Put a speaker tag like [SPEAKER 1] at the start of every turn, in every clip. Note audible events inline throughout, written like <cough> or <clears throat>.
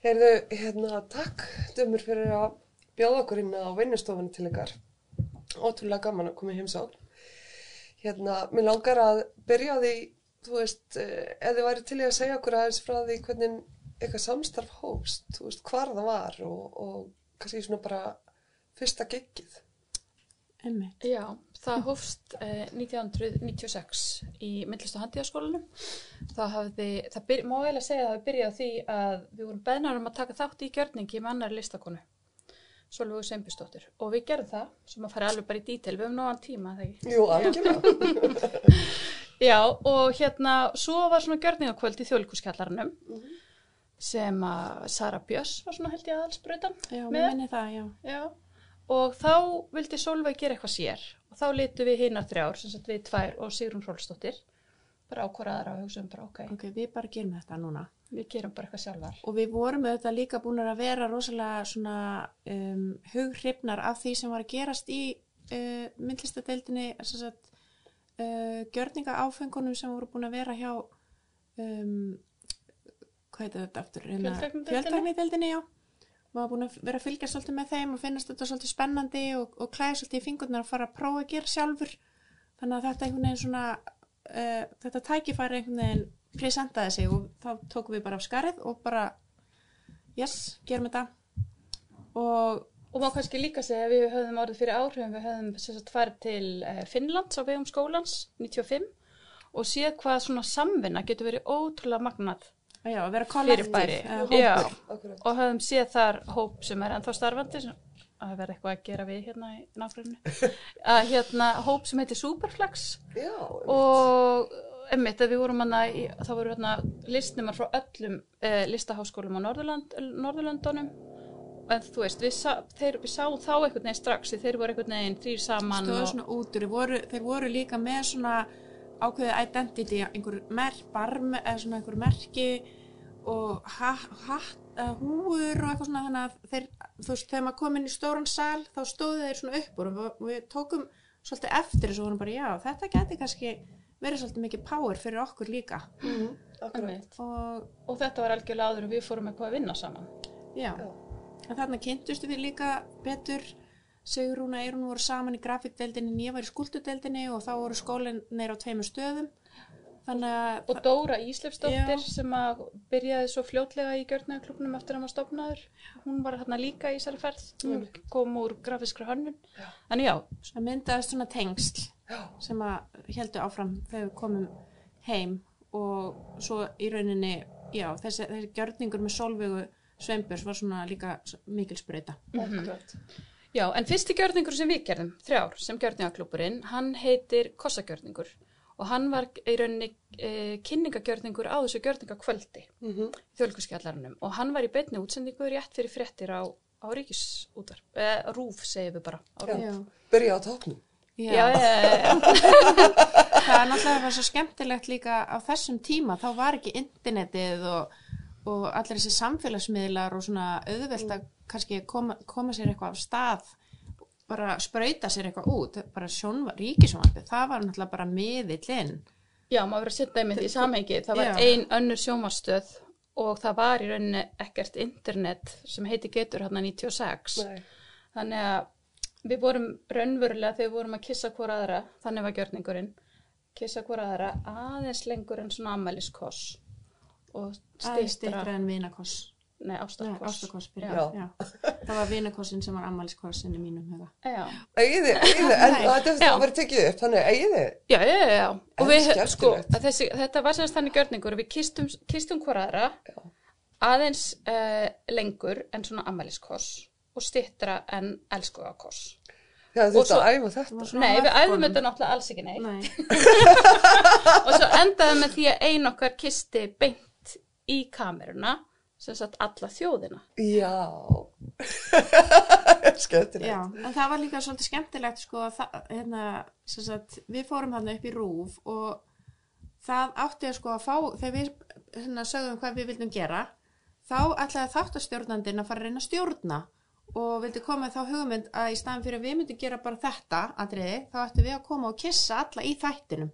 [SPEAKER 1] Heyrðu, hérna, takk dömur fyrir að bjóða okkur inn á vinnustofunni til ykkar. Ótrúlega gaman að koma í heimsál. Hérna, mér langar að byrja því, þú veist, eh, ef þið væri til í að segja okkur aðeins frá því hvernig eitthvað samstarf hófst, þú veist, hvar það var og, og kannski svona bara fyrsta giggið.
[SPEAKER 2] Einmitt.
[SPEAKER 3] Já, það hófst eh, 1996 í myndlist- og handíðaskólanum. Það hafði, það byr, má eiginlega segja að það hafi byrjað á því að við vorum beðnar um að taka þátt í gjörningi með annar listakonu, Solvögu Seimbustóttir. Og við gerðum það, sem að fara alveg bara í dítel, við höfum nógan tíma, þegar?
[SPEAKER 1] Jú, algjörlega. <laughs>
[SPEAKER 3] Já, og hérna, svo var svona gjörningakvöld í þjóðlíkuskjallarannum sem að Sara Björns var svona held ég aðalsbrautan.
[SPEAKER 2] Já,
[SPEAKER 3] Með?
[SPEAKER 2] mér minni það, já.
[SPEAKER 3] Já, og þá vildi Solveig gera eitthvað sér og þá litu við hinnar þrjár, sem sagt við tvær og Sigrun Rólstóttir, bara ákvaraðar og hugsaðum bara, ok,
[SPEAKER 2] Ok, við bara gerum þetta núna.
[SPEAKER 3] við gerum bara eitthvað sjálfar.
[SPEAKER 2] Og við vorum auðvitað líka búin að vera rosalega svona um, hughrifnar af því sem var að gerast í uh, myndlistadeildinni, að uh, gjörninga áfengunum sem voru búin að vera hjá, um, hvað heitir þetta aftur? Hérna?
[SPEAKER 3] Fjöltæknideildinni,
[SPEAKER 2] já. Maður búin að vera að fylgja svolítið með þeim og finnast þetta svolítið spennandi og, og klæða svolítið í fingurnar að fara að prófa að gera sjálfur. Þannig að þetta einhvern veginn svona, uh, þetta tækifæri einhvern veginn presentaði sig og þá tókum við bara af skarið og bara, yes, gerum þetta. Og
[SPEAKER 3] Og má kannski líka segja að við höfðum orðið fyrir áhrifum, við höfðum sem sagt farið til eh, Finnlands á vegum skólans 95 og séð hvað svona samvinna getur verið ótrúlega magnað
[SPEAKER 2] já, að vera
[SPEAKER 1] Akkurat.
[SPEAKER 3] og höfum séð þar hóp sem er ennþá starfandi sem að verða eitthvað að gera við hérna í nágrunni <laughs> að hérna hóp sem heitir Superflex.
[SPEAKER 1] Já,
[SPEAKER 3] og emmitt við vorum hana í, þá voru hérna listnumar frá öllum eh, listaháskólum á Norðurland, Norðurlöndunum. En þú veist, við, sá, þeir, við sáum þá einhvern veginn strax þeir voru einhvern veginn þrýr saman
[SPEAKER 2] stóðu
[SPEAKER 3] og,
[SPEAKER 2] svona út úr, þeir voru, þeir voru líka með svona ákveðið identity, einhver mer, barm, eða svona einhver merki og húur og eitthvað svona þannig að þeir, þú veist, þegar maður kom inn í stóran sal þá stóðu þeir svona upp og við, við tókum svolítið eftir þessu og vorum bara, já, þetta geti kannski verið svolítið mikið power fyrir okkur líka.
[SPEAKER 1] Mhm, akkurat.
[SPEAKER 3] einmitt.
[SPEAKER 2] og
[SPEAKER 3] og þetta var algjörlega áður og við fórum eitthvað að vinna saman.
[SPEAKER 2] Já, en þarna kynntustu við líka betur. Sigrún og Eirún voru saman í grafíkdeildinni en ég var í skúltudeildinni og þá voru skólinir á tveimur stöðum að
[SPEAKER 3] og Dóra Íslefsdóttir sem að byrjaði svo fljótlega í gjörnaðarklubnum eftir að hann var stopnaður hún var hérna líka í þessari ferð hún kom úr grafískra hönnun. En já,
[SPEAKER 2] það myndaðist svona tengsl
[SPEAKER 1] Já.
[SPEAKER 2] sem að heldur áfram þegar við komum heim og svo í rauninni já, þessi, þessi gjörningur með sólvegu sveimburs var svona líka mikil spreyta
[SPEAKER 1] Akkurat.
[SPEAKER 3] Já, en fyrsti gjörningur sem við gerðum, þrjár, sem gjörningaklúburinn, hann heitir Kossagjörningur og hann var í rauninni e, kynningagjörningur á þessu gjörningakvöldi
[SPEAKER 1] Mhm.
[SPEAKER 3] í þjólkuskjallarunum og hann var í beinni útsendingu rétt fyrir fréttir á, á ríkisútar, e, rúf segir við bara. Á. RÚV.
[SPEAKER 2] Já.
[SPEAKER 1] Byrja á topnum.
[SPEAKER 3] Já, já, já, já. <laughs>
[SPEAKER 2] það er náttúrulega svo skemmtilegt líka á þessum tíma, þá var ekki internetið og, og allir þessi samfélagsmiðlar og svona auðvelt að kannski koma, koma sér eitthvað af stað bara sprauta sér eitthvað út bara sjónva, ríkisjónvarpið, það var náttúrulega bara miðillinn
[SPEAKER 3] Já, maður verið að setja einmitt í samhengi. Það var
[SPEAKER 2] Já.
[SPEAKER 3] ein önnur sjómarstöð og það var í rauninni ekkert internet sem heiti getur hérna 96.
[SPEAKER 1] Nei.
[SPEAKER 3] Þannig að við vorum raunverulega þegar við vorum að kissa hvora aðra, þannig var gjörningurinn, kissa hvora aðra aðeins lengur en svona ammæliskoss og
[SPEAKER 2] aðeins
[SPEAKER 3] stýttra,
[SPEAKER 2] stýttra en vinakoss
[SPEAKER 3] nei,
[SPEAKER 1] já.
[SPEAKER 2] það var vinakossin sem var ammæliskossin í mínum huga
[SPEAKER 1] egið þið, en þetta var tekið upp, þannig egið þið.
[SPEAKER 3] já, já, já, já. Og við, sko, að þessi, þetta var semst þannig gjörningur, við kistum, kistum hvora aðra aðeins uh, lengur en svona ammæliskoss og stýttra en elskugakoss.
[SPEAKER 1] Já, þú
[SPEAKER 3] svo-
[SPEAKER 1] að æfa þetta.
[SPEAKER 3] Nei, við æfum þetta náttúrulega alls ekki neitt.
[SPEAKER 2] Nei. <laughs>
[SPEAKER 3] og svo endaði með því að ein okkar kisti beint í kameruna sem sagt alla þjóðina
[SPEAKER 1] Já. <laughs> Skemmtilegt.
[SPEAKER 2] Já, en það var líka svolítið skemmtilegt sko að það, hérna, sem sagt, við fórum hann upp í rúf og það átti að sko að fá, þegar við hérna, sögðum hvað við vildum gera, þá ætlaði þáttastjórnandinn að fara að reyna að stjórna og vildi koma þá hugmynd að í staðan fyrir að við myndum gera bara þetta atriði, þá ættum við að koma og kissa alla í þættinum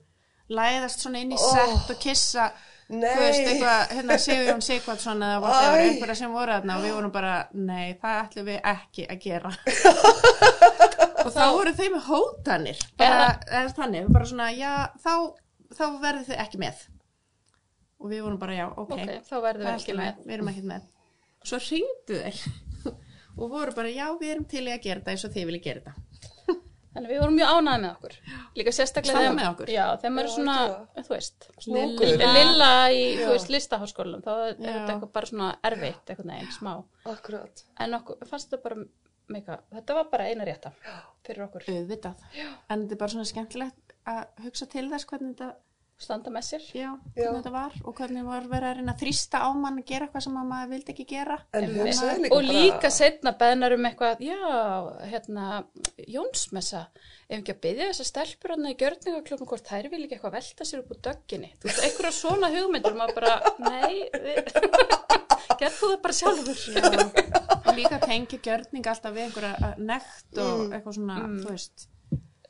[SPEAKER 2] læðast svona inn í
[SPEAKER 1] Oh.
[SPEAKER 2] sett og kissa þú veist, eitthvað, hérna Sigurjón Sigvardsson eða whatever, einhverja sem voru þarna og við vorum bara, nei, það ætlum við ekki að gera. <laughs> Og þá voru þeim með hótanir bara, eða þannig, bara svona, já, þá þá verður þið ekki með. Og við vorum bara, já, ok,
[SPEAKER 3] Ok, þá verðum við ekki með.
[SPEAKER 2] við erum ekki með. Svo hringdu þeir <laughs> og voru bara, já, við erum til í að gera þetta eins og þið viljið gera þetta
[SPEAKER 3] Þannig við vorum mjög ánægði með okkur. Líka sérstaklega þegar-
[SPEAKER 2] með okkur.
[SPEAKER 3] Já, þegar maður er
[SPEAKER 1] Já,
[SPEAKER 3] svona,
[SPEAKER 1] algjörlega.
[SPEAKER 3] þú veist. Lilla, lilla í,
[SPEAKER 1] Já.
[SPEAKER 3] þú veist, listaháskólanum, þá er
[SPEAKER 2] Já.
[SPEAKER 3] þetta eitthvað bara svona erfitt, eitthvað neginn, smá.
[SPEAKER 1] akkurat.
[SPEAKER 3] En okkur, fannst þetta bara mega, þetta var bara eina rétta fyrir okkur.
[SPEAKER 2] auðvitað, en þetta er bara svona skemmtilegt að hugsa til þess hvernig þetta
[SPEAKER 3] Standa með sér.
[SPEAKER 2] já,
[SPEAKER 1] Já.
[SPEAKER 2] hvernig þetta var og hvernig var verið að reyna að þrýsta á mann að gera eitthvað sem að maður vildi ekki gera
[SPEAKER 1] En
[SPEAKER 3] Einmitt.
[SPEAKER 1] hugsaði líka
[SPEAKER 3] og
[SPEAKER 1] bara...
[SPEAKER 3] líka setna beðnar um eitthvað, já, hérna, Jónsmessa, ef ekki að byggja þessar stelpur hann í gjörningaklubum hvort þær vil ekki eitthvað velta sér upp úr dögginni. Þú veist, einhverja svona hugmyndur, maður bara, nei, við... <laughs> gerð þú það bara sjálfur.
[SPEAKER 2] og líka tengja gjörning alltaf við einhverja uh, nekt og
[SPEAKER 1] Mm.
[SPEAKER 2] eitthvað svona, þú veist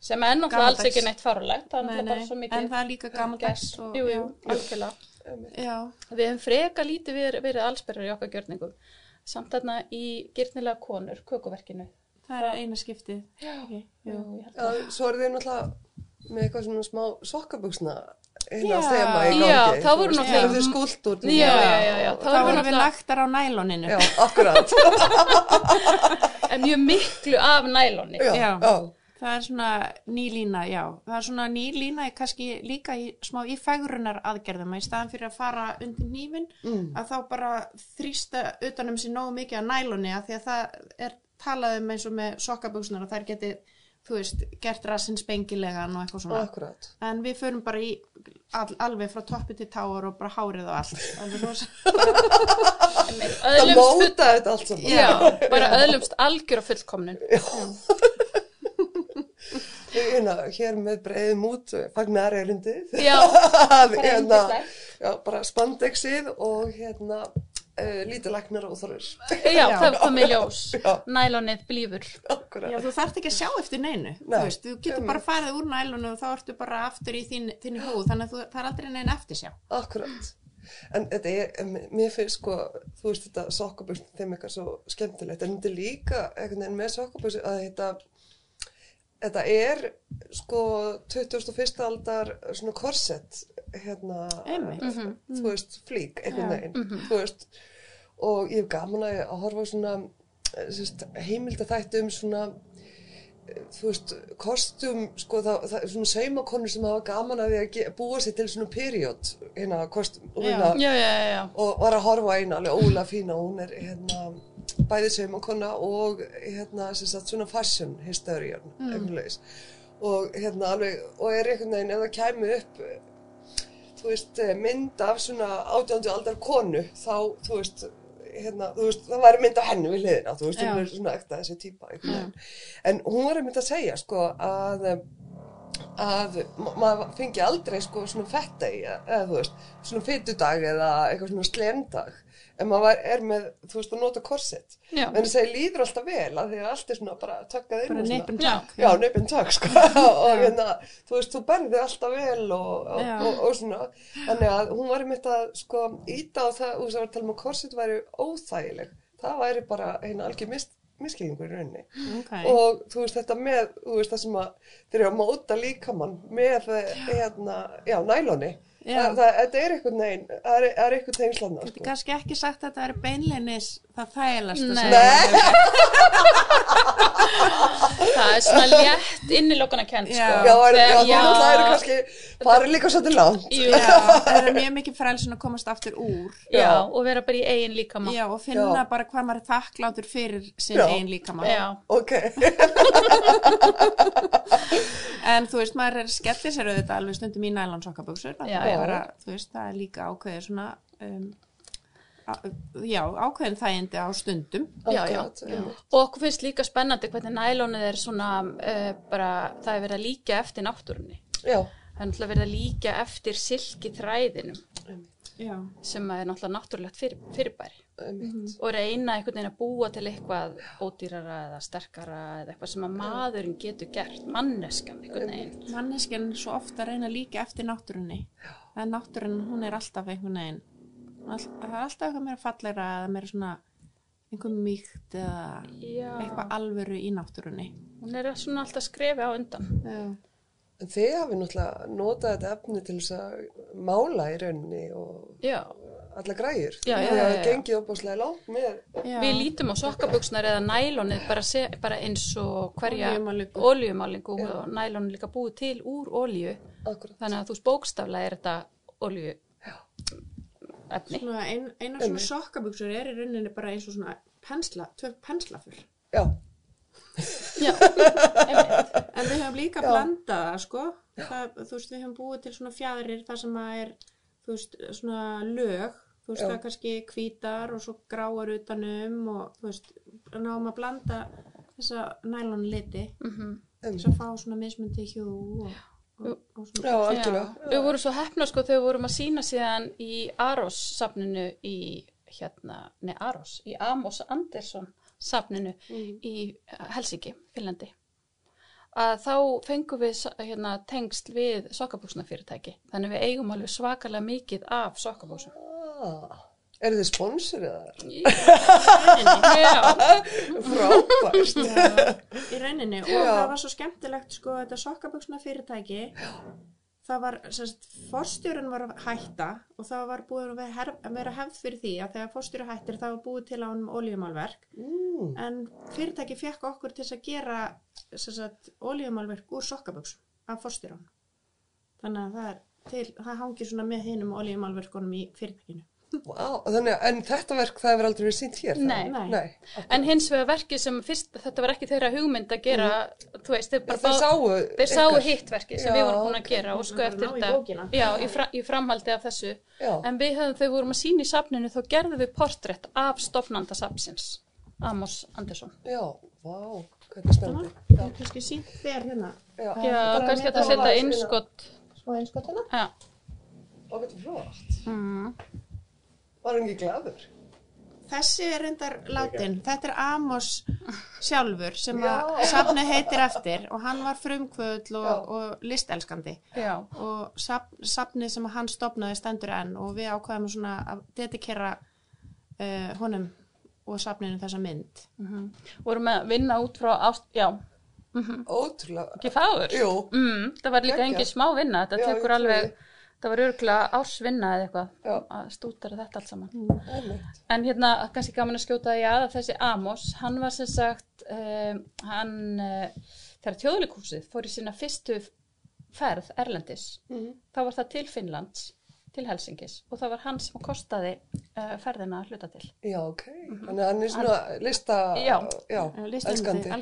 [SPEAKER 3] Sem er náttúrulega alls ekki neitt farulegt, það er
[SPEAKER 2] nei,
[SPEAKER 3] náttúrulega bara svo
[SPEAKER 2] en
[SPEAKER 3] mikið.
[SPEAKER 2] það er líka já, já,
[SPEAKER 3] Við hefum freka lítið verið, verið allsbergar í okkar gjörningum. Samt þarna í gyrnilega konur, kökuverkinu.
[SPEAKER 2] það er eina skiptið
[SPEAKER 3] Já,
[SPEAKER 2] okay,
[SPEAKER 3] jú,
[SPEAKER 2] jú.
[SPEAKER 3] ég held
[SPEAKER 1] Já,
[SPEAKER 3] að.
[SPEAKER 1] svo eru þið náttúrulega með eitthvað svona smá sokkabuxna hérna
[SPEAKER 2] Já.
[SPEAKER 1] þema í gangi.
[SPEAKER 3] Já, þá voru
[SPEAKER 2] náttúrulega-
[SPEAKER 1] Þið skúldur.
[SPEAKER 3] Já, já, já, já,
[SPEAKER 2] þá
[SPEAKER 3] erum við
[SPEAKER 2] lagtar á næloninu
[SPEAKER 1] Já, akkurat. <laughs>
[SPEAKER 3] En mjög miklu af nælonni.
[SPEAKER 1] Já,
[SPEAKER 2] Já.
[SPEAKER 1] Já.
[SPEAKER 2] það er svona nýlína, já það er svona nýlína í kannski líka í, smá í fegrunar aðgerðum að í staðan fyrir að fara undir nýfin
[SPEAKER 1] Mm.
[SPEAKER 2] að þá bara þrýsta utanum sér nógu mikið að næloni að því að það er talað um eins og með sokkaböksnar og þær geti þú veist, gert rassinn spengilegan og eitthvað svona
[SPEAKER 1] Akkurat.
[SPEAKER 2] en við förum bara í all, alveg frá toppi til táar og bara hárið og allt
[SPEAKER 1] Það móta þetta allt saman.
[SPEAKER 3] Já, bara öðlumst algjör og fullkomnun. <laughs>
[SPEAKER 1] Hérna, hér með breiðum út, fagnar erindið.
[SPEAKER 3] Já, <laughs>
[SPEAKER 1] Að, hérna, já, bara spandexið og hérna, uh, lítið læknar og þorður.
[SPEAKER 3] Já, það kom í ljós. <laughs>
[SPEAKER 1] Já.
[SPEAKER 3] Nælonið blífur.
[SPEAKER 2] Já, þú þarft ekki að sjá eftir neinu þú,
[SPEAKER 1] Nei,
[SPEAKER 2] veist, þú getur bara farið úr nælonu og þá ertu bara aftur í þín, þín húð þannig að þú, það er aldrei neina eftir sjá
[SPEAKER 1] Akkurat. En þetta er, mér finnst sko, þú veist þetta sokkaböksn þeim eitthvað svo skemmtilegt, en þetta er líka veginn með sokkaböksn að þetta, þetta er sko 21. aldar svona korsett, hérna,
[SPEAKER 2] Einmitt.
[SPEAKER 1] þú veist, flík, einhvern veginn, þú veist, og ég hef gaman að, að horfa á svona heimildathætti um svona þú veist, kostum sko það, það er svona saumakonur sem hafa gaman að því að búa sér til svona period hérna kostum og,
[SPEAKER 2] Já.
[SPEAKER 1] hérna,
[SPEAKER 3] Já, já, já, já.
[SPEAKER 1] og var að horfa á eina alveg óla fína hún er hérna bæði saumakona og hérna sem sagt svona fashion historian mm. og hérna alveg og er einhvern veginn ef það kæmi upp þú veist eh, mynd af svona átjándu aldar konu þá þú veist hérna, veist, það væri mynd af henni við hliðina, þú veist,
[SPEAKER 2] Já.
[SPEAKER 1] hún er svona ekta þessi típa. En hún var einmitt að segja, sko, að, að ma- maður fengi aldrei, sko, svona fetta í, eða, þú veist, svona fytudag eða eitthvað svona slendag, en maður var, er með, þú veist, að nota korsett. En þess að líður alltaf vel, að því að allt er svona bara tökkað inn
[SPEAKER 2] bara
[SPEAKER 1] og svona.
[SPEAKER 2] neipin
[SPEAKER 3] Já.
[SPEAKER 2] takk
[SPEAKER 1] Já, nöpinn takk, sko, <laughs> og hérna, þú veist, þú berði alltaf vel og, og, og, og svona, þannig að hún var einmitt að, sko, íta á það, þú veist, að var að tala um að korsett væri óþægileg, það væri bara eina algjör mis, miskilningur í rauninni.
[SPEAKER 2] okay.
[SPEAKER 1] Og þú veist, þetta með, þú veist, það sem að þeir eru að móta líkamann með, hérna, já, næloni,
[SPEAKER 2] Já.
[SPEAKER 1] Það, það, þetta er einhvern veginn, það er, það er einhvern tengslanna,
[SPEAKER 2] Þetta er
[SPEAKER 1] sko.
[SPEAKER 2] kannski ekki sagt að þetta er beinleinis það þægilegsta
[SPEAKER 3] Nei.
[SPEAKER 2] sem
[SPEAKER 1] Nei. <laughs>
[SPEAKER 3] Það er svona létt innilokana kent,
[SPEAKER 2] Já.
[SPEAKER 3] sko.
[SPEAKER 1] Já, er, já, þú náttúrulega eru kannski, farið líka svolítið langt.
[SPEAKER 2] Já, það er mjög mikið frelsin að komast aftur úr
[SPEAKER 3] já, og vera bara í eigin líkama.
[SPEAKER 2] Já, og finna
[SPEAKER 1] Já.
[SPEAKER 2] bara hvað maður er þakklátur fyrir sinn
[SPEAKER 1] Já.
[SPEAKER 2] eigin líkamann
[SPEAKER 3] Já,
[SPEAKER 1] Ok, <laughs>
[SPEAKER 2] En þú veist, maður er skellir sér auðvitað alveg stundum í nælan sokkaböksur
[SPEAKER 3] Já,
[SPEAKER 2] það,
[SPEAKER 3] já.
[SPEAKER 2] Bara, þú veist, það er líka ákveðið svona um, já, ákveðin þægindi á stundum
[SPEAKER 3] Já, já.
[SPEAKER 1] einmitt.
[SPEAKER 3] og okkur finnst líka spennandi hvernig nælónið er svona uh, bara, það er verið að líka eftir náttúrunni.
[SPEAKER 1] Já,
[SPEAKER 3] Það er náttúrulega verið að líka eftir silki þræðinum
[SPEAKER 1] einmitt,
[SPEAKER 2] Já,
[SPEAKER 3] sem er náttúrulega náttúrulegt fyrir, fyrirbæri
[SPEAKER 1] einmitt.
[SPEAKER 3] og reyna einhvern veginn að búa til eitthvað ódýrara eða sterkara eða eitthvað sem að maðurinn getur gert, manneskan einhvern veginn.
[SPEAKER 2] manneskjan er svo ofta að reyna líka eftir náttúrunni en náttúrun hún er alltaf einhvern veginn all, það er alltaf eitthvað meira fallegra eða meira svona einhver mýkt eða
[SPEAKER 3] Já.
[SPEAKER 2] eitthvað alvöru í náttúrunni
[SPEAKER 3] Hún er svona alltaf skrefi á undan.
[SPEAKER 2] Já,
[SPEAKER 1] En þið hafi náttúrulega notað þetta efni til þess að mála í rauninni og
[SPEAKER 3] Já.
[SPEAKER 1] Alla
[SPEAKER 3] já,
[SPEAKER 1] Það
[SPEAKER 3] já,
[SPEAKER 1] hefur
[SPEAKER 3] já.
[SPEAKER 1] gengið opaslega langt með.
[SPEAKER 3] Við lítum á sokkabuxnar eða nælonið bara, se, bara eins og hverja
[SPEAKER 2] olíumálingu
[SPEAKER 3] og nælon er líka búið til úr olíu.
[SPEAKER 1] Akkurat.
[SPEAKER 3] Þannig að þú spókstaflega er þetta olíu efni.
[SPEAKER 2] Svona ein, eina svona sokkabuxur er í rauninni bara eins og svona pensla, tvö penslafur
[SPEAKER 1] Já,
[SPEAKER 3] Já.
[SPEAKER 2] En við höfum líka blandað það, sko. Það, þú veist, við höfum búið til svona fjæðrir þar sem að er, þú veist, svona lög, þú veist,
[SPEAKER 1] Já.
[SPEAKER 2] það kannski hvítar og svo gráar utanum og, þú veist, náum að blanda þessa nælon liti
[SPEAKER 3] Mhm.
[SPEAKER 2] þess að fá svona mismundi hjú og, og, og svona.
[SPEAKER 1] já, algjörlega.
[SPEAKER 3] Já, við vorum svo hefna sko þegar við vorum að sína síðan í Aros safninu í hérna, nei Aros, í Amos Andersson safninu í Helsingi, Finnlandi að þá fengum við hérna, tengsl við sokkabúsnafyrirtæki þannig við eigum alveg svakalega mikið af sokkabúsum
[SPEAKER 1] Ah, eru þið sponsorið þar?
[SPEAKER 3] Já,
[SPEAKER 1] Frábært.
[SPEAKER 2] í rauninni. Og
[SPEAKER 1] Já.
[SPEAKER 2] það var svo skemmtilegt sko þetta sokkabuxna fyrirtæki það var, semst, forstjórun var að hætta og það var búið að vera, vera hefð fyrir því að þegar forstjóru hættir það var búið til á hann oljumálverk
[SPEAKER 1] Mm,
[SPEAKER 2] en fyrirtæki fekk okkur til að gera semst, oljumálverk úr sokkabuxum af forstjórun þannig að það er til, það hangir svona með hinum oljumálverkunum í fyrirtækinu
[SPEAKER 1] Vá, þannig að, en þetta verk það hefur aldrei verið sínt hér?
[SPEAKER 3] Nei.
[SPEAKER 2] Nei.
[SPEAKER 1] Nei.
[SPEAKER 3] en hins vegar verkið sem fyrst, þetta var ekki þeirra hugmynd að gera, þú veist, þeir bara
[SPEAKER 1] Þeir sáu
[SPEAKER 3] sáu
[SPEAKER 1] ykkar.
[SPEAKER 3] hitt verkið sem
[SPEAKER 1] Já,
[SPEAKER 3] við vorum búin að gera og sko eftir þetta já, í, fra, í framhaldi af þessu
[SPEAKER 1] Já.
[SPEAKER 3] en við höfum, þegar við vorum að sína í safninu þá gerðum við portrétt af stofnanda safnsins Amos Andersson
[SPEAKER 1] Já, vá, hvað er spennandi.
[SPEAKER 2] það er kannski sínt þér hérna
[SPEAKER 1] Já,
[SPEAKER 3] kannski að
[SPEAKER 1] það
[SPEAKER 3] setja
[SPEAKER 1] var-
[SPEAKER 3] innskott
[SPEAKER 2] smá einskott hérna
[SPEAKER 3] já,
[SPEAKER 1] Ó, þetta er flott.
[SPEAKER 3] mm.
[SPEAKER 1] Var hann ekki gladur?
[SPEAKER 2] Þessi er reyndar látin. Þetta er Amos sjálfur sem að
[SPEAKER 1] Já.
[SPEAKER 2] safnið heitir eftir og hann var frumkvöld og, og listelskandi
[SPEAKER 3] já,
[SPEAKER 2] og safn, safnið sem hann stopnaði stendur enn og við ákvaðum svona að dedikera uh, honum og safninu þessa mynd.
[SPEAKER 3] mm vorum að vinna út frá ást, já,
[SPEAKER 1] Ótrúlega.
[SPEAKER 3] ekki fáur
[SPEAKER 1] Jú,
[SPEAKER 3] mm, það var líka engin smá vinna þetta tekur alveg, það var örgulega ársvinna eða eitthvað
[SPEAKER 1] Já.
[SPEAKER 3] að stútara þetta allt saman
[SPEAKER 1] einmitt.
[SPEAKER 3] En hérna, kannski gaman að skjóta því að þessi Amos, hann var sem sagt, um, hann, uh, þegar tjóðleikúsið fór í sína fyrstu ferð Erlendis,
[SPEAKER 1] Mhm.
[SPEAKER 3] þá var það til Finnlands, til Helsingis og það var hann sem kostaði uh, ferðina að hluta til.
[SPEAKER 1] Já, ok. Þannig að hann er svona lista,
[SPEAKER 3] Já.
[SPEAKER 1] já,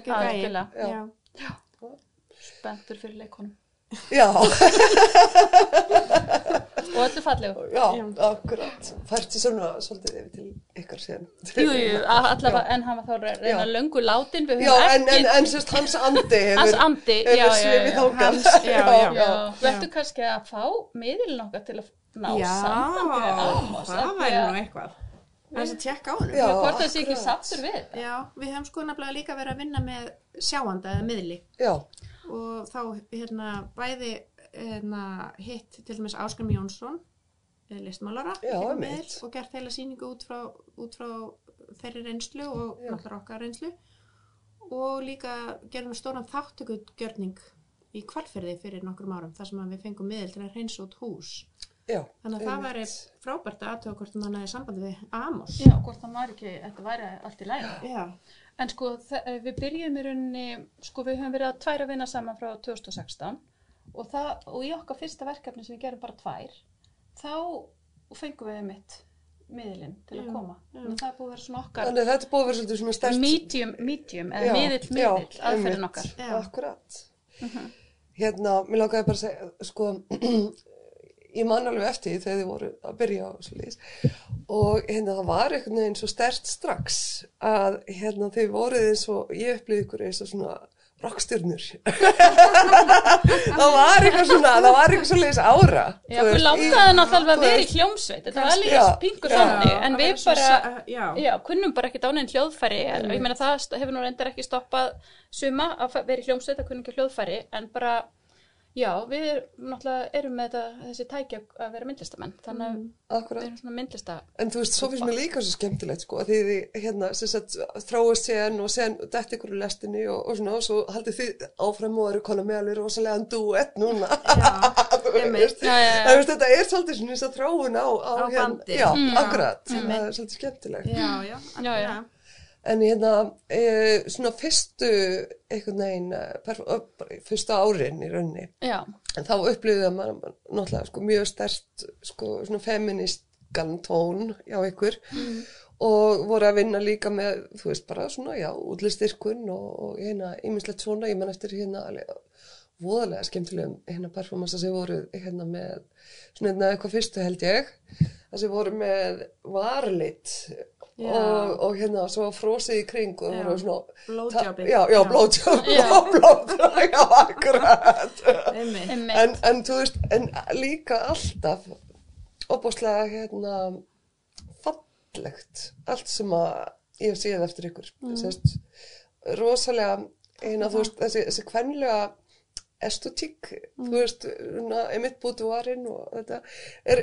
[SPEAKER 2] gæi.
[SPEAKER 3] Algjörlega.
[SPEAKER 2] Já.
[SPEAKER 3] Spenntur fyrir leikonum.
[SPEAKER 1] Já,
[SPEAKER 3] Og öllu fallegu.
[SPEAKER 1] já, akkurat. Fært sér svona svolítið yfir til ykkar síðan.
[SPEAKER 3] Jú, jú, allavega, en hann var þá reyna
[SPEAKER 1] Já.
[SPEAKER 3] löngu látin, við
[SPEAKER 1] Já, en, en, en sérst hans andi hefur,
[SPEAKER 3] Hans andi, já, já,
[SPEAKER 1] hefur svifið
[SPEAKER 3] já.
[SPEAKER 1] þákað.
[SPEAKER 2] Hans- <laughs> já, já.
[SPEAKER 3] Já, verður kannski að fá miðilin okkar til að ná
[SPEAKER 2] Já,
[SPEAKER 3] sambandi við Amos.
[SPEAKER 2] það
[SPEAKER 3] af því
[SPEAKER 2] væri nú eitthvað. Það er að tjekka á honum.
[SPEAKER 1] Já,
[SPEAKER 3] hvort það sé ekki sattur við
[SPEAKER 2] Já, við hefum sko nefnilega líka verið að vinna með sjáanda eða miðli.
[SPEAKER 1] Já,
[SPEAKER 2] og þá hérna bæði hérna, hitt til dæmis Áskrim Jónsson eh, listmálara
[SPEAKER 1] Já,
[SPEAKER 2] hérna
[SPEAKER 1] einmitt.
[SPEAKER 2] með, og gert heila sýningu út frá, út frá þeirri reynslu og
[SPEAKER 1] Já.
[SPEAKER 2] náttúrulega okkar reynslu og líka gerum við stóran þáttökugjörning í kvalferði fyrir nokkrum árum þar sem við fengum miðil til að reynsa út hús
[SPEAKER 1] já.
[SPEAKER 2] þannig að það væri frábært að aðtöða hvort mann hefði sambandi við Amos
[SPEAKER 3] Já, hvort það var ekki, þetta væri allt í lægi
[SPEAKER 2] Já.
[SPEAKER 3] En sko, þe- við byrjum í rauninni sko, við höfum verið að tværa vinna saman frá 2016 og, það, og í okkar fyrsta verkefni sem við gerum bara tvær þá fengum við mitt miðilinn til að
[SPEAKER 2] Já,
[SPEAKER 3] koma
[SPEAKER 2] já.
[SPEAKER 3] Að það er búið að vera svona okkar
[SPEAKER 1] Þannig þetta er búið að vera svolítið svona stærst.
[SPEAKER 3] medium, medium eða
[SPEAKER 1] Já,
[SPEAKER 3] miðill,
[SPEAKER 1] já,
[SPEAKER 3] miðill, aðferðin okkar
[SPEAKER 2] Já.
[SPEAKER 1] Akkurat.
[SPEAKER 3] Mhm.
[SPEAKER 1] Hérna, mér langaði bara að segja, sko, <clears throat> ég man alveg eftir því þegar þið voru að byrja á lýs og hérna það var einhvern veginn svo stert strax að hérna þið voruð eins og ég upplýði ykkur eins og svona rockstjörnur. <laughs> það var eitthvað svona, það var eitthvað svo lýs ára.
[SPEAKER 3] Já,
[SPEAKER 1] þú
[SPEAKER 3] langaði
[SPEAKER 1] í-
[SPEAKER 3] náttúrulega að vera í hljómsveit þetta var líka pingur
[SPEAKER 1] já.
[SPEAKER 3] þannig en við bara
[SPEAKER 2] sa- já.
[SPEAKER 3] Já, kunnum bara ekki dánin hljóðfæri, ég meina það hefur nú reyndar ekki stoppað suma að vera í hljómsveit að kunna Já, við náttúrulega erum með þetta, þessi tækja að vera myndlistamenn, þannig að við
[SPEAKER 1] akkurat.
[SPEAKER 3] erum svona myndlista.
[SPEAKER 1] En þú veist, svo finnst mér líka svo skemmtilegt, sko, að þið, hérna, þráast sen og sen dætt ykkur úr lestinni og, og svona, og svo haldið þið áfram og eru konar með alveg rosalega duett núna. <laughs>
[SPEAKER 2] Einmitt.
[SPEAKER 3] Já, já, já.
[SPEAKER 1] Það veist, þetta er svolítið svona þess að þráun á, á,
[SPEAKER 2] Á
[SPEAKER 1] hérna,
[SPEAKER 2] bandi.
[SPEAKER 1] já,
[SPEAKER 3] Mm.
[SPEAKER 1] akkurat,
[SPEAKER 2] Einmitt.
[SPEAKER 1] það er svolítið skemmtilegt.
[SPEAKER 2] Já, já,
[SPEAKER 3] Já, já.
[SPEAKER 1] En hérna, e, svona fyrstu, bara í fyrsta árin í rauninni,
[SPEAKER 3] Já,
[SPEAKER 1] en þá upplifði maður náttúrulega sko, mjög stert, sko, svona feministkan tón hjá ykkur og voru að vinna líka með, þú veist, bara svona, já, útlistyrkun og, og hérna, ýmislegt svona, ég menn eftir hérna, alveg, voðalega skemmtilegum hérna performansa sem voru hérna með, svona hérna eitthvað fyrstu held ég, það sem voru með varlit
[SPEAKER 2] Já.
[SPEAKER 1] og, og hérna svo frósið í kring og
[SPEAKER 2] Já.
[SPEAKER 1] voru svona,
[SPEAKER 2] Blowjobbing.
[SPEAKER 1] já, já, blowjob,
[SPEAKER 3] Já. <laughs>
[SPEAKER 1] blowjob, já, akkurat. En, en þú veist, en líka alltaf opáslega hérna fallegt allt sem að ég hef séð eftir ykkur mm. sérst, rosalega þú veist, þessi, þessi kvenlega estetík, þú veist svona, einmitt bútuvarinn og þetta er,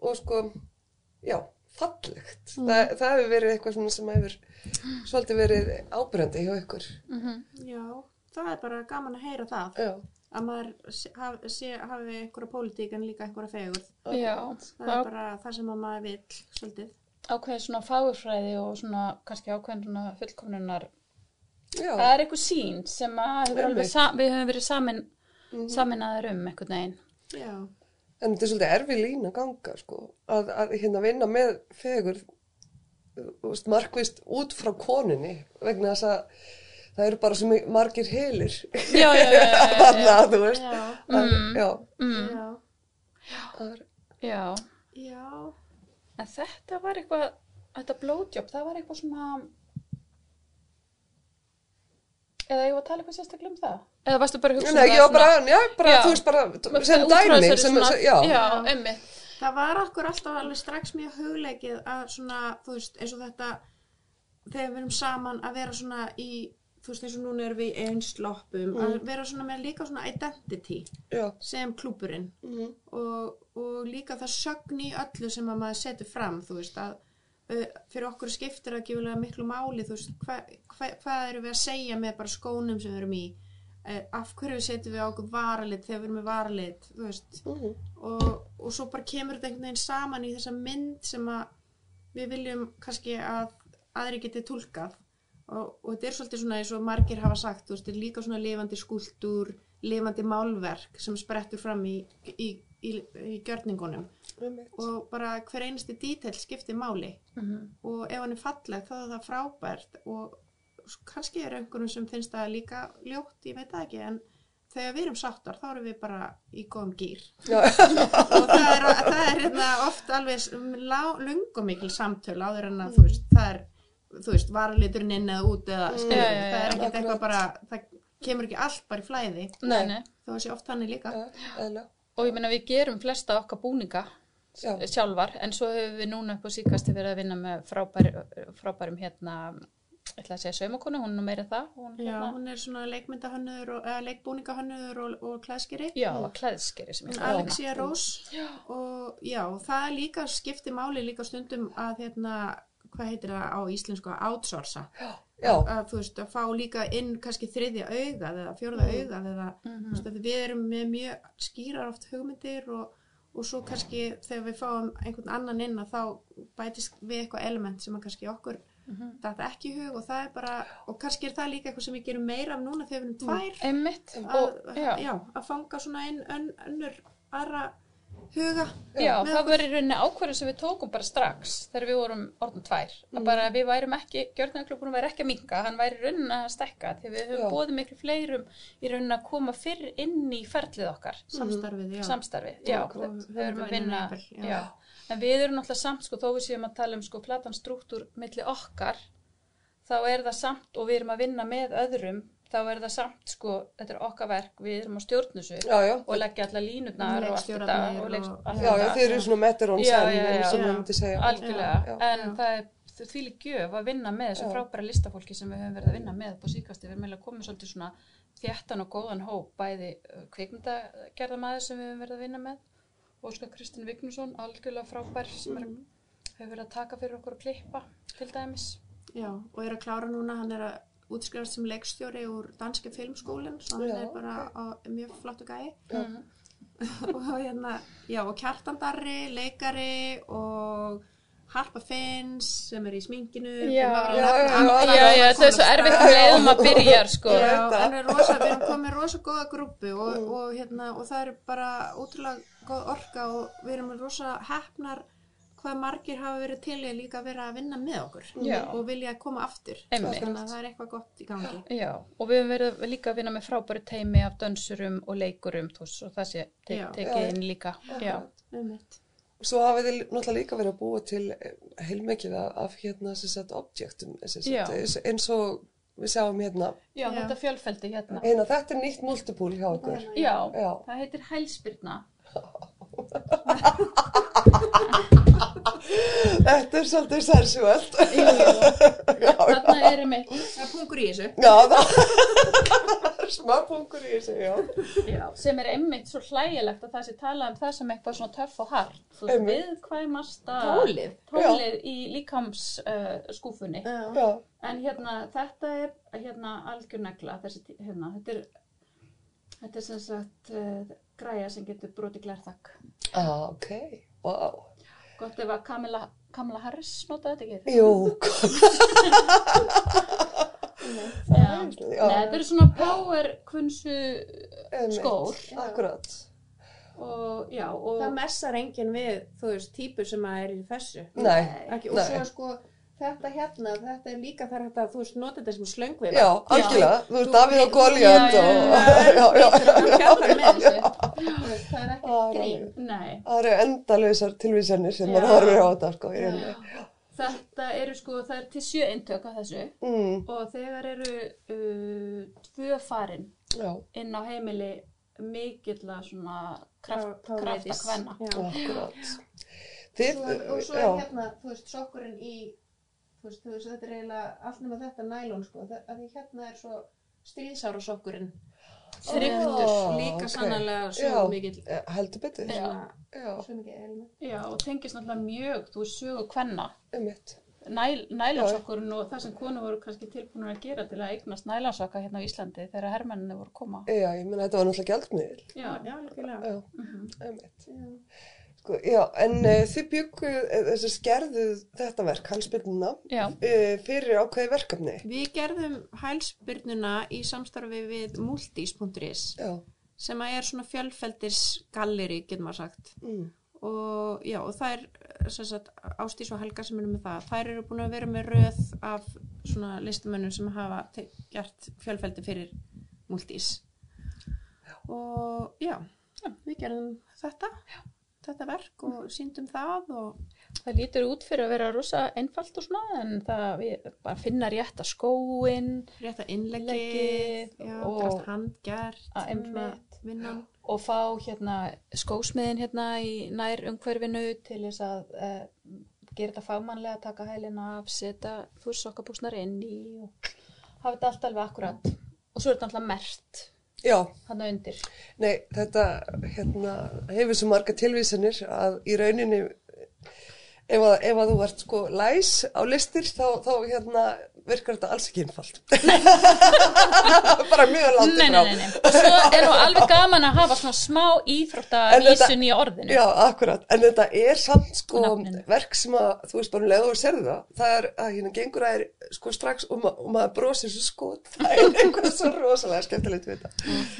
[SPEAKER 1] og sko já, fallegt það, það hefur verið eitthvað svona sem hefur svolítið verið ábyrjandi hjá ykkur
[SPEAKER 3] Mhm.
[SPEAKER 2] Já, það er bara gaman að heyra það.
[SPEAKER 1] já,
[SPEAKER 2] Að maður hafi, sé, hafi einhverja pólitík en líka einhverja fegurð.
[SPEAKER 3] Já,
[SPEAKER 2] Það er bara það sem að maður vill, svolítið.
[SPEAKER 3] ákveðin svona fagurfræði og svona kannski ákveðin svona fullkomnunar.
[SPEAKER 1] Já,
[SPEAKER 3] Það er eitthvað sín sem við höfum verið samin, saminaðar um einhvern veginn.
[SPEAKER 2] Já,
[SPEAKER 1] En þetta er svolítið erfið lína ganga, sko, að, að hérna vinna með fegur, veist, markvist út frá koninni, vegna þess að það eru bara mi- margir helir.
[SPEAKER 3] Já, já, já, <laughs> já,
[SPEAKER 1] þú veist,
[SPEAKER 2] já,
[SPEAKER 1] að, já,
[SPEAKER 3] Mm,
[SPEAKER 2] já,
[SPEAKER 1] er,
[SPEAKER 3] já,
[SPEAKER 2] já.
[SPEAKER 3] en þetta var eitthvað, þetta blowjob, það var eitthvað svona, eða ég var að tala eitthvað sérstaklega um það? Eða varstu bara að hugsa um
[SPEAKER 1] nei,
[SPEAKER 3] það
[SPEAKER 1] já, bara,
[SPEAKER 3] svona-
[SPEAKER 1] já, bara,
[SPEAKER 3] Já.
[SPEAKER 1] þú veist, bara, sem dæmi, sem,
[SPEAKER 3] svona-
[SPEAKER 1] sem, já,
[SPEAKER 3] Já, emmitt.
[SPEAKER 2] Það var okkur alltaf alveg strax mjög hugleikið að svona, þú veist, eins og þetta, þegar við erum saman að vera svona í, þú veist, eins og núna erum við í einsloppum, að vera svona með líka svona identity
[SPEAKER 1] já,
[SPEAKER 2] sem klúburinn
[SPEAKER 1] mhm,
[SPEAKER 2] og, og líka það sögn í öllu sem að maður setur fram, þú veist, að fyrir okkur skiptir það gífulega miklu máli, þú veist, hva, hva, hvað erum við að segja með bara skónum sem við erum í, uh, af hverju setjum við okkur varalit þegar við erum varalit, þú veist,
[SPEAKER 1] mhm,
[SPEAKER 2] og, og svo bara kemur þetta einhvern veginn saman í þessa mynd sem að við viljum kannski að aðri geti tólkað og, og þetta er svolítið svona eins og margir hafa sagt þú veist, þetta er líka svona lifandi skúltúr lifandi málverk sem sprettur fram í, í, í, í gjörningunum.
[SPEAKER 1] Einmitt,
[SPEAKER 2] og bara hver einasti dítill skiptir máli.
[SPEAKER 3] Mhm.
[SPEAKER 2] og ef hann er falleg þá er það frábært. Og kannski er einhverjum sem finnst það líka ljótt, ég veit það ekki en þegar við erum sáttar þá erum við bara í góðum gýr
[SPEAKER 1] já,
[SPEAKER 2] og það er, það er hérna, oft alveg lungum mikil samtöl áður en að þú veist, það er þú veist, varaliturinn inn eða út eða mm.
[SPEAKER 3] Já, já, já,
[SPEAKER 2] það er ekkert eitthvað bara það kemur ekki allt bara í flæði.
[SPEAKER 3] Nei, nei.
[SPEAKER 2] að sé oft þannig líka.
[SPEAKER 1] Já, eðla,
[SPEAKER 3] Og ég meina við gerum flesta okkar búninga
[SPEAKER 1] já,
[SPEAKER 3] sjálfar, en svo hefur við núna upp á síkasti verið að vinna með frábær, frábærum hérna, ég ætla að segja saumakonu, hún er meira það. Hún,
[SPEAKER 2] Já,
[SPEAKER 3] hérna,
[SPEAKER 2] hún er svona leikmyndahönnur og eða leikbúningahönnur og, og klæðskeri.
[SPEAKER 3] Já, klæðskeri sem ég að
[SPEAKER 2] Alexia Rós. Og já, það er líka skipti máli líka stundum að hérna, hvað heitir það á íslensku? Að outsourca
[SPEAKER 1] já,
[SPEAKER 2] að þú veist að fá líka inn kannski þriðja augað eða fjórða augað eða þú veist að við erum með mjög skýrar oft hugmyndir og, og svo kannski þegar við fáum einhvern annan inn að þá bætist við eitthvað element sem að kannski okkur þetta ekki í hug og það er bara og kannski er það líka eitthvað sem við gerum meira af núna þegar við erum tvær
[SPEAKER 3] Einmitt,
[SPEAKER 2] að,
[SPEAKER 3] og já,
[SPEAKER 2] já, að fanga svona inn ön, önnur aðra huga.
[SPEAKER 3] Já það var í rauninni ákvörðu sem við tókum bara strax þegar við vorum orðin tvær. Að bara við værum ekki, gjörnarklubunum væri ekki að minka, hann væri í rauninni að stekka því við höfum bóðið miklu fleirum í rauninni að koma fyrr inn í ferlið okkar.
[SPEAKER 2] samstarfið, já.
[SPEAKER 3] Samstarfi, já, þau erum að vinna
[SPEAKER 2] já.
[SPEAKER 3] en við erum náttúrulega samt sko, þó við séum að tala um sko platan struktúr milli okkar þá er það samt og við erum að vinna með öðrum þá er það samt sko, þetta er okkar verk við erum á stjórnusu
[SPEAKER 1] já, já,
[SPEAKER 3] og leggja alla línutnar og allt þetta og leikst,
[SPEAKER 2] og-
[SPEAKER 3] allt
[SPEAKER 1] já, já, þið eru svona maður myndi segja.
[SPEAKER 3] algjörlega,
[SPEAKER 1] Já.
[SPEAKER 3] en það er því lík gjöf að vinna með þessu frábæra listafólki sem við höfum verið að vinna með upp á síkasti. Við erum eiginlega komið svolítið svona þjættan og góðan hóp, bæði kvikmyndagerðamaður sem við höfum verið að vinna með, Óskar Kristinn Vignusson, algjörlega frábær sem er, hefur verið að taka fyrir okkur að klippa til dæmis.
[SPEAKER 2] Já, og er að klára núna, hann er að útskrifast sem leikstjóri úr danski filmskólinn, svo hann
[SPEAKER 1] Já,
[SPEAKER 2] er bara á, mjög flottu gæi.
[SPEAKER 3] Mm. <laughs>
[SPEAKER 2] og hérna, já, og Kjartandarri, leikari og Harpa Finns sem er í sminkinu.
[SPEAKER 3] Já,
[SPEAKER 1] já, já,
[SPEAKER 3] Já, já, þetta er svo erfitt um leiðum að byrja, sko.
[SPEAKER 2] Já, en er rosa, við erum komið rosa góða grúpu og, og, hérna, og það er bara ótrúlega góð orka og við erum rosa hefnar hvað margir hafa verið til í að líka vera að vinna með okkur
[SPEAKER 3] Já.
[SPEAKER 2] og vilja koma aftur.
[SPEAKER 3] Einmitt.
[SPEAKER 2] Þannig að það er eitthvað gott í gangi.
[SPEAKER 3] Já, og við höfum verið líka að vinna með frábæri teimi af dönsurum og leikurum, þú veist, og það sé te
[SPEAKER 2] Já.
[SPEAKER 3] tekið
[SPEAKER 1] Já.
[SPEAKER 3] inn líka.
[SPEAKER 1] Svo hafið þið náttúrulega líka verið að búa til eh, heilmikið af, hérna sem sagt objektum sagt, eins, og við sjáum hérna
[SPEAKER 3] já, þetta fjölfeldi hérna.
[SPEAKER 1] hérna þetta er nýtt multipúl hjá okkur
[SPEAKER 3] Já,
[SPEAKER 1] Já.
[SPEAKER 3] það heitir hælspyrna. <laughs> <laughs>
[SPEAKER 1] þetta er svolítið sensuelt.
[SPEAKER 3] Þarna er einmitt,
[SPEAKER 2] Það er punkur í þessu.
[SPEAKER 1] já það er smá punkur í þessu já.
[SPEAKER 3] Já, sem er einmitt svo hlægilegt að það sé talað um það sem eitthvað svona töff og hart. Viðkvæmasta
[SPEAKER 2] Tólið.
[SPEAKER 3] tólið í líkams uh, En hérna, þetta er hérna tí- hérna, þetta er, þetta er sem sagt uh, græja sem getur brotið glærþakk.
[SPEAKER 1] ah, ok. Wow
[SPEAKER 3] Gott ef að Kamila, Kamala Harris notaði þetta ekki?
[SPEAKER 1] jú.
[SPEAKER 3] Já. Nei, þetta eru svona power kunsu skór
[SPEAKER 1] akkurat
[SPEAKER 3] og já, og
[SPEAKER 2] Það messar enginn við, þú veist, típur sem að er í þessu.
[SPEAKER 1] nei
[SPEAKER 2] Ekki, og
[SPEAKER 1] Nei.
[SPEAKER 2] svo sko, þetta hérna, þetta er líka þar hægt að, þú veist, nota þetta sem slöngvið.
[SPEAKER 1] já algjörlega. Þú veist Davíð og
[SPEAKER 3] já,
[SPEAKER 1] og
[SPEAKER 3] já, <laughs>
[SPEAKER 1] já já.
[SPEAKER 2] Það Það er ekki grín.
[SPEAKER 3] nei,
[SPEAKER 1] það eru endalausar tilvísanir sem maður horfir á þetta sko í rauninni.
[SPEAKER 3] þetta eru sko, það er til sjö eintök af þessu.
[SPEAKER 1] Mm,
[SPEAKER 3] og þegar eru uh, tvö farin
[SPEAKER 1] já.
[SPEAKER 3] inn á heimili mikilla svona kraft,
[SPEAKER 2] Power
[SPEAKER 3] krafta.
[SPEAKER 2] Já. Svo, og svo er
[SPEAKER 1] já.
[SPEAKER 2] hérna, þú veist, sokkurinn í, veist, þú veist, þetta er eiginlega allt nema þetta nælón, sko, það, að því hérna er svo stríðsára sokkurinn.
[SPEAKER 3] Þryktur.
[SPEAKER 1] Ó,
[SPEAKER 2] líka
[SPEAKER 1] ok.
[SPEAKER 2] sannarlega svo
[SPEAKER 1] Já.
[SPEAKER 2] mikill,
[SPEAKER 1] Eh, heldur betur
[SPEAKER 3] Já.
[SPEAKER 1] já
[SPEAKER 2] mikið.
[SPEAKER 3] Já, og tengist náttúrulega mjög, þú veist, sögu kvenna.
[SPEAKER 1] einmitt
[SPEAKER 3] Næl, nælansokkurinn og það sem konu voru kannski tilbúinur að gera til að eignast nælansokka hérna á Íslandi þegar hermenninni voru koma.
[SPEAKER 1] já ég meina þetta var náttúrulega gjaldmiðil
[SPEAKER 3] Já,
[SPEAKER 2] Já, líkilega.
[SPEAKER 1] já
[SPEAKER 3] mhm.
[SPEAKER 2] Já.
[SPEAKER 1] Sko já en uh, þið byggu þess að skerðu þetta verk halsbyrnuna
[SPEAKER 3] já,
[SPEAKER 1] uh, fyrir ákveði verkefni
[SPEAKER 2] Við gerðum hælspyrnuna í samstarfi við multis.is
[SPEAKER 1] já
[SPEAKER 2] sem að er svona fjölfeldis galleri, getur maður sagt.
[SPEAKER 1] mm.
[SPEAKER 2] Og já, og það er sem sagt, Ástís og Helga sem eru með það. Þær eru búin að vera með röð af svona listamönnum sem hafa gert fjölfeldi fyrir multis. Og já, við gerðum þetta, þetta verk og síndum það og
[SPEAKER 3] það lítur út fyrir að vera rosa einfalt og svona en það við bara finna rétta skóin
[SPEAKER 2] rétta innleggið,
[SPEAKER 3] Innleggið og- Að einmitt.
[SPEAKER 2] vinnan.
[SPEAKER 3] og fá hérna skósmiðin hérna í nær umhverfinu til þess að uh, gera þetta fagmannlega, taka hælina af, setja þú veist sokkabúsnar inn í og hafa þetta allt alveg akkurat og svo er þetta alltaf mert hann undir.
[SPEAKER 1] Nei, þetta hérna, hefur svo marga tilvísanir að í rauninni ef að, ef að þú ert sko læs á listir þá, þá hérna virkar þetta alls ekki einfalt. <laughs> Bara mjög landið
[SPEAKER 3] Nei, nei, nei, nei. Og svo er nú alveg gaman að hafa svona smá íþrótta
[SPEAKER 1] En þetta-
[SPEAKER 3] vísun í orðinu.
[SPEAKER 1] Já, akkurat, en þetta er samt sko
[SPEAKER 3] Nafninu.
[SPEAKER 1] verk sem að, þú veist bara um leið og serðu það, það er að hérna gengur að er sko strax og, ma og maður brosir svo skot, það er eitthvað svo rosalega skemmtilegt við þetta.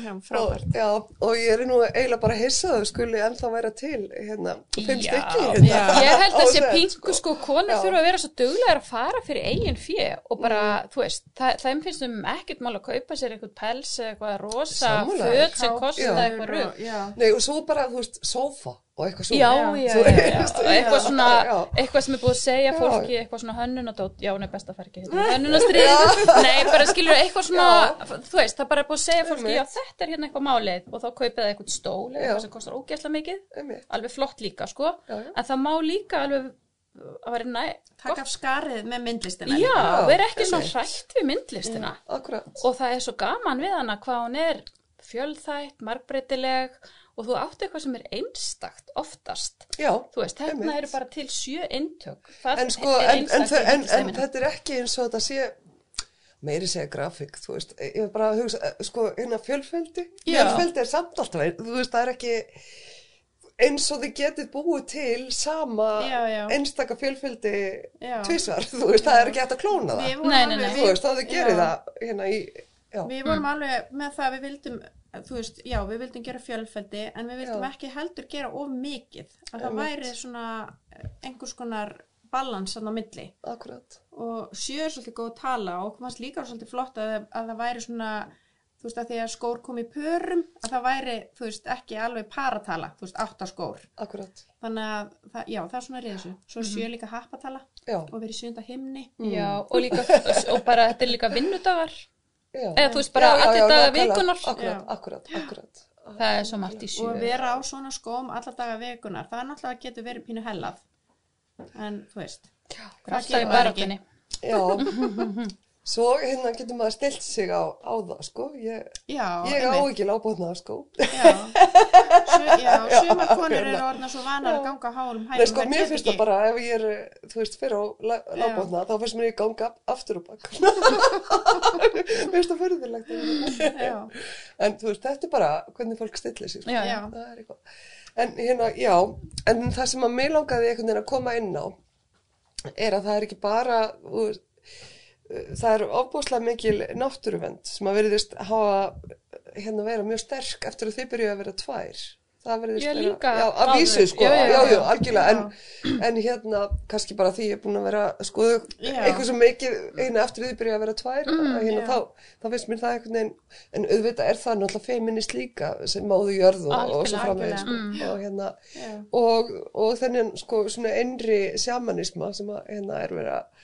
[SPEAKER 2] Já,
[SPEAKER 1] Og, já, og ég er nú eiginlega bara hissað að þau skuli ennþá vera til, hérna, fimm stykki.
[SPEAKER 3] já.
[SPEAKER 1] Hérna,
[SPEAKER 3] Ég held að <laughs>
[SPEAKER 1] set,
[SPEAKER 3] pingu sko, konur
[SPEAKER 1] Já.
[SPEAKER 3] þurfa að vera svo duglegar að fara fyrir eigin fjö og bara, þú veist, það, þeim finnst um ekkert mál að kaupa sér eitthvað pels eða eitthvað rosa föt sem
[SPEAKER 2] Kápur
[SPEAKER 3] kosta
[SPEAKER 1] Já.
[SPEAKER 3] eitthvað
[SPEAKER 2] og- Já,
[SPEAKER 1] Nei, og svo bara, þú veist, sófa og eitthvað svo.
[SPEAKER 3] Já,
[SPEAKER 2] Já.
[SPEAKER 3] já, <laughs> já, og eitthvað svona, eitthvað sem er búið að segja
[SPEAKER 1] Já.
[SPEAKER 3] fólki, eitthvað svona hönnun og dót, já, nei, best að fara ekki hérna, <laughs> hönnunastrið, nei, bara skilur eitthvað svona, þú veist, það bara er búið að segja fólki, já, þetta er hérna eitthvað málið og þá kaupið það eitthvað stól,
[SPEAKER 1] Já.
[SPEAKER 3] eitthvað sem kostar ógeðslega mikið, alveg flott líka, sko,
[SPEAKER 1] Já, já.
[SPEAKER 3] en það má líka alveg að vera næ
[SPEAKER 2] Takk af skarið með myndlistina.
[SPEAKER 3] Já, vera ekki
[SPEAKER 1] einmitt.
[SPEAKER 3] hrætt við myndlistina
[SPEAKER 1] akkurat.
[SPEAKER 3] og það er svo gaman við hana hvað hún er fjölþætt, margbreytileg og þú átt eitthvað sem er einstakt oftast.
[SPEAKER 1] Já,
[SPEAKER 3] Þú veist, hérna eru bara til sjö eintök.
[SPEAKER 1] En sko, en, en, en, þetta er ekki eins og þetta sé meiri segja grafík, þú veist, ég er bara að hugsa, eh, sko, hérna fjölföldi,
[SPEAKER 3] Já.
[SPEAKER 1] fjölföldi er samt alltaf, þú veist, það er ekki eins og þið getið búið til sama
[SPEAKER 2] Já, já.
[SPEAKER 1] einstaka fjölföldi
[SPEAKER 2] Já.
[SPEAKER 1] tvísvar, þú veist, það er ekki hægt að klóna það,
[SPEAKER 3] Nei, nei, nei.
[SPEAKER 1] þú veist, þá þið gerir
[SPEAKER 2] Já.
[SPEAKER 1] það hérna í, já,
[SPEAKER 2] Við vorum alveg með það að við vildum, þú veist, já, við vildum gera fjölfeldi en við vildum
[SPEAKER 1] Já.
[SPEAKER 2] ekki heldur gera of mikið. Að það væri svona einhvers konar balans á milli.
[SPEAKER 1] akkurat,
[SPEAKER 2] Og sjö er svolítið góð tala og fannst líka svolítið flott að, að það væri svona, þú veist, að því að skór kom í pörum, að það væri, þú veist, ekki alveg paratala, þú veist, átta skór.
[SPEAKER 1] akkurat,
[SPEAKER 2] Þannig að, það, já, það er svona riðisu. Svo er sjö líka happatala
[SPEAKER 1] já,
[SPEAKER 2] og verið sjönda himni.
[SPEAKER 3] Já, og líka, og bara þetta er líka vinnudagar.
[SPEAKER 1] já.
[SPEAKER 3] Eða þú veist bara allir dagar vikunar.
[SPEAKER 1] Akkurat,
[SPEAKER 2] Já.
[SPEAKER 1] akkurat, akkurat.
[SPEAKER 3] Það er svo margt í sjö.
[SPEAKER 2] og að vera á svona skóm alla daga vikunar, það er náttúrulega getur verið pínu hellað en þú veist það
[SPEAKER 3] Alltaf <laughs>
[SPEAKER 1] svo hérna getur maður stilt sig á, á það, sko. Ég,
[SPEAKER 2] já,
[SPEAKER 1] ég á ekki lábóðnaða, sko.
[SPEAKER 2] já, Su, <laughs> já sumar konur eru orðna svo vanar að ganga hælum
[SPEAKER 1] Nei, sko, mér finnst það bara, ef ég er, þú veist, fyrir á lábóðnaða, þá finnst mér ég ganga aftur og bak. <laughs> mér finnst það förðulegt.
[SPEAKER 2] já,
[SPEAKER 1] En þú veist, þetta er bara hvernig fólk stillir sig, sko.
[SPEAKER 3] Já,
[SPEAKER 2] já,
[SPEAKER 1] Það er eitthvað. En hérna, já, en það sem að mig langaði einhvern veginn að koma inn á er að það er ekki bara, það er ofbúslega mikil náttúruvend sem að veriðist hafa hérna vera mjög sterk eftir að þið byrjuðu að vera tvær. Það veriðist
[SPEAKER 3] Já,
[SPEAKER 1] vera, já, að vísu, sko,
[SPEAKER 3] Já,
[SPEAKER 1] já,
[SPEAKER 3] já,
[SPEAKER 1] algjörlega, en, en hérna, kannski bara því ég er búin að vera,
[SPEAKER 2] Já.
[SPEAKER 1] eitthvað svo mikið einu eftir að þið byrjuðu að vera tvær,
[SPEAKER 3] Mm,
[SPEAKER 1] að hérna, þá, þá finnst mér það einhvern veginn, en auðvitað er það náttúrulega feminist líka sem máðu jörð og, og svo
[SPEAKER 2] Algjörlega,
[SPEAKER 1] framvegis, sko,
[SPEAKER 3] algjörlega.
[SPEAKER 1] og hérna,
[SPEAKER 2] já,
[SPEAKER 1] og, og þennan sko svona einri sjamanisma sem að hérna er verið að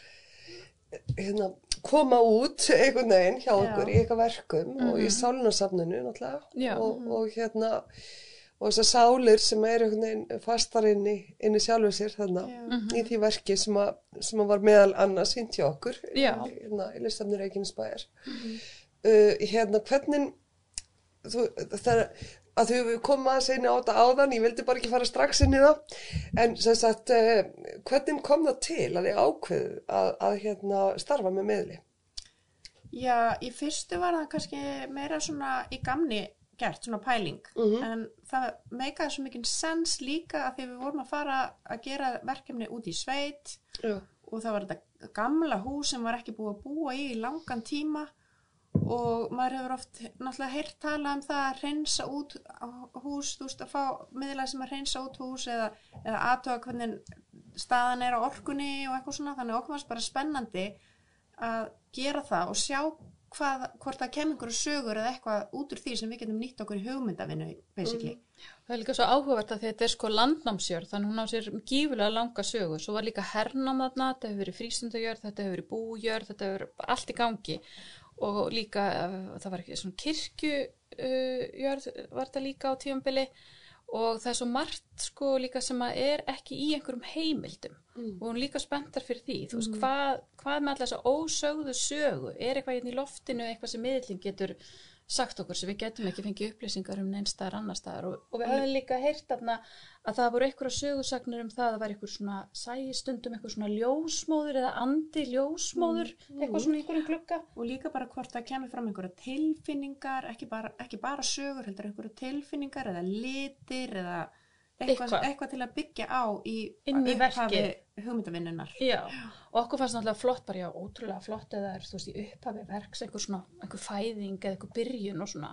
[SPEAKER 1] hérna koma út einhvern veginn hjá
[SPEAKER 2] Já.
[SPEAKER 1] okkur í eitthvað verkum og í sálunasafninu náttúrulega.
[SPEAKER 3] Já.
[SPEAKER 1] og, og hérna og þessar sálir sem er einhvern veginn fastar inn í, í sjálfu sér þarna
[SPEAKER 2] Já.
[SPEAKER 1] í því verki sem að, sem að var meðal annars hinn hjá okkur hérna í listafnir Reykjanesbæjar. Uh, hérna hvernig þú, það að þau komið aðeins inn á þetta áðan, ég vildi bara ekki fara strax inn í það, en sem sagt, uh, hvernig kom það til að þið ákveðu að, að hérna starfa með meðli?
[SPEAKER 2] já, í fyrstu var það kannski meira svona í gamni gert, svona pæling
[SPEAKER 1] Mhm.
[SPEAKER 2] en það meikaði svo mikinn sens líka að því við vorum að fara að gera verkefni út í sveit
[SPEAKER 1] Já,
[SPEAKER 2] og það var þetta gamla hús sem var ekki búið að búa í langan tíma og maður hefur oft náttúrulega heyrt tala um það að hreinsa út hús, þú veist, að fá miðlega sem að hreinsa út hús eða, eða aðtöga hvernig staðan er á orkunni og eitthvað svona, þannig okkur varst bara spennandi að gera það og sjá hvað, hvort það kemur einhverju sögur eða eitthvað út úr því sem við getum nýtt okkur í hugmyndavinnu, basically.
[SPEAKER 3] Það er líka svo áhugavert að þetta er sko landnámsjörð, þannig hún á sér gífulega langa sögu. Svo var líka hernám þarna, þetta hefur verið frístundajörð, þetta hefur verið bújörð, þetta hefur allt í gangi. Og líka, uh, það var ekki svona kirkjujörð, uh, var þetta líka á tífambili. Og það er svo margt sko líka sem að er ekki í einhverjum heimildum. Og hún líka spenntar fyrir því. Þú veist, hvað, hvað með alltaf þessa ósögðu sögu? Er eitthvað hérna í loftinu, eitthvað sem miðlinn getur sagt okkur sem við getum ekki fengið upplýsingar um neins staðar annar staðar. Og, og við höfum líka heyrt að það voru einhverja sögusagnir um það að það var einhver svona sæstundum, einhver svona ljósmóður eða andi ljósmóður eitthvað svona einhverjum glugga.
[SPEAKER 2] Og líka bara hvort það kemur fram einhverja tilfinningar, ekki bara, ekki bara sögur, heldur einhverja tilfinningar eða litir eða eitthvað,
[SPEAKER 3] Eitthvað.
[SPEAKER 2] eitthvað til að byggja á í,
[SPEAKER 3] í
[SPEAKER 2] upphafi hugmyndavinnunar.
[SPEAKER 3] Já, og okkur fannst náttúrulega flott bara, já, ótrúlega flott eða er, þú veist, í upphafi verks einhver svona, einhver fæðing eða einhver byrjun og svona.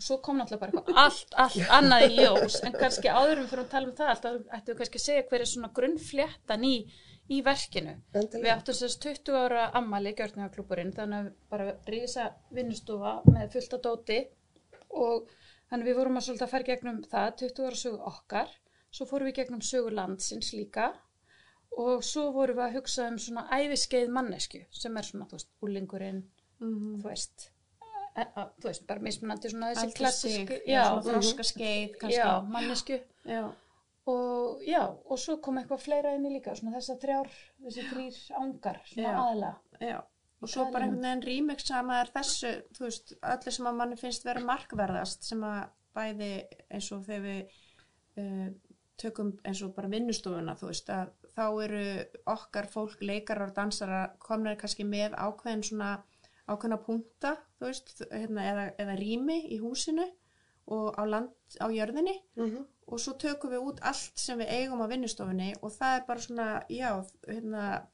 [SPEAKER 3] Og svo kom náttúrulega bara eitthvað allt, allt annað í ljós. En kannski áðurum fyrir að tala um það alltaf ættum við kannski að segja hver er svona grunnfléttan í, í verkinu. Við
[SPEAKER 1] endilega.
[SPEAKER 3] áttum sérst 20 ára ammali gjörningaklúburinn þannig að bara rísa vinnustofa með fullt af dóti. Og þannig að við vorum að svolítið að fara gegnum það 20 ára sögu okkar svo fórum við gegnum sögu landsins líka og svo vorum við að hugsa um svona æfiskeið mannesku sem er svona, þú veist, úlingurinn
[SPEAKER 2] Mm
[SPEAKER 3] þú veist e, a, þú veist, bara mismunandi svona þessi klassísku
[SPEAKER 2] já, svona þroska skeið kannski.
[SPEAKER 3] já, mannesku
[SPEAKER 2] Já.
[SPEAKER 3] og já, og svo kom eitthvað fleira inn í líka, svona þessar þrjár, þessi þrýr ángar, svona
[SPEAKER 2] Já.
[SPEAKER 3] aðla.
[SPEAKER 2] Já, og svo bara einhvern veginn rýmiksa maður þessu, þú veist, öllu sem að manni finnst vera markverðast sem að bæði eins og þegar við uh, tökum eins og bara vinnustofuna, þú veist, að þá eru okkar fólk, leikarar og dansara komnir kannski með ákveðin svona ákveðina punta, þú veist, hérna, eða, eða rými í húsinu og á land, á jörðinni
[SPEAKER 1] Mhm.
[SPEAKER 2] og svo tökum við út allt sem við eigum á vinnustofunni og það er bara svona, já, hérna,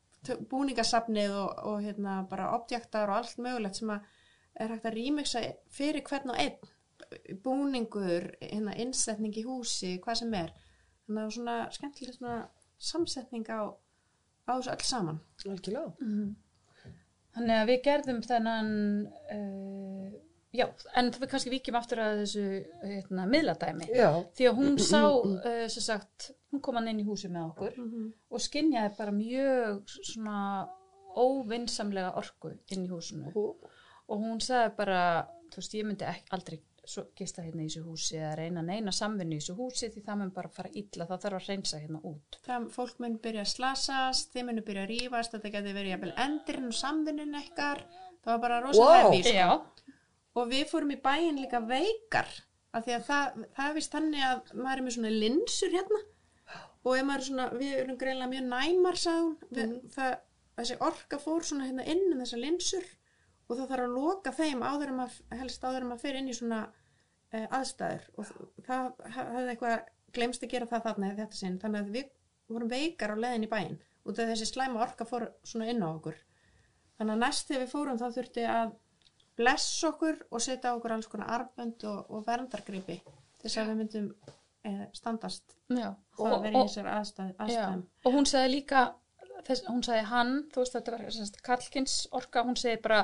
[SPEAKER 2] búningasafnið og, og hérna, bara objektar og allt mögulegt sem að er hægt að rýmiksa fyrir hvern og einn. Búningur, hérna, innsetning í húsi, hvað sem er. Þannig að svona skemmtileg svona samsetning á, á þessu öll saman.
[SPEAKER 1] Algjörlega.
[SPEAKER 3] Þannig að við gerðum þennan, uh, já, en við kannski víkjum aftur að þessu hérna, miðladæmi.
[SPEAKER 1] Já.
[SPEAKER 3] Því að hún sá, uh, sem sagt, hún kom hann inn í húsi með okkur og skinjaði bara mjög svona óvinsamlega orku inn í húsinu. Og hún sagði bara, þú veist, ég myndi ekki, aldrei gista hérna í þessu húsi eða reyna neina samvinnu í þessu húsi því það mun bara fara illa, það þarf að reynsa hérna út.
[SPEAKER 2] það fólk mun byrja að slasast þið mun byrja að rífast, þetta geti verið jafnvel endurinn og samvinnun ekkar það var bara rosa
[SPEAKER 1] Vá.
[SPEAKER 2] hefi sko.
[SPEAKER 3] Já,
[SPEAKER 2] og við fórum í bæinn líka veikar af því að það, það er vist þannig að maður er með svona linsur hérna. Og ef maður er svona, við erum greinlega mjög næmar hún, við, það, þessi orka fór svona hérna inn um þessar linsur og það þarf að loka þeim áður en maður, helst áður en maður fyrir inn í svona uh, aðstæður. Og það hafði eitthvað glemst að gera það þarna í þetta sinn, þannig að við vorum veikar á leiðin í út af þessi slæma orka fór svona inn á okkur. Þannig að næst þegar við fórum þá þurfti að blessa okkur og setja okkur alls konar arbönd og, og verndargripi til þess að við myndum eh, standast
[SPEAKER 3] já.
[SPEAKER 2] og vera í þessar aðstæð,
[SPEAKER 3] Já,
[SPEAKER 2] aðstæðum.
[SPEAKER 3] og hún sagði líka þess, hún sagði hann, þú veist þetta var Karlkins orka, hún segi bara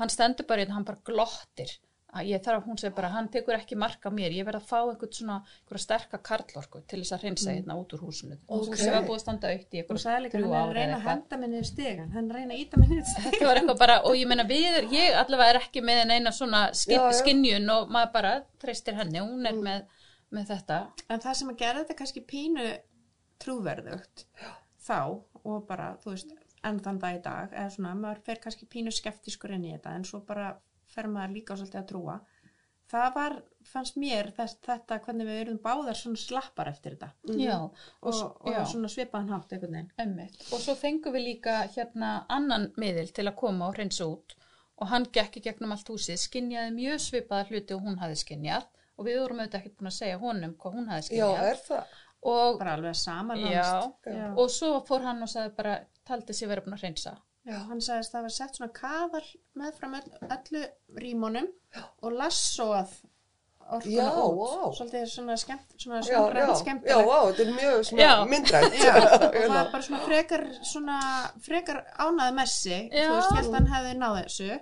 [SPEAKER 3] hann stendur bara hérna, hann bara glottir að ég þarf, hún segi bara, hann tekur ekki mark á mér, ég verð að fá einhvern svona einhverja sterka karlorku til þess að hreinsa hérna út úr húsinu. Og
[SPEAKER 1] Ok.
[SPEAKER 3] húsið var búið að standa aukt í
[SPEAKER 2] og
[SPEAKER 3] einhverja þrjú
[SPEAKER 2] hann
[SPEAKER 3] ára
[SPEAKER 2] að reyna að henda minni yfir stegan hann að reyna að íta minni yfir stegan
[SPEAKER 3] þetta var eitthvað bara, og ég meina við ég allavega er ekki með neina svona skinjun og maður bara treystir henni, hún er með, með þetta.
[SPEAKER 2] En það sem að gera þetta kannski pínu trúverðugt þá og bara, þú veist, enn þann dag í dag eða svona, maður fer kannski pínu skeptiskur inn í þetta en svo bara fer maður líka svolítið að trúa það var, fannst mér þess, þetta hvernig við erum báðar svona slappar eftir þetta
[SPEAKER 3] já,
[SPEAKER 2] og, og,
[SPEAKER 3] já.
[SPEAKER 2] svona svipaðan hátt einhvern veginn
[SPEAKER 3] Einmitt. Og svo fengum við líka hérna annan miðil til að koma og hreinsa út og hann gekk í gegnum allt húsið, skinjaði mjög svipaða hluti og hún hafði skinjað og við vorum auðvitað ekkert búin að segja honum hvað hún hafði
[SPEAKER 1] Já,
[SPEAKER 3] skinjað
[SPEAKER 1] er það?
[SPEAKER 3] og,
[SPEAKER 2] bara alveg sama
[SPEAKER 3] já,
[SPEAKER 2] nánast. Já.
[SPEAKER 3] og svo fór hann og sagði bara taldi sér vera búin að hreinsa
[SPEAKER 2] Já, hann sagðist að það var sett svona kaðal meðfram öll, öllu rímunum og lassoað orkuna
[SPEAKER 1] Já,
[SPEAKER 2] út.
[SPEAKER 1] vá.
[SPEAKER 2] Svolítið svona skemmt, svona
[SPEAKER 1] Já, já,
[SPEAKER 2] sjónrænt
[SPEAKER 1] já,
[SPEAKER 2] skemmtilegt.
[SPEAKER 1] vá, þetta er mjög svona
[SPEAKER 3] Já.
[SPEAKER 1] myndrænt.
[SPEAKER 2] Já, <laughs> og það
[SPEAKER 1] Hérna.
[SPEAKER 2] er bara svona frekar, svona frekar ánaði messi,
[SPEAKER 3] Já.
[SPEAKER 2] þú veist, að hann hefði náð þessu.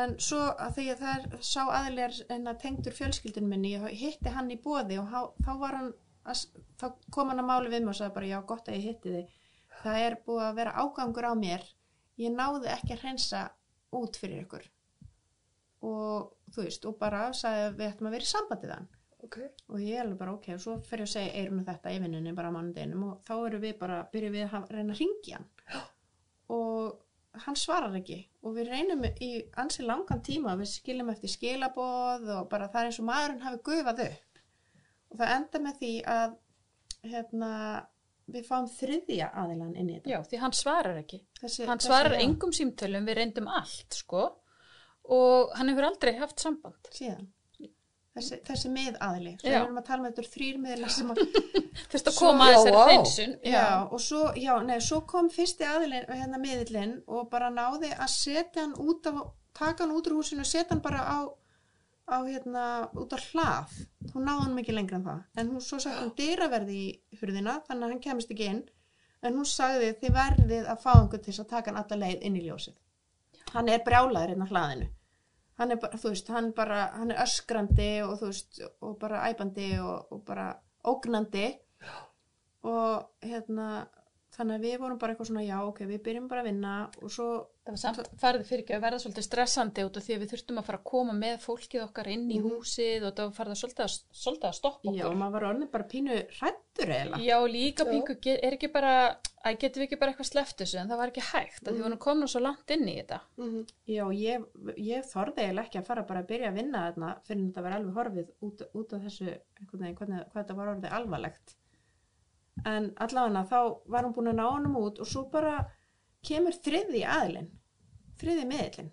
[SPEAKER 2] En svo að því að það er sá aðilegar en að tengdur fjölskyldin minni, ég hitti hann í bóði og há- þá var hann, að, þá kom hann að máli við mig og sagði bara, já, gott að ég hitti þig. Það er búið að vera ágangur á mér, ég náði ekki að hreinsa út fyrir ykkur. Og þú veist, og bara sagði að við ættum að vera í sambandið hann.
[SPEAKER 1] Ok,
[SPEAKER 2] og ég er bara ok, og svo ég að segja eirinu þetta í vinnunni bara á mánudeginum og þá erum við bara, byrjum við að reyna að ringja hann. Og hann svarar ekki. Og við reynum í ansi langan tíma, við skiljum eftir skilaboð og bara það er eins og maðurinn hafi gufað upp. Og það enda með því að hérna, við fáum þriðja aðilan inn í þetta.
[SPEAKER 3] Já, því hann svarar ekki.
[SPEAKER 2] Þessi,
[SPEAKER 3] hann svarar
[SPEAKER 2] já,
[SPEAKER 3] engum símtölum, við reyndum allt sko. Og hann hefur aldrei haft samband.
[SPEAKER 2] Síðan. Þessi, þessi miðaðili, svo
[SPEAKER 3] Já.
[SPEAKER 2] við erum að tala með þetta þrýr miðla sem að <laughs>
[SPEAKER 3] þurft að koma að
[SPEAKER 1] Já,
[SPEAKER 3] þessari
[SPEAKER 1] vá.
[SPEAKER 3] hreinsun.
[SPEAKER 2] Já, og svo, já, nei, svo kom fyrsti aðilinn, hérna miðillinn og bara náði að setja hann út af, taka hann út úr húsinu og setja hann bara á, á hérna, út á hlað. Hún náði hann mikið lengra en það. En hún svo sagt hann dyraverði í hurðina, þannig að hann kemist ekki inn. En hún sagði þið verðið að fá einhvern til að taka hann alla leið inn í ljósið. Hann er brjálaður hérna hlaðinu. Hann er bara, veist, hann bara, hann er öskrandi og veist, og bara æpandi og, og bara ógnandi og hérna þannig að við vorum bara eitthvað svona, já, ok, við byrjum bara að vinna og svo,
[SPEAKER 3] Það var samt farið fyrir ekki að verða svolítið stressandi út af því að við þurftum að fara að koma með fólkið okkar inn í húsið og það farið að svolítið að, svolítið að stoppa
[SPEAKER 2] já,
[SPEAKER 3] okkur.
[SPEAKER 2] maður var orðin bara pínu hrættur eiginlega.
[SPEAKER 3] Já, líka ge- er ekki bara, að getum við ekki bara eitthvað sleppt þessu en það var ekki hægt, að því við vorum komin svo langt inn í þetta.
[SPEAKER 1] Mhm.
[SPEAKER 2] Já, ég, ég þorði eiginlega ekki að fara bara að byrja að vinna þarna fyrir þetta var alveg horfið út, út af þessu, einhvern veginn, hvernig, hvað þetta var orðið alvarlegt. En allavega þá var hún búin að ná honum út og svo bara kemur þriði aðilinn, þriði miðlinn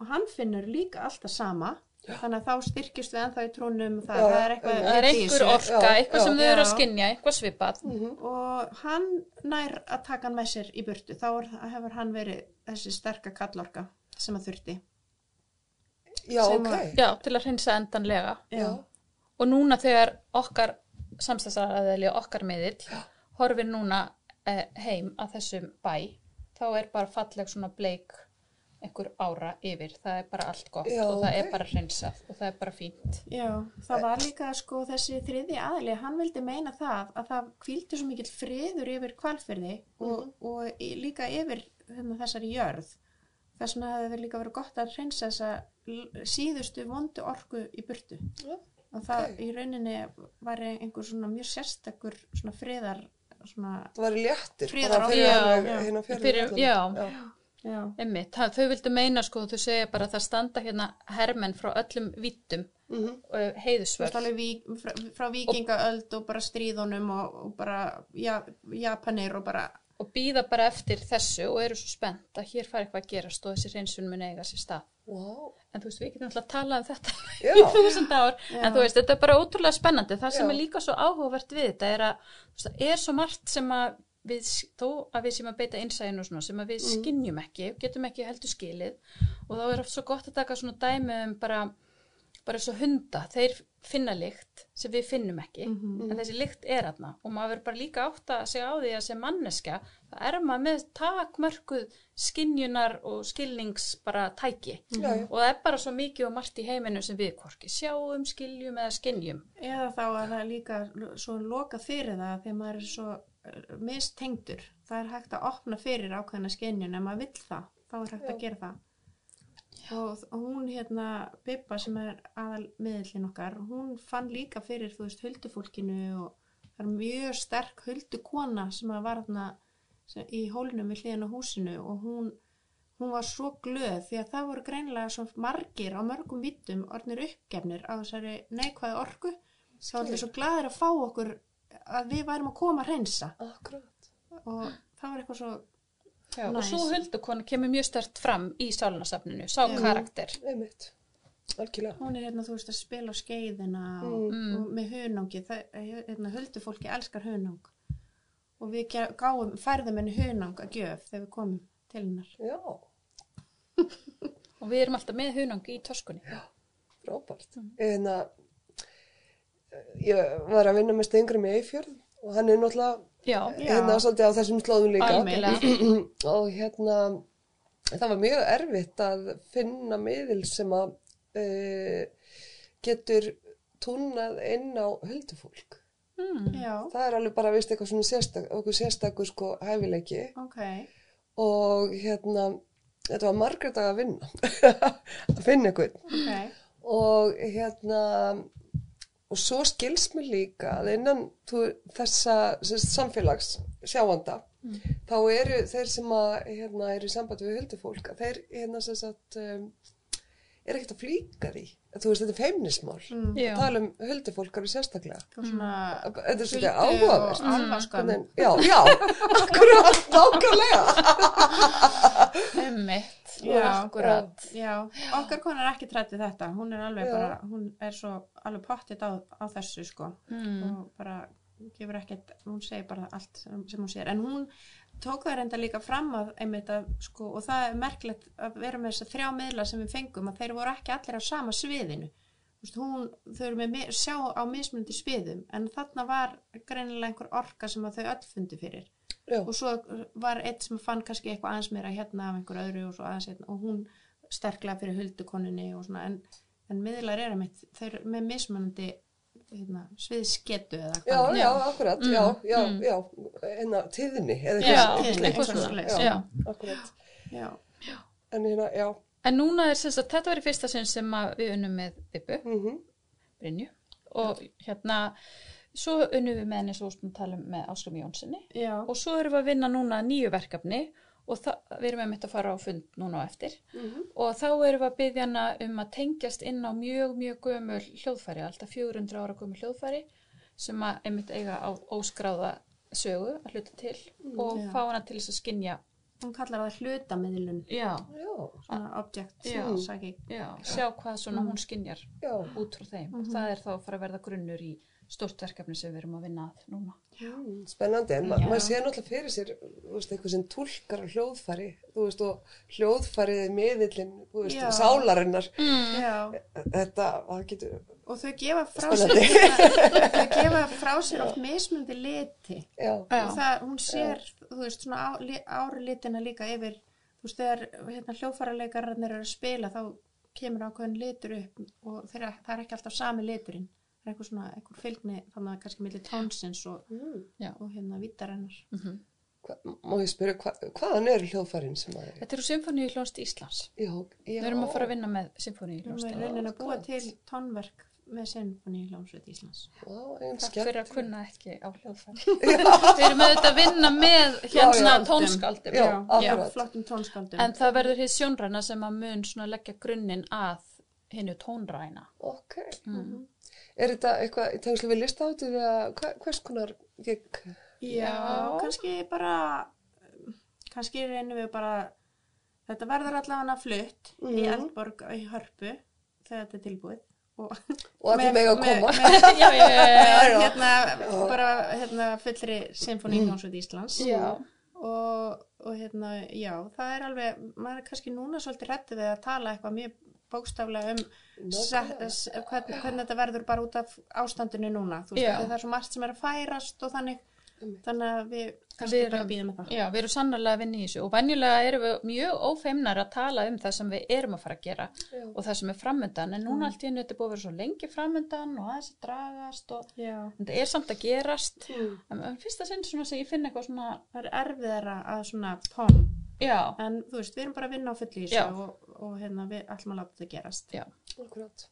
[SPEAKER 2] og hann finnur líka alltaf sama, þannig að þá styrkjust við ennþá í trónum, það,
[SPEAKER 1] Já,
[SPEAKER 2] það er eitthvað.
[SPEAKER 3] Það er einhver orka,
[SPEAKER 1] Já,
[SPEAKER 3] eitthvað sem
[SPEAKER 1] já.
[SPEAKER 3] þau eru að
[SPEAKER 2] Já.
[SPEAKER 3] skinja, eitthvað svipað.
[SPEAKER 1] Mhm.
[SPEAKER 2] og hann nær að taka hann með sér í burtu þá er, hefur hann verið þessi sterka kallorka sem að þurfti
[SPEAKER 1] Já,
[SPEAKER 2] Sem
[SPEAKER 1] ok.
[SPEAKER 2] að-
[SPEAKER 3] Já, til að hreinsa endanlega.
[SPEAKER 1] Já.
[SPEAKER 3] Og núna þegar okkar samstæðsaraðili, okkar miðill, horfir núna eh, heim að þessum bæ, þá er bara falleg svona bleik einhver ára yfir. Það er bara allt gott
[SPEAKER 1] Já,
[SPEAKER 3] og það
[SPEAKER 1] ok.
[SPEAKER 3] er bara hreinsað og það er bara fínt.
[SPEAKER 2] Já, það var líka sko þessi þriði aðli, hann vildi meina það að það kvíldi svo mikill friður yfir kvalfyrði og, og í- líka yfir hérna, þessari jörð. Þess vegna hefði líka verið gott að hreinsa þessa síðustu vondu orku í burtu.
[SPEAKER 1] Já,
[SPEAKER 2] Og það
[SPEAKER 1] ok.
[SPEAKER 2] í rauninni var einhver svona mjög sérstakur svona friðar, svona,
[SPEAKER 1] Það var léttir.
[SPEAKER 2] Friðar
[SPEAKER 1] bara
[SPEAKER 2] og-
[SPEAKER 1] fyrir
[SPEAKER 3] Já,
[SPEAKER 1] alveg
[SPEAKER 2] já.
[SPEAKER 1] fjörðin
[SPEAKER 3] Fyrir-
[SPEAKER 1] allan.
[SPEAKER 3] já.
[SPEAKER 1] já.
[SPEAKER 2] já,
[SPEAKER 3] Einmitt, það, þau vildu meina sko, þau segja bara að það standa hérna hermenn frá öllum vittum
[SPEAKER 2] Þú veist
[SPEAKER 3] heiðusvörð.
[SPEAKER 2] vík, frá, frá vikingaöld og bara stríðunum og, og bara ja, Japanir og bara
[SPEAKER 3] og býða bara eftir þessu og eru svo spennt að hér fari eitthvað að gerast og þessi hreinsun mun eiga sér stað.
[SPEAKER 1] Vá.
[SPEAKER 3] En þú veist, við getum alltaf að tala um þetta <laughs> í þúsund ár, en þú veist, þetta er bara ótrúlega spennandi. Það sem
[SPEAKER 1] Já.
[SPEAKER 3] er líka svo áhugavert við þetta er að, þú veist, það er svo margt sem að við, þó að við sem að beita innsæðinu og svona, sem að við
[SPEAKER 1] Mm.
[SPEAKER 3] skinnjum ekki, getum ekki heldur skilið og þá er oft svo gott að taka svona dæmi um bara, bara svo hunda, þeir finna lykt sem við finnum ekki,
[SPEAKER 2] Mhm.
[SPEAKER 3] en þessi lykt er aðna og maður verður bara líka átt að segja á því að sem manneska, það er maður með takmörkuð skinjunar og skilnings bara tæki
[SPEAKER 1] Já, já.
[SPEAKER 3] og það er bara svo mikið og margt í heiminu sem við hvorki sjáum, skiljum eða skinjum
[SPEAKER 2] eða þá að það er líka svo loka fyrir það þegar maður er svo uh, mistengdur það er hægt að opna fyrir ákveðna skenjun ef maður vill það, þá er hægt
[SPEAKER 1] Já.
[SPEAKER 2] að gera það og, hún hérna Bibba sem er aðal miðlinn okkar, hún fann líka fyrir þú veist huldufólkinu og það er mjög sterk huldukona sem að var þarna sem, í hólnum við hliðin á húsinu og hún hún var svo glöð því að það voru greinilega svo margir á mörgum vittum orðnir uppgefnir á þessari neikvæðu orku. Þá var allir svo glaðir að fá okkur að við værum að koma að hreinsa.
[SPEAKER 1] Akkurat.
[SPEAKER 2] og það var eitthvað svo
[SPEAKER 3] Já, og svo huldukonu kemur mjög stert fram í sálunasafninu, sá
[SPEAKER 2] Já.
[SPEAKER 3] karakter
[SPEAKER 1] Einmitt. Algjörlega.
[SPEAKER 2] hún er hérna þú veist að spila á skeiðina og,
[SPEAKER 1] Mm.
[SPEAKER 2] og með hunangi það, hérna, huldufólki elskar hunang og við ge- gáum færðum henni hunang að gjöf þegar við komum til hennar
[SPEAKER 1] Já,
[SPEAKER 3] og við erum alltaf með hunangi í töskunni
[SPEAKER 1] frábært. En að ég var að vinna með Stengri með Eifjörð og hann er náttúrulega. Hérna svolítið á þessum slóðum líka. <clears throat> og hérna það var mjög erfitt að finna miðil sem að uh, getur túnað inn á huldufólk.
[SPEAKER 3] mm.
[SPEAKER 1] Það er alveg bara vist eitthvað svona sérstak, okkur sérstakur sko hæfileiki.
[SPEAKER 2] Ok.
[SPEAKER 1] Og hérna þetta var margir dag að vinna. <laughs> Að finna einhvern.
[SPEAKER 2] Ok,
[SPEAKER 1] og hérna og svo skils mér líka að innan þú, þessa samfélags sjáanda þá eru þeir sem að hérna, eru í sambandi við huldufólk að þeir hérna sagt um, er ekkert að flýka því. Þú veist þetta er feimnismál.
[SPEAKER 2] Mm.
[SPEAKER 1] Að tala um huldufólk alveg sérstaklega.
[SPEAKER 2] Svona
[SPEAKER 1] þetta er svolítið
[SPEAKER 2] alvaskam
[SPEAKER 1] Hvernig- já, já, akkurat, nákvæmlega.
[SPEAKER 2] Já.
[SPEAKER 3] akkurat.
[SPEAKER 2] Já, okkar kona er ekki trætt við þetta, hún er alveg
[SPEAKER 1] Já.
[SPEAKER 2] bara, hún er svo alveg pottitt á, á þessu sko.
[SPEAKER 3] Mm.
[SPEAKER 2] og bara gefur ekkert, hún segir bara allt sem, sem hún sér, en hún tók það reynda líka fram að einmitt að sko, og það er merkilegt að vera með þess að þrjá miðla sem við fengum að þeir voru ekki allir á sama sviðinu. Hún, þau eru með sjá á mismunandi sviðum en þarna var greinilega einhver orka sem að þau öll fundi fyrir.
[SPEAKER 1] Já,
[SPEAKER 2] og svo var eitt sem fann kannski eitthvað aðeins meira hérna af einhver öðru og svo aðeins hérna og hún sterklega fyrir huldukoninni og svona en, en miðlar er að mitt, þau eru með mismunandi hérna, sviðsketu eða
[SPEAKER 1] Já,
[SPEAKER 2] hvað.
[SPEAKER 1] já, akkurat, já, já,
[SPEAKER 3] mm.
[SPEAKER 1] já, hérna, tíðni, eða
[SPEAKER 3] Já,
[SPEAKER 1] eitthvað
[SPEAKER 2] svoleiðis.
[SPEAKER 1] Já,
[SPEAKER 3] Já.
[SPEAKER 1] akkurat,
[SPEAKER 2] Já.
[SPEAKER 1] en hérna, já,
[SPEAKER 3] En núna er sem sagt, þetta verið fyrsta sinn sem að við unnum með Bibbu,
[SPEAKER 1] mhm,
[SPEAKER 3] Brynju, og hérna, svo unnum við með henni svo sem tala um með Áslum Jónssoni
[SPEAKER 2] Já.
[SPEAKER 3] og svo erum við að vinna núna nýju verkefni og það, við erum einmitt að fara á fund núna á eftir.
[SPEAKER 1] Mhm,
[SPEAKER 3] og þá erum við að byggja hana um að tengjast inn á mjög, mjög gömul hljóðfæri, alltaf 400 ára gömul hljóðfæri sem að einmitt eiga á óskráða sögu að hluta til og
[SPEAKER 2] Já.
[SPEAKER 3] fá hana til þess að skinja
[SPEAKER 2] Hún kallar það hlutamiðlun,
[SPEAKER 3] já,
[SPEAKER 1] já,
[SPEAKER 2] svona object,
[SPEAKER 3] Já. sjá hvað svona hún skinjar út frá þeim. Og það er þá að fara að verða grunnur í stórt verkefni sem við erum að vinna að núna.
[SPEAKER 1] mm, spennandi, en ma
[SPEAKER 2] Já.
[SPEAKER 1] maður sé náttúrulega fyrir sér, þú veist, eitthvað sem tólkar á hljóðfæri, þú veist, og hljóðfærið er miðillin, þú veist,
[SPEAKER 2] Já.
[SPEAKER 1] sálarinnar,
[SPEAKER 2] Já.
[SPEAKER 1] þetta, það getur,
[SPEAKER 2] Og þau gefa frá sér, <laughs> þau gefa frá sér oft mismundi liti.
[SPEAKER 1] já,
[SPEAKER 3] Já.
[SPEAKER 2] Og það, hún sér, þú veist, svona á, ári litina líka yfir, þú veist, þegar hérna, hljóðfæraleikararnir eru að spila, þá kemur ákveðin litur upp og þeirra, það er ekki alltaf sami liturinn. Það er eitthvað svona, eitthvað fylgni, þannig að kannski milli tónsins og,
[SPEAKER 1] mm,
[SPEAKER 2] og hérna vítarennar.
[SPEAKER 3] Mm
[SPEAKER 1] hva, má ég spyrja, hva, hvaðan eru hljóðfærin sem að,
[SPEAKER 3] Þetta eru Symfóníu hljónst Íslands.
[SPEAKER 1] já, já,
[SPEAKER 3] Við erum að fara að vinna með Symfóníu
[SPEAKER 2] Við
[SPEAKER 3] hljónst.
[SPEAKER 2] erum að búa til tónverk með Sinfoni Hljómsveit Íslands.
[SPEAKER 1] já, einn
[SPEAKER 3] Takk fyrir að kunna ekki á hljóðfæri. <laughs> við erum auðvitað að vinna með hérna tónskaldum.
[SPEAKER 1] Já,
[SPEAKER 2] flottum tónskaldum.
[SPEAKER 3] En það verður hér sjónræna sem að mun leggja grunninn að hinnu tónræna.
[SPEAKER 1] ok,
[SPEAKER 3] Mm.
[SPEAKER 1] Er þetta eitthvað í tengslu við listáttu eða hva- hvers konar gig,
[SPEAKER 2] já, kannski bara, kannski reynum við bara, þetta verður allavega flutt í
[SPEAKER 1] Mhm.
[SPEAKER 2] Eldborg í Hörpu þegar þetta er tilbúið. Og,
[SPEAKER 1] allir mega að koma,
[SPEAKER 2] Með,
[SPEAKER 3] já, <laughs> já, já,
[SPEAKER 2] hérna, bara hérna, fullri Sinfoni Hljómsveit Íslands. Og, og hérna, já, það er alveg, maður er kannski núna svolítið rættið við að tala eitthvað mjög bókstaflega um hvern, hvernig þetta verður bara út af ástandinu núna, þú veist, það er svo margt sem er að færast og þannig, þannig að við kannski
[SPEAKER 3] Við
[SPEAKER 2] bara býðum það.
[SPEAKER 3] Já, við erum sannarlega að vinna í þessu og venjulega erum við mjög ófeimnar að tala um það sem við erum að fara að gera
[SPEAKER 1] Já.
[SPEAKER 3] og það sem er framöndan en núna allt í hennu þetta er búið að vera svo lengi framöndan og aðeins að dragast og þetta er samt að gerast.
[SPEAKER 1] Mm.
[SPEAKER 3] en fyrsta sinn svona sem ég finn eitthvað svona
[SPEAKER 2] Það er erfiðara að svona pom,
[SPEAKER 3] já,
[SPEAKER 2] en þú veist, við erum bara að vinna á fullu í
[SPEAKER 3] Já.
[SPEAKER 2] þessu og, og hérna, við ætlum að láta þetta gerast.
[SPEAKER 3] já,
[SPEAKER 1] Akkurat.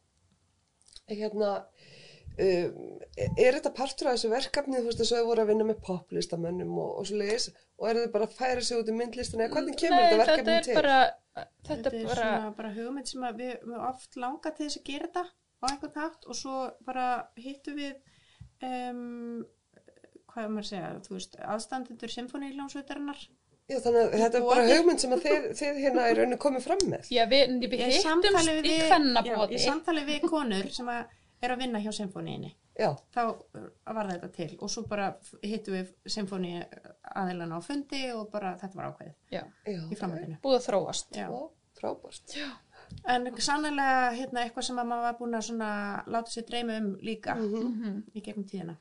[SPEAKER 1] Hérna, um, er þetta partur af þessu verkefni, þú veist, þess að þau voru að vinna með poplistamönnum og, og svo leiðis, og eru þau bara að færa sig út í myndlistina, eða hvernig kemur
[SPEAKER 3] Nei,
[SPEAKER 1] þetta
[SPEAKER 3] þetta
[SPEAKER 1] verkefni
[SPEAKER 3] er
[SPEAKER 1] til?
[SPEAKER 3] bara þetta,
[SPEAKER 2] Þetta
[SPEAKER 3] er
[SPEAKER 2] er
[SPEAKER 3] bara
[SPEAKER 2] bara hugmynd sem að við, við oft langa til þess að gera þetta á einhvern hátt og svo bara hittum við um, hvað er maður að segja, þú veist, aðstandendur symfóníljónsveitarinnar.
[SPEAKER 1] Já, þannig að þetta er bara hugmynd sem að þið, <laughs> þið hérna er raunin komið fram með.
[SPEAKER 3] já, við, við hittumst í
[SPEAKER 2] já,
[SPEAKER 3] kvennabóði
[SPEAKER 2] í samtali við konur sem að er að vinna hjá symfóníinni.
[SPEAKER 1] Já,
[SPEAKER 2] Þá uh, var þetta til og svo bara hittum við symfóní aðilana á fundi og bara þetta var ákveðið
[SPEAKER 3] já,
[SPEAKER 1] já,
[SPEAKER 2] í framhaldinu.
[SPEAKER 3] búið að þróast
[SPEAKER 2] Já.
[SPEAKER 1] Já, frábært.
[SPEAKER 2] En sannlega hérna, eitthvað sem að maður var búin að láta sér dreyma um líka
[SPEAKER 3] Mhm.
[SPEAKER 2] í gegnum tíðina.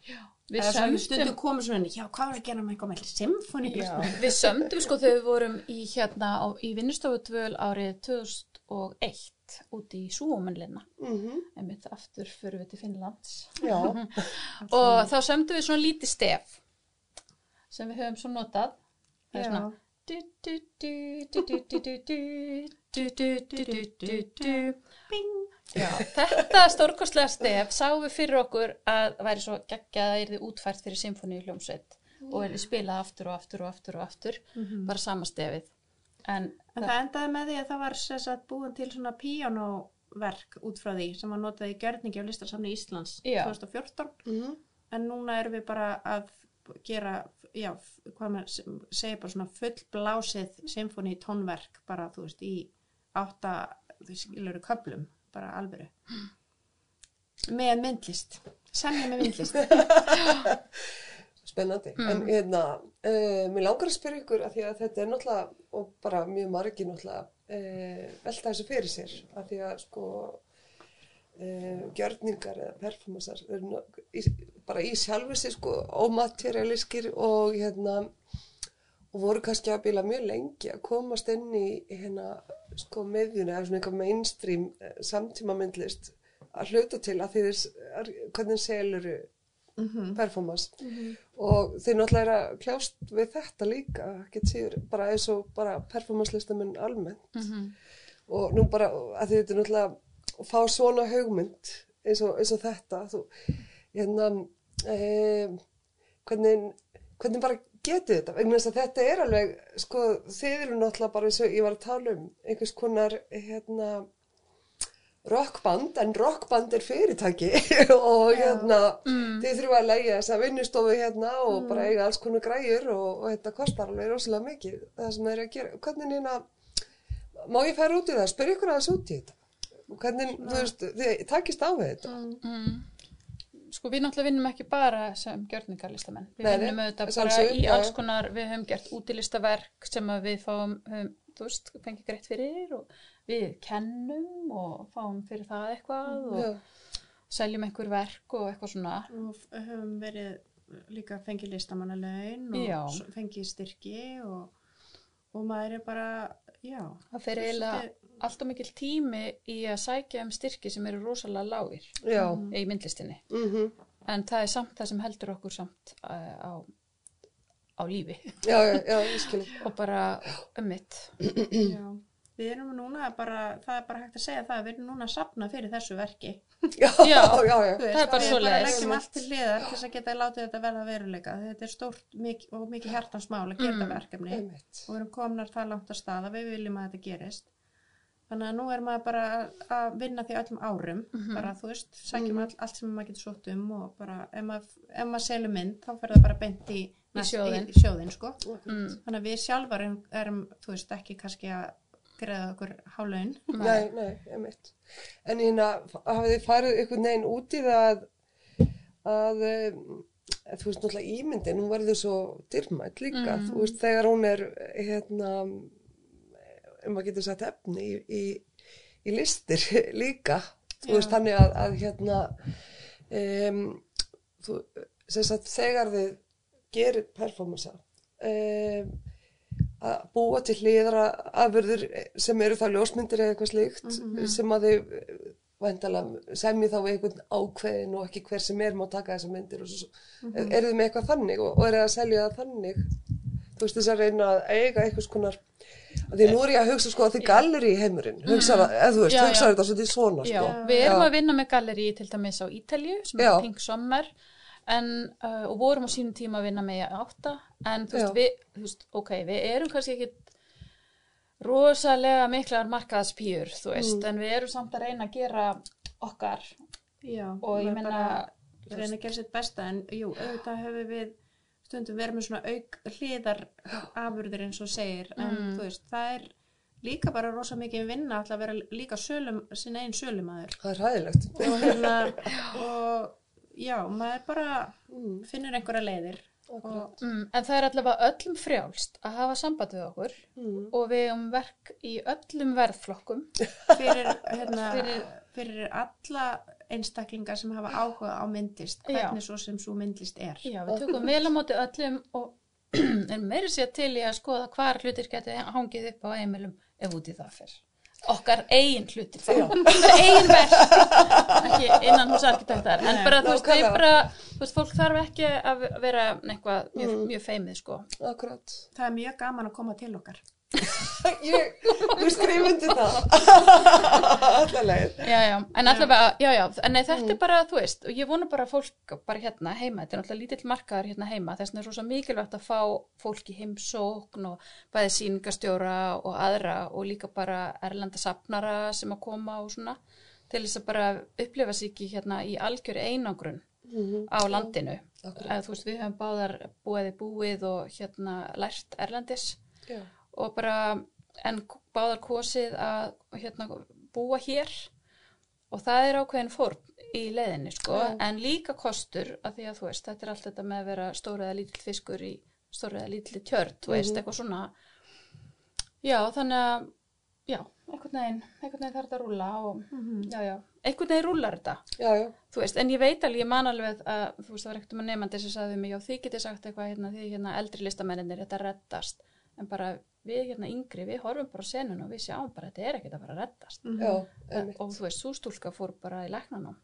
[SPEAKER 3] við
[SPEAKER 2] Eða svona
[SPEAKER 3] sömdum
[SPEAKER 2] stundum komum svona, já, hvað var að gera með eitthvað með symfóni?
[SPEAKER 3] Já, við sömdum sko þegar við vorum í hérna á, í vinnustofudvöl árið 2001 úti í Súomenlina
[SPEAKER 1] Mm
[SPEAKER 3] einmitt aftur fyrir við til Finnlands
[SPEAKER 1] Já,
[SPEAKER 3] og þá sömdum við svona lítið stef sem við höfum svo notað það er
[SPEAKER 2] Já.
[SPEAKER 3] svona Já, þetta stórkostlega stef sáum við fyrir okkur að væri svo geggjað að það erði útfært fyrir symfóníu hljómsveit mm. og erði spilað aftur og aftur og aftur og aftur, mm -hmm. bara samastefið en,
[SPEAKER 2] en það, það endaði með því að það var sagt, búin til svona píjónoverk út frá því sem var notað í gerningi af listarsamni Íslands
[SPEAKER 3] já.
[SPEAKER 2] 2014
[SPEAKER 1] mm -hmm.
[SPEAKER 2] en núna erum við bara að gera, já, hvað maður segir bara svona fullblásið symfóníu tónverk bara þú veist í átta, þú skilur köplum, bara alvöru. Með myndlist, semja með myndlist. <laughs>
[SPEAKER 1] spennandi. En hérna, uh, mér langar að spyrja ykkur að því að þetta er náttúrulega, og bara mjög margir náttúrulega, uh, velta þessu fyrir sér. Að því að sko, uh, gjörningar eða í, bara í sjálfu sér sko ómaterialískir og hérna, og voru kannski að bila mjög lengi að komast inn í hérna sko miðjuna eða svona eitthvað mainstream eh, samtíma myndlist að hluta til að því þeir, hvernig seluru
[SPEAKER 2] Mhm.
[SPEAKER 1] performance og þeir náttúrulega er að kljást við þetta líka, ekki síður, bara eins og bara performance listamenn almennt
[SPEAKER 3] Mhm.
[SPEAKER 1] og nú bara að því þetta náttúrulega að fá svona haugmynd eins og, eins og þetta þú, hérna e, hvernig, hvernig bara getið þetta, vegna þess að þetta er alveg sko þið eru náttúrulega bara eins og ég var að tala um einhvers konar hérna rockband, en rockband er fyrirtæki. <laughs> Og hérna
[SPEAKER 3] Mm.
[SPEAKER 1] þið þurfa að leigja þessa vinnustofu hérna og bara eiga alls konar græjur og, og þetta kostar alveg rosalega mikið það sem þeir eru að gera, hvernig hérna má ég færa út í það, spyrja ykkur aðeins út í þetta. Hvernig, þú veist, þið takist á þetta.
[SPEAKER 3] Mm. Sko við náttúrulega vinnum ekki bara sem gjörningarlistamenn. Við
[SPEAKER 1] Nei,
[SPEAKER 3] vinnum auðvitað bara í
[SPEAKER 1] já,
[SPEAKER 3] alls
[SPEAKER 1] já.
[SPEAKER 3] konar, við höfum gert útilistaverk sem að við fáum, höfum, þú veist, fengið greitt fyrir og við kennum og fáum fyrir það eitthvað og
[SPEAKER 1] Já,
[SPEAKER 3] seljum einhver verk og eitthvað svona.
[SPEAKER 2] og höfum verið líka fengið listamannalaun
[SPEAKER 3] Já.
[SPEAKER 2] og s- fengið styrki og, og maður er bara, já.
[SPEAKER 3] Það fer eiginlega alltaf mikil tími í að sækja um styrki sem eru rosalega lágir
[SPEAKER 1] já,
[SPEAKER 3] í myndlistinni.
[SPEAKER 1] mhm,
[SPEAKER 3] En það er samt það sem heldur okkur samt uh, á, á lífi
[SPEAKER 1] já, já, já, ég skilji <laughs>
[SPEAKER 3] og bara um mitt.
[SPEAKER 2] Já. Við erum núna bara, það er bara hægt að segja það, við erum núna að sapna fyrir þessu verki.
[SPEAKER 1] já,
[SPEAKER 3] Já.
[SPEAKER 1] já, já,
[SPEAKER 2] Þú
[SPEAKER 3] Það er bara
[SPEAKER 2] við bara leggjum allt til hliðar til þess að geta látið þetta verða veruleika. Þetta er stórt mik og mikið hjartansmál að gera
[SPEAKER 3] Mm.
[SPEAKER 2] þetta verkefni
[SPEAKER 1] einmitt
[SPEAKER 2] og við erum komnar það langt að staða, við viljum að þetta gerist. Þannig að nú er maður bara að vinna því öllum árum,
[SPEAKER 3] Mhm.
[SPEAKER 2] bara þú veist, sækjum all, allt sem maður getur sótt um og bara ef maður, ef maður selur mynd þá fer það bara beint í, næst-
[SPEAKER 3] sjóðinn.
[SPEAKER 2] í sjóðinn sko.
[SPEAKER 3] Mm.
[SPEAKER 2] Þannig að við sjálfar erum, erum, þú veist, ekki kannski að greiða okkur hálaun.
[SPEAKER 1] Nei, nei, einmitt. En hérna, hafið þið farið einhvern veginn út í það að, að, að þú veist, náttúrulega ímyndin, hún verður svo dyrmætt líka,
[SPEAKER 3] Mm.
[SPEAKER 1] þú veist, þegar hún er, hérna, um að geta sett efni í, í, í listir <laughs> líka, þú veist, þannig að, að hérna, um, þú, sem sagt, þegar þið gerir performansa, um, að búa til hlýðra afurður sem eru þá ljósmyndir eða eitthvað slíkt sem að þau væntalega semji þá einhvern ákveðin og ekki hver sem er má taka þessar myndir og svo, mm -hmm. eru þið með eitthvað þannig og, og eru þið að selja það þannig? Þú veist þess að reyna að eiga einhvers konar að því nú er ég að hugsa sko að því galleri í heimurinn hugsa, mm. eða þú veist,
[SPEAKER 3] Já,
[SPEAKER 1] hugsa
[SPEAKER 3] já.
[SPEAKER 1] þetta svolítið svona
[SPEAKER 3] Já,
[SPEAKER 1] sko.
[SPEAKER 3] við erum
[SPEAKER 1] Já.
[SPEAKER 3] að vinna með galleri til dæmis á Ítalju sem
[SPEAKER 1] Já.
[SPEAKER 3] er Pink Summer en, uh, og vorum á sínum tíma að vinna með átta en þú veist,
[SPEAKER 1] Já.
[SPEAKER 3] við, þú veist, ok, við erum kannski ekki rosalega miklar markaðspýr, þú veist,
[SPEAKER 1] Mm.
[SPEAKER 3] en við erum samt að reyna að gera okkar
[SPEAKER 2] Já,
[SPEAKER 3] og ég þú
[SPEAKER 2] reyna að gera sitt besta en jú, auðvitað höfum við stundum verið með svona auk hliðar afurðir eins og segir en
[SPEAKER 3] Mm.
[SPEAKER 2] þú veist, það er líka bara rosa mikið vinna alltaf að vera líka sölum, sin einn sölumæður
[SPEAKER 1] það er hæðilegt
[SPEAKER 2] og hérna <laughs> og já, maður bara
[SPEAKER 1] mm.
[SPEAKER 2] finnur einhverja leiðir og
[SPEAKER 3] mm, en það er allavega öllum frjálst að hafa samband við okkur
[SPEAKER 1] mm.
[SPEAKER 3] og við um verk í öllum verðflokkum <laughs>
[SPEAKER 2] fyrir, hérna,
[SPEAKER 3] Fyrir-
[SPEAKER 2] fyrir, alla einstaklingar sem hafa áhuga á myndlist
[SPEAKER 3] Já.
[SPEAKER 2] hvernig svo sem svo myndlist er
[SPEAKER 3] Já, við tökum vel á móti öllum og er meiri sér til í að skoða hvar hlutir geti hangið upp á heimilum ef út í það fyrr. Okkar eigin hlutir eigin verk. Ekki innan hús arkitektar. En bara, þú veist, bara, þú veist, fólk þarf ekki að vera eitthvað mjög,
[SPEAKER 1] Mm.
[SPEAKER 3] mjög feimið, sko.
[SPEAKER 1] akkurat
[SPEAKER 2] það er mjög gaman að koma til okkar
[SPEAKER 1] ég, ég skrifundi það. <laughs> Allar leið.
[SPEAKER 3] Já, já, en allavega, já, já, en nei, þetta er bara, þú veist, og ég vona bara að fólk bara hérna heima, þetta er náttúrulega lítill markaður hérna heima, þess vegna er svo mikilvægt að fá fólk í heimsókn og bæði sýningastjóra og aðra og líka bara erlenda safnara sem að koma og svona, til þess að bara upplifa sig ekki hérna í algjöru einangrun
[SPEAKER 1] mm
[SPEAKER 3] á landinu. Eða, þú veist, við höfum báðar búið búið og hérna lært erlendis.
[SPEAKER 1] Já.
[SPEAKER 3] Og bara en báðar kosið að hérna, búa hér. Og það er ákveðin fórn í leiðinni sko,
[SPEAKER 1] Já.
[SPEAKER 3] en líka kostur að því að þú veist, þetta er allt þetta með að vera stóri eða lítill fiskur í stóri eða lítill tjörn, þú veist,
[SPEAKER 1] Mhm.
[SPEAKER 3] eitthvað svona. Já, þannig að já, einhvern veginn, einhvern veginn þarf þetta að rúlla og já, já, einhvern veginn rúlar þetta.
[SPEAKER 1] Já, já,
[SPEAKER 3] þú veist, en ég veit alveg, ég man alveg að þú veist, það var ekkert um að nefandi sem sagði mig, já, þið getið sagt eitthvað hérna, því hérna eldri listamenninir, þetta reddast. En bara við hérna yngri, við horfum bara á senuna og við sjáum bara að þetta er ekkert að fara að reddast
[SPEAKER 1] já, einmitt,
[SPEAKER 3] og þú veist, svo stúlka fór bara í læknanum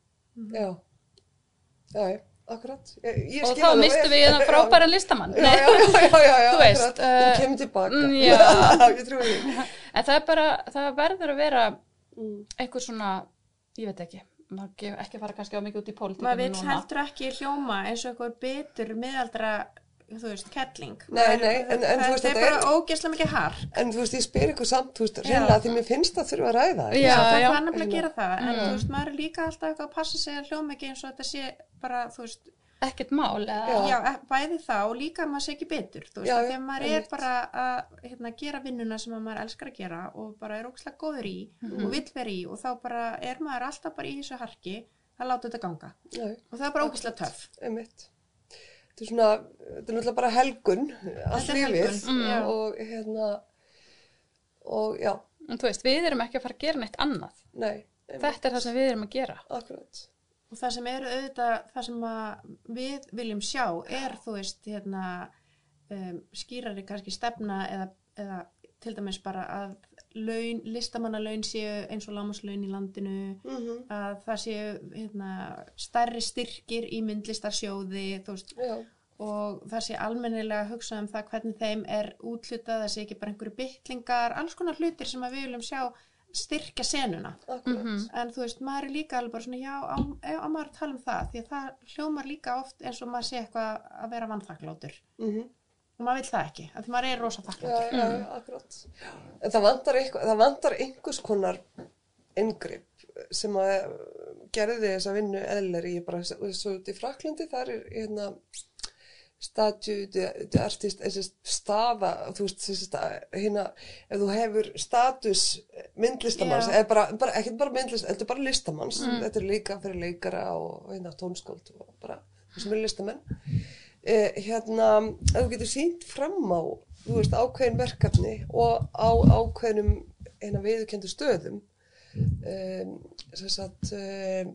[SPEAKER 1] já, já, já, akkurat. Ég, ég
[SPEAKER 3] og þá
[SPEAKER 1] það
[SPEAKER 3] mistum við hérna frábæran listamann
[SPEAKER 1] Já, já, já, já, já, já,
[SPEAKER 3] Þú veist,
[SPEAKER 1] akkurat. Hún
[SPEAKER 3] eh,
[SPEAKER 1] kemur tilbaka.
[SPEAKER 3] mm, <laughs> já.
[SPEAKER 1] ég trúi því.
[SPEAKER 3] en það er bara, það verður að vera
[SPEAKER 1] Mm.
[SPEAKER 3] einhver svona, ég veit ekki maður gef- ekki fara kannski á mikið út í
[SPEAKER 2] maður
[SPEAKER 3] pólitíkinu
[SPEAKER 2] vil heldur ekki hljóma eins og eitthvað betur miðaldra þú veist, kettling
[SPEAKER 1] Nei,
[SPEAKER 2] Það
[SPEAKER 1] nei, en- en
[SPEAKER 2] þetta er bara ógeðslega mikið hark
[SPEAKER 1] En þú veist, ég spyr ykkur samt, þú veist,
[SPEAKER 2] Já.
[SPEAKER 1] reynilega því mér finnst það þurfa að ræða þetta.
[SPEAKER 3] Já,
[SPEAKER 2] það
[SPEAKER 3] já.
[SPEAKER 2] er nefnilega að gera það en
[SPEAKER 3] Mm.
[SPEAKER 2] þú veist, maður er líka alltaf eitthvað að passa sig að hljóma ekki eins og þetta sé bara, þú veist,
[SPEAKER 3] ekkert mál eða,
[SPEAKER 1] Já.
[SPEAKER 2] já, e- bæði það og líka að maður sé ekki betur, þú veist,
[SPEAKER 1] Já, já,
[SPEAKER 2] að maður er bara að hérna, gera vinnuna sem að maður elskar að gera og bara er ógeðslega góður í
[SPEAKER 1] Mhm.
[SPEAKER 2] og vill vera í og þá bara er maður alltaf bara í þessu harki að láta þetta ganga
[SPEAKER 1] Já,
[SPEAKER 2] og það er bara ógeðslega töff
[SPEAKER 1] einmitt. Þetta er svona, þetta er náttúrulega bara helgun, allt lífið.
[SPEAKER 2] helgun, Mm.
[SPEAKER 1] Og hérna, og já,
[SPEAKER 3] en þú veist, við erum ekki að fara að gera neitt annað
[SPEAKER 1] nei,
[SPEAKER 3] þetta er það sem við erum að gera
[SPEAKER 1] akkurat.
[SPEAKER 2] Og það sem eru auðvitað, það sem að við viljum sjá er, þú veist, hérna, um, skýrari kannski stefna eða, eða til dæmis bara að laun, listamannalaun séu eins og lámaslaun í landinu,
[SPEAKER 1] Mm
[SPEAKER 2] að það séu hérna, stærri styrkir í myndlistarsjóði, veist, og það sé almennilega að hugsa um það hvernig þeim er útlutað, það sé ekki bara einhverju bytlingar, alls konar hlutir sem að við viljum sjá styrkja senuna.
[SPEAKER 1] Akkurat.
[SPEAKER 2] en þú veist, maður er líka alveg bara svona já, á, á, maður að tala um það því að það hljómar líka oft eins og maður sé eitthvað að vera vannþaklótur
[SPEAKER 1] Mm
[SPEAKER 2] og maður vil það ekki, af því maður er rosa
[SPEAKER 1] Já,
[SPEAKER 2] þaklótur
[SPEAKER 1] já, já, akkurat. En það vantar, eitthvað, það vantar einhvers konar inngrip sem að gerði þessa vinnu eðlir í bara svo út í Fraklandi, þar er hérna statue de, de artist, þessi staða, þú veist, þessi staða, hérna, ef þú hefur status myndlistamanns, eða bara, bara, ekkert bara myndlist, þetta er bara listamanns, þetta er líka fyrir leikara og hérna tónskáld og bara þessum er listamenn. Eh, hérna, ef þú getur sínt fram á, veist, ákveðin verkefni og á ákveðinum hérna viðurkendu stöðum, um, sem sagt, um,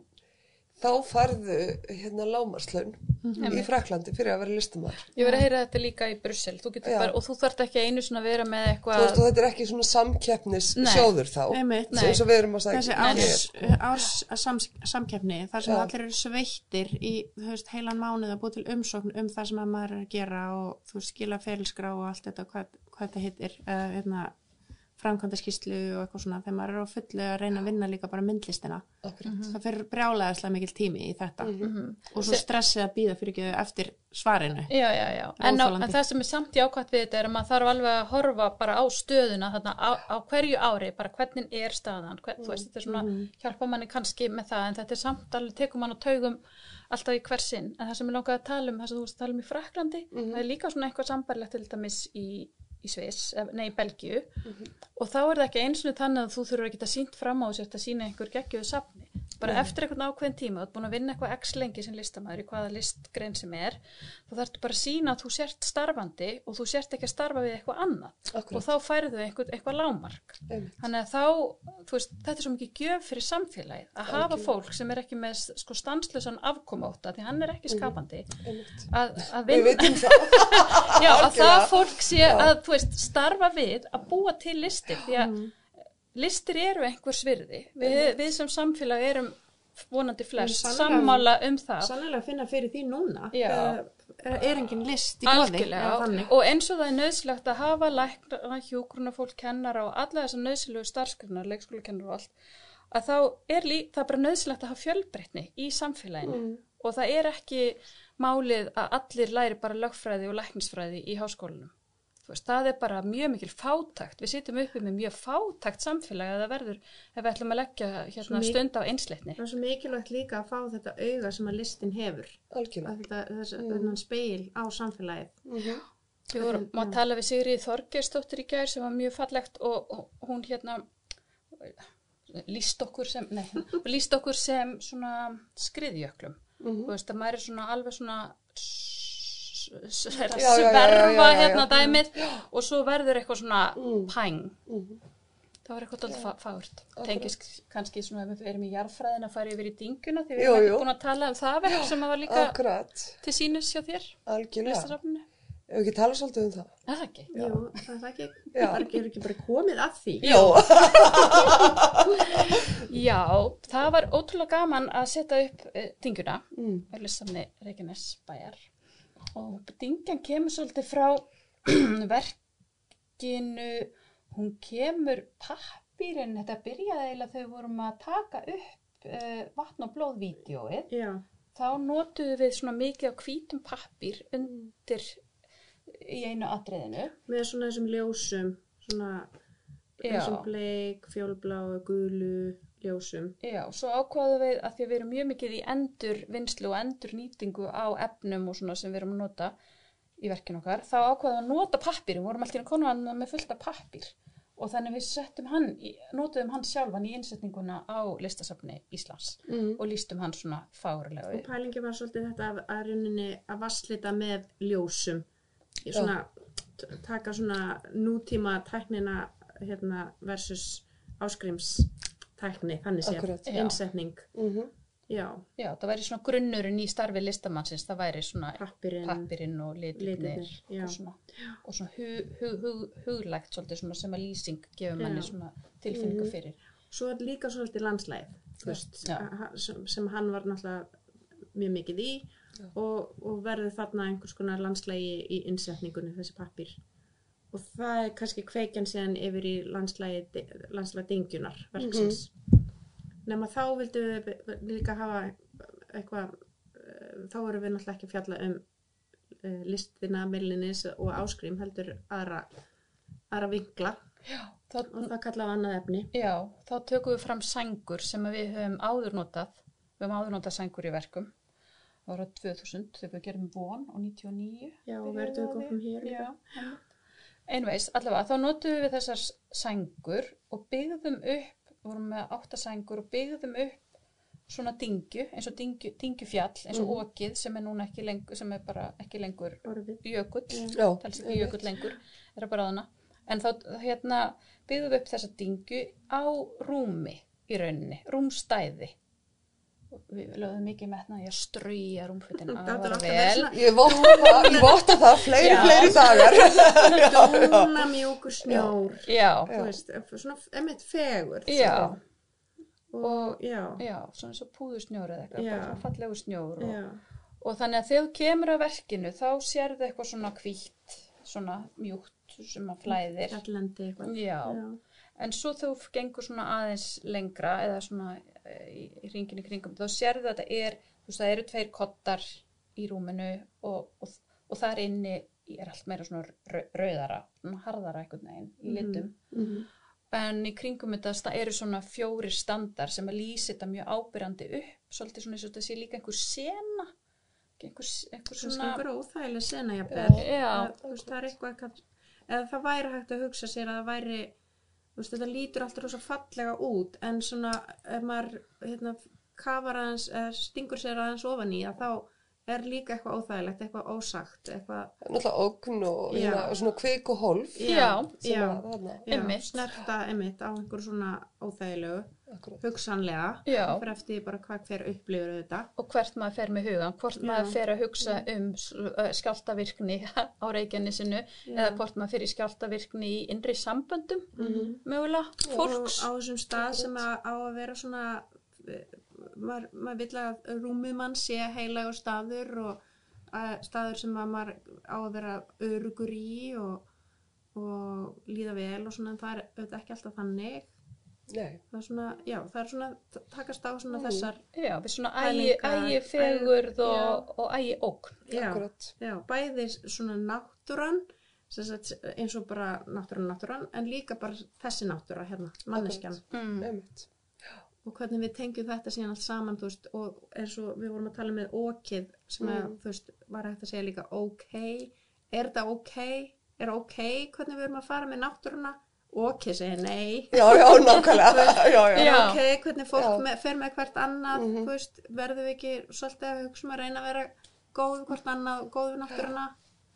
[SPEAKER 1] þá farðu hérna lámarslaun í Fraklandi fyrir að vera listamæður.
[SPEAKER 3] ég verið að heyra þetta líka í Brussel þú og þú þarft ekki einu svona að vera með
[SPEAKER 1] Þú
[SPEAKER 3] eitthvað
[SPEAKER 1] veist, og þetta er ekki svona samkeppnis
[SPEAKER 3] Nei.
[SPEAKER 1] sjóður þá, eins og við erum að
[SPEAKER 2] þessi
[SPEAKER 1] segja.
[SPEAKER 2] árs, árs sams, samkeppni þar sem
[SPEAKER 1] Já.
[SPEAKER 2] allir eru sveittir í þú veist, heilan mánuð að búið til umsókn um það sem að maður er að gera og þú skila ferilskrá og allt þetta hvað, hvað þetta hittir uh, hérna, framkvæmdaskíslu og eitthvað svona þegar maður er á fullu að reyna að vinna líka bara myndlistina.
[SPEAKER 1] Akkurat.
[SPEAKER 2] það fyrir brjálæðislega mikil tími í þetta.
[SPEAKER 1] Mhm.
[SPEAKER 2] og svo stressið að býða fyrir ekki eftir svarinu.
[SPEAKER 3] Já, já, já. En, á, en það sem er samt jákvæmt við þetta er að maður þarf alveg að horfa bara á stöðuna þarna á, á hverju ári, bara hvernig er staðan, hvern, þú veist, þetta er svona, hjálpa manni kannski með það, en þetta er samt alveg, tekum mann á taugum alltaf í hver sinn, en það sem ég langaði að tala um, það sem þú veist að tala um í Fraklandi, það er líka svona eitthvað sambarlegt til dæmis í, í Sviss, ef- nei, í Belgíu, og þá er það ekki eins og þannig að þú þurfur ekki að sínt fram á þessu að sína einhver geggjöðu safni, bara eftir einhvern ákveðin tíma, þú ert búin að vinna eitthvað x lengi sem listamæður í hvaða listgrein sem er þá þarftu bara að sína að þú sért starfandi og þú sért ekki að starfa við eitthvað annað.
[SPEAKER 1] Akkúrat.
[SPEAKER 3] og þá færðu eitthvað, eitthvað lámark
[SPEAKER 1] Einmitt.
[SPEAKER 3] þannig að þá, veist, þetta er svo mikið gjöf fyrir samfélagið, að hafa fólk sem er ekki með sko stanslösan afkomóta því hann er ekki skapandi að, að vinna. <laughs> Já, að það fólk sé að, þú veist, starfa við að búa til listir, því að
[SPEAKER 1] Mm.
[SPEAKER 3] listir eru einhvers virði. Vi, við sem samfélag erum vonandi flest
[SPEAKER 2] Sannlega.
[SPEAKER 3] sammála um það.
[SPEAKER 2] Sannlega að finna fyrir því núna
[SPEAKER 3] Já.
[SPEAKER 2] er, engin list í þannig.
[SPEAKER 3] og eins og það er nöðsilegt að hafa lækna, hjúgruna fólk, kennara og alla þessar nöðsilegu starfskrinar, leikskólakennara og allt, að þá er lí, það er bara nöðsilegt að hafa fjölbreytni í samfélaginu og það er ekki málið að allir læri bara lögfræði og læknisfræði í háskólanum. Þú veist, það er bara mjög mikil fátakt. Við sitjum uppi með mjög fátakt samfélagi að það verður ef við ætlum að leggja hérna, stund á einsleitni.
[SPEAKER 2] Það er svo mikilvægt líka að fá þetta auga sem að listin hefur.
[SPEAKER 1] Algjörlega.
[SPEAKER 2] Að þetta, þess, mm. speil á samfélagið.
[SPEAKER 1] Mhm.
[SPEAKER 3] Við vorum að tala við Sigriði Þorgeirsdóttir í gær sem var mjög fallegt og, og hún hérna líst okkur sem, nei, líst okkur sem svona skriðjöklum.
[SPEAKER 1] Mhm.
[SPEAKER 3] Þú veist að maður er svona alveg svona er að sverfa hérna dæmið og svo verður eitthvað svona
[SPEAKER 1] Mm.
[SPEAKER 3] pæng.
[SPEAKER 1] Mhm.
[SPEAKER 3] Það var eitthvað alltaf fárt. Tengist kannski svona ef við erum í jarðfræðin að fara yfir í dinguna því við
[SPEAKER 1] Jú,
[SPEAKER 3] erum
[SPEAKER 1] jú.
[SPEAKER 3] ekki búin að tala um það verk sem að var líka
[SPEAKER 1] Akkurat,
[SPEAKER 3] til sínis hjá þér,
[SPEAKER 1] algjörlega. Ef við ekki tala svolítið um það.
[SPEAKER 3] Er það ekki?
[SPEAKER 2] Jú, það er það ekki,
[SPEAKER 1] Já.
[SPEAKER 2] bara ekki, ekki bara komið að því.
[SPEAKER 1] Já. <laughs>
[SPEAKER 3] Já, það var ótrúlega gaman að setja upp uh, dingjuna
[SPEAKER 1] Mm.
[SPEAKER 3] á listamni Reykjanes bæjar og dingjan kemur svolítið frá <clears throat> verkinu, hún kemur pappirinn, þetta byrjaði þegar við vorum að taka upp uh, vatn og blóðvídeóið.
[SPEAKER 2] Já,
[SPEAKER 3] þá notuðum við svona mikið á hvítum pappir undir í einu atriðinu.
[SPEAKER 2] með svona þessum ljósum, svona þessum bleik, fjólbláu, gulu ljósum.
[SPEAKER 3] Já, svo ákvaðum við að því að við erum mjög mikið í endur vinslu og endur nýtingu á efnum og svona sem við erum að nota í verkinu okkar, þá ákvaðum við að nota pappir, við vorum alltaf í konuna með fullt af pappir og þannig við settum hann, í, notuðum hann sjálfan í innsetninguna á listasafni Íslands
[SPEAKER 1] Mm.
[SPEAKER 3] og lístum hann svona fárulega
[SPEAKER 2] Og pælingi var svolítið þetta að, að rauninni að vasslita með ljósum. Svona, taka svona nútíma tæknina hérna, versus áskrims tækni, þannig séð, innsetning.
[SPEAKER 1] Mm
[SPEAKER 2] Já,
[SPEAKER 3] Já, það væri svona grunnurinn í starfi listamannsins, það væri svona
[SPEAKER 2] pappirinn,
[SPEAKER 3] og litirnir og svona, og svona hug, hug, hug, huglægt svolítið svona sem að lýsing gefur manni
[SPEAKER 2] Já.
[SPEAKER 3] svona tilfinningu
[SPEAKER 1] Mhm.
[SPEAKER 3] fyrir.
[SPEAKER 2] Svo er líka svolítið landslæð, veist, sem, sem hann var náttúrulega mjög mikið í og, og verður þarna einhvers konar landslægi í innsetningunni þessi pappir. Og það er kannski kveikjan síðan yfir í landslægi dingjunar verksins. Nefn að þá vildum við líka hafa eitthvað, eh, þá erum við náttúrulega ekki að fjalla um uh, listina, millinis og áskrím heldur aðra, aðra vinkla
[SPEAKER 3] Þá,
[SPEAKER 2] og það kallaði annað efni.
[SPEAKER 3] já, þá tökum við fram sængur sem við höfum áður notað. Við höfum áður notað sængur í verkum. Það var á 2000 þegar við gerum von og 99.
[SPEAKER 2] Já, verður
[SPEAKER 3] því.
[SPEAKER 2] komum hér.
[SPEAKER 3] Já, einvegs, allavega, þá notuðum við þessar sængur og byggðum upp, vorum með áttasængur og byggðum upp svona dingju, eins og dingju, dingjufjall, eins og
[SPEAKER 1] Mhm.
[SPEAKER 3] okið sem er núna ekki lengur, sem er bara ekki lengur jökull,
[SPEAKER 1] Já.
[SPEAKER 3] telst ekki jökull lengur, er að bara þarna. En þá hérna byggðum við upp þessa dingju á rúmi í rauninni, rúmstæði. Og Við lögðum mikið metna í að strauja rúmflutin <laughs>
[SPEAKER 2] Það alltaf
[SPEAKER 3] vel.
[SPEAKER 1] Ég ég votta það, fleiri,
[SPEAKER 3] Já.
[SPEAKER 1] fleiri dagar.
[SPEAKER 2] dúna <laughs> mjúkur snjór.
[SPEAKER 3] Já,
[SPEAKER 2] Þú veist, svona emitt fegur.
[SPEAKER 3] já.
[SPEAKER 2] Og, já,
[SPEAKER 3] Já, svona eins og púðusnjór eða eitthvað, svona fallegu snjór og,
[SPEAKER 2] já,
[SPEAKER 3] og þannig að þegar þú kemur að verkinu þá sérðu eitthvað svona hvítt, svona mjúkt sem að flæðir.
[SPEAKER 2] fjallendi eitthvað.
[SPEAKER 3] Já,
[SPEAKER 2] Já.
[SPEAKER 3] en svo þú gengur svona aðeins lengra eða svona í, í ringinu kringum, þá sérðu að þetta er, þú veist það eru tveir kottar í rúminu og, og, og þar inni er allt meira svona rau- rauðara, harðara einhvern veginn í
[SPEAKER 2] Mhm.
[SPEAKER 3] litum.
[SPEAKER 2] Mhm.
[SPEAKER 3] En í kringum þetta eru svona fjórir standar sem að lýsi þetta mjög ábyrjandi upp, svolítið svona eins og þetta sé líka einhver sena, einhver, einhver
[SPEAKER 2] Svona einhver óþægileg sena veist, það er eitthvað, eitthvað, eða það væri hægt að hugsa sér að það væri, þú veist, þetta lítur alltaf rosa fallega út, en svona, ef maður, hérna, kafar aðeins, stingur sér aðeins ofan í, að þá er líka eitthvað óþægilegt, eitthvað ósagt, eitthvað,
[SPEAKER 1] Náttúrulega ógn og
[SPEAKER 2] Já.
[SPEAKER 1] hérna, svona kvik og hólf.
[SPEAKER 3] Já.
[SPEAKER 1] sem
[SPEAKER 2] já,
[SPEAKER 1] að
[SPEAKER 2] já,
[SPEAKER 3] Einmitt.
[SPEAKER 2] snerta einmitt á einhver svona óþægilegu. Hugsanlega, fyrir eftir bara hvað hver upplifur þetta.
[SPEAKER 3] og hvert maður fer með hugan, hvort
[SPEAKER 2] Já.
[SPEAKER 3] maður fer að hugsa um skjáltavirkni <laughs> á Reykjanesinu eða hvort maður fer í skjáltavirkni í innri samböndum,
[SPEAKER 1] Mhm.
[SPEAKER 3] mögulega, fólks.
[SPEAKER 2] og á þessum stað sem að, á að vera svona maður, maður vill að rúmið mann sé heilagur staður og að, staður sem að maður á að vera örugur í og, og líða vel og svona en það er auðvitað ekki alltaf þannig
[SPEAKER 1] Nei,
[SPEAKER 2] það er svona, já, það er svona takast á svona
[SPEAKER 1] Mm.
[SPEAKER 2] þessar
[SPEAKER 3] Já, við svona ægi, fegurð og, og ægi ógn.
[SPEAKER 2] já,
[SPEAKER 1] akkurat.
[SPEAKER 2] já, bæði svona náttúran sem sagt, eins og bara náttúran náttúran en líka bara þessi náttúra hérna, manneskjan
[SPEAKER 3] Mm.
[SPEAKER 2] Og hvernig við tengjum þetta síðan allt saman þú veist, og eins og við vorum að tala með okið sem að,
[SPEAKER 1] Mm.
[SPEAKER 2] þú veist, var hægt að segja líka ok, er þetta ok er ok hvernig við erum að fara með náttúruna okið segir nei
[SPEAKER 1] Já, já, nákvæmlega. já, já.
[SPEAKER 2] ok, hvernig fólk með, fer með hvert annað
[SPEAKER 1] Mhm.
[SPEAKER 2] þú veist, verðum við ekki svolítið að hugsa um að reyna að vera góð við hvort annað, góð við náttúruna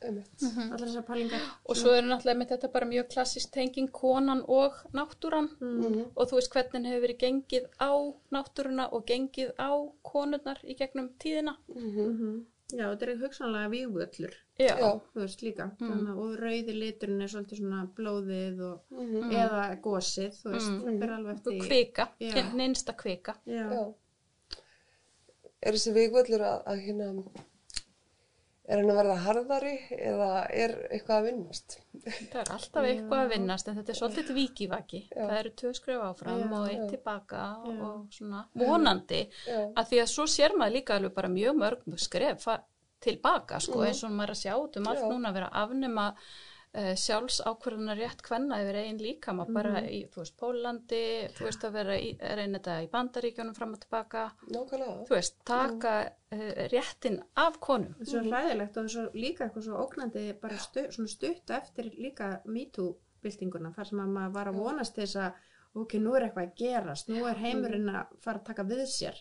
[SPEAKER 1] Einmitt.
[SPEAKER 2] allar þessar pælingar
[SPEAKER 3] Og svo er náttúrulega með þetta bara mjög klassist tenging konan og náttúran
[SPEAKER 2] mm.
[SPEAKER 3] og þú veist hvernig hefur verið gengið á náttúruna og gengið á konurnar í gegnum tíðina.
[SPEAKER 1] Mhm.
[SPEAKER 2] Mm Já, þetta er hugsanlega vígvöllur, veist að- og rauði liturinn er svolítið svona blóðið og,
[SPEAKER 1] Mhm.
[SPEAKER 2] eða gósið, þú veist,
[SPEAKER 3] Mm.
[SPEAKER 2] er
[SPEAKER 3] og kvika,
[SPEAKER 2] Já.
[SPEAKER 3] nynsta kvika.
[SPEAKER 2] Já.
[SPEAKER 1] Já. Er þessi vikvöllur að, að hérna, er hann að verða harðari eða er eitthvað að vinnast?
[SPEAKER 3] Það er alltaf eitthvað að vinnast en þetta er svolítið vikivaki.
[SPEAKER 1] Já.
[SPEAKER 3] Það eru tvö skref áfram
[SPEAKER 2] Já,
[SPEAKER 3] og eitt
[SPEAKER 1] já.
[SPEAKER 3] tilbaka
[SPEAKER 2] Já.
[SPEAKER 3] og svona vonandi. Að því að svo sér maður líka alveg bara mjög mörg skref tilbaka sko eins og maður er að sjá út um allt
[SPEAKER 1] Já.
[SPEAKER 3] núna að vera að afnema uh, sjálfsákvörðunar rétt kvenna yfir einn líkama bara
[SPEAKER 1] Mhm.
[SPEAKER 3] í, þú veist, Pólandi, þú veist, að vera í, reyna þetta í bandaríkjónum fram og tilbaka,
[SPEAKER 1] Nákvæmlega.
[SPEAKER 3] þú veist, taka uh, réttin af konum.
[SPEAKER 2] Þetta er svo hræðilegt og svo líka eitthvað svo ógnandi bara stu, stutt eftir líka MeToo-byltinguna þar sem að maður var að vonast þess að ok, nú er eitthvað að gerast, nú er heimurinn að fara að taka við sér.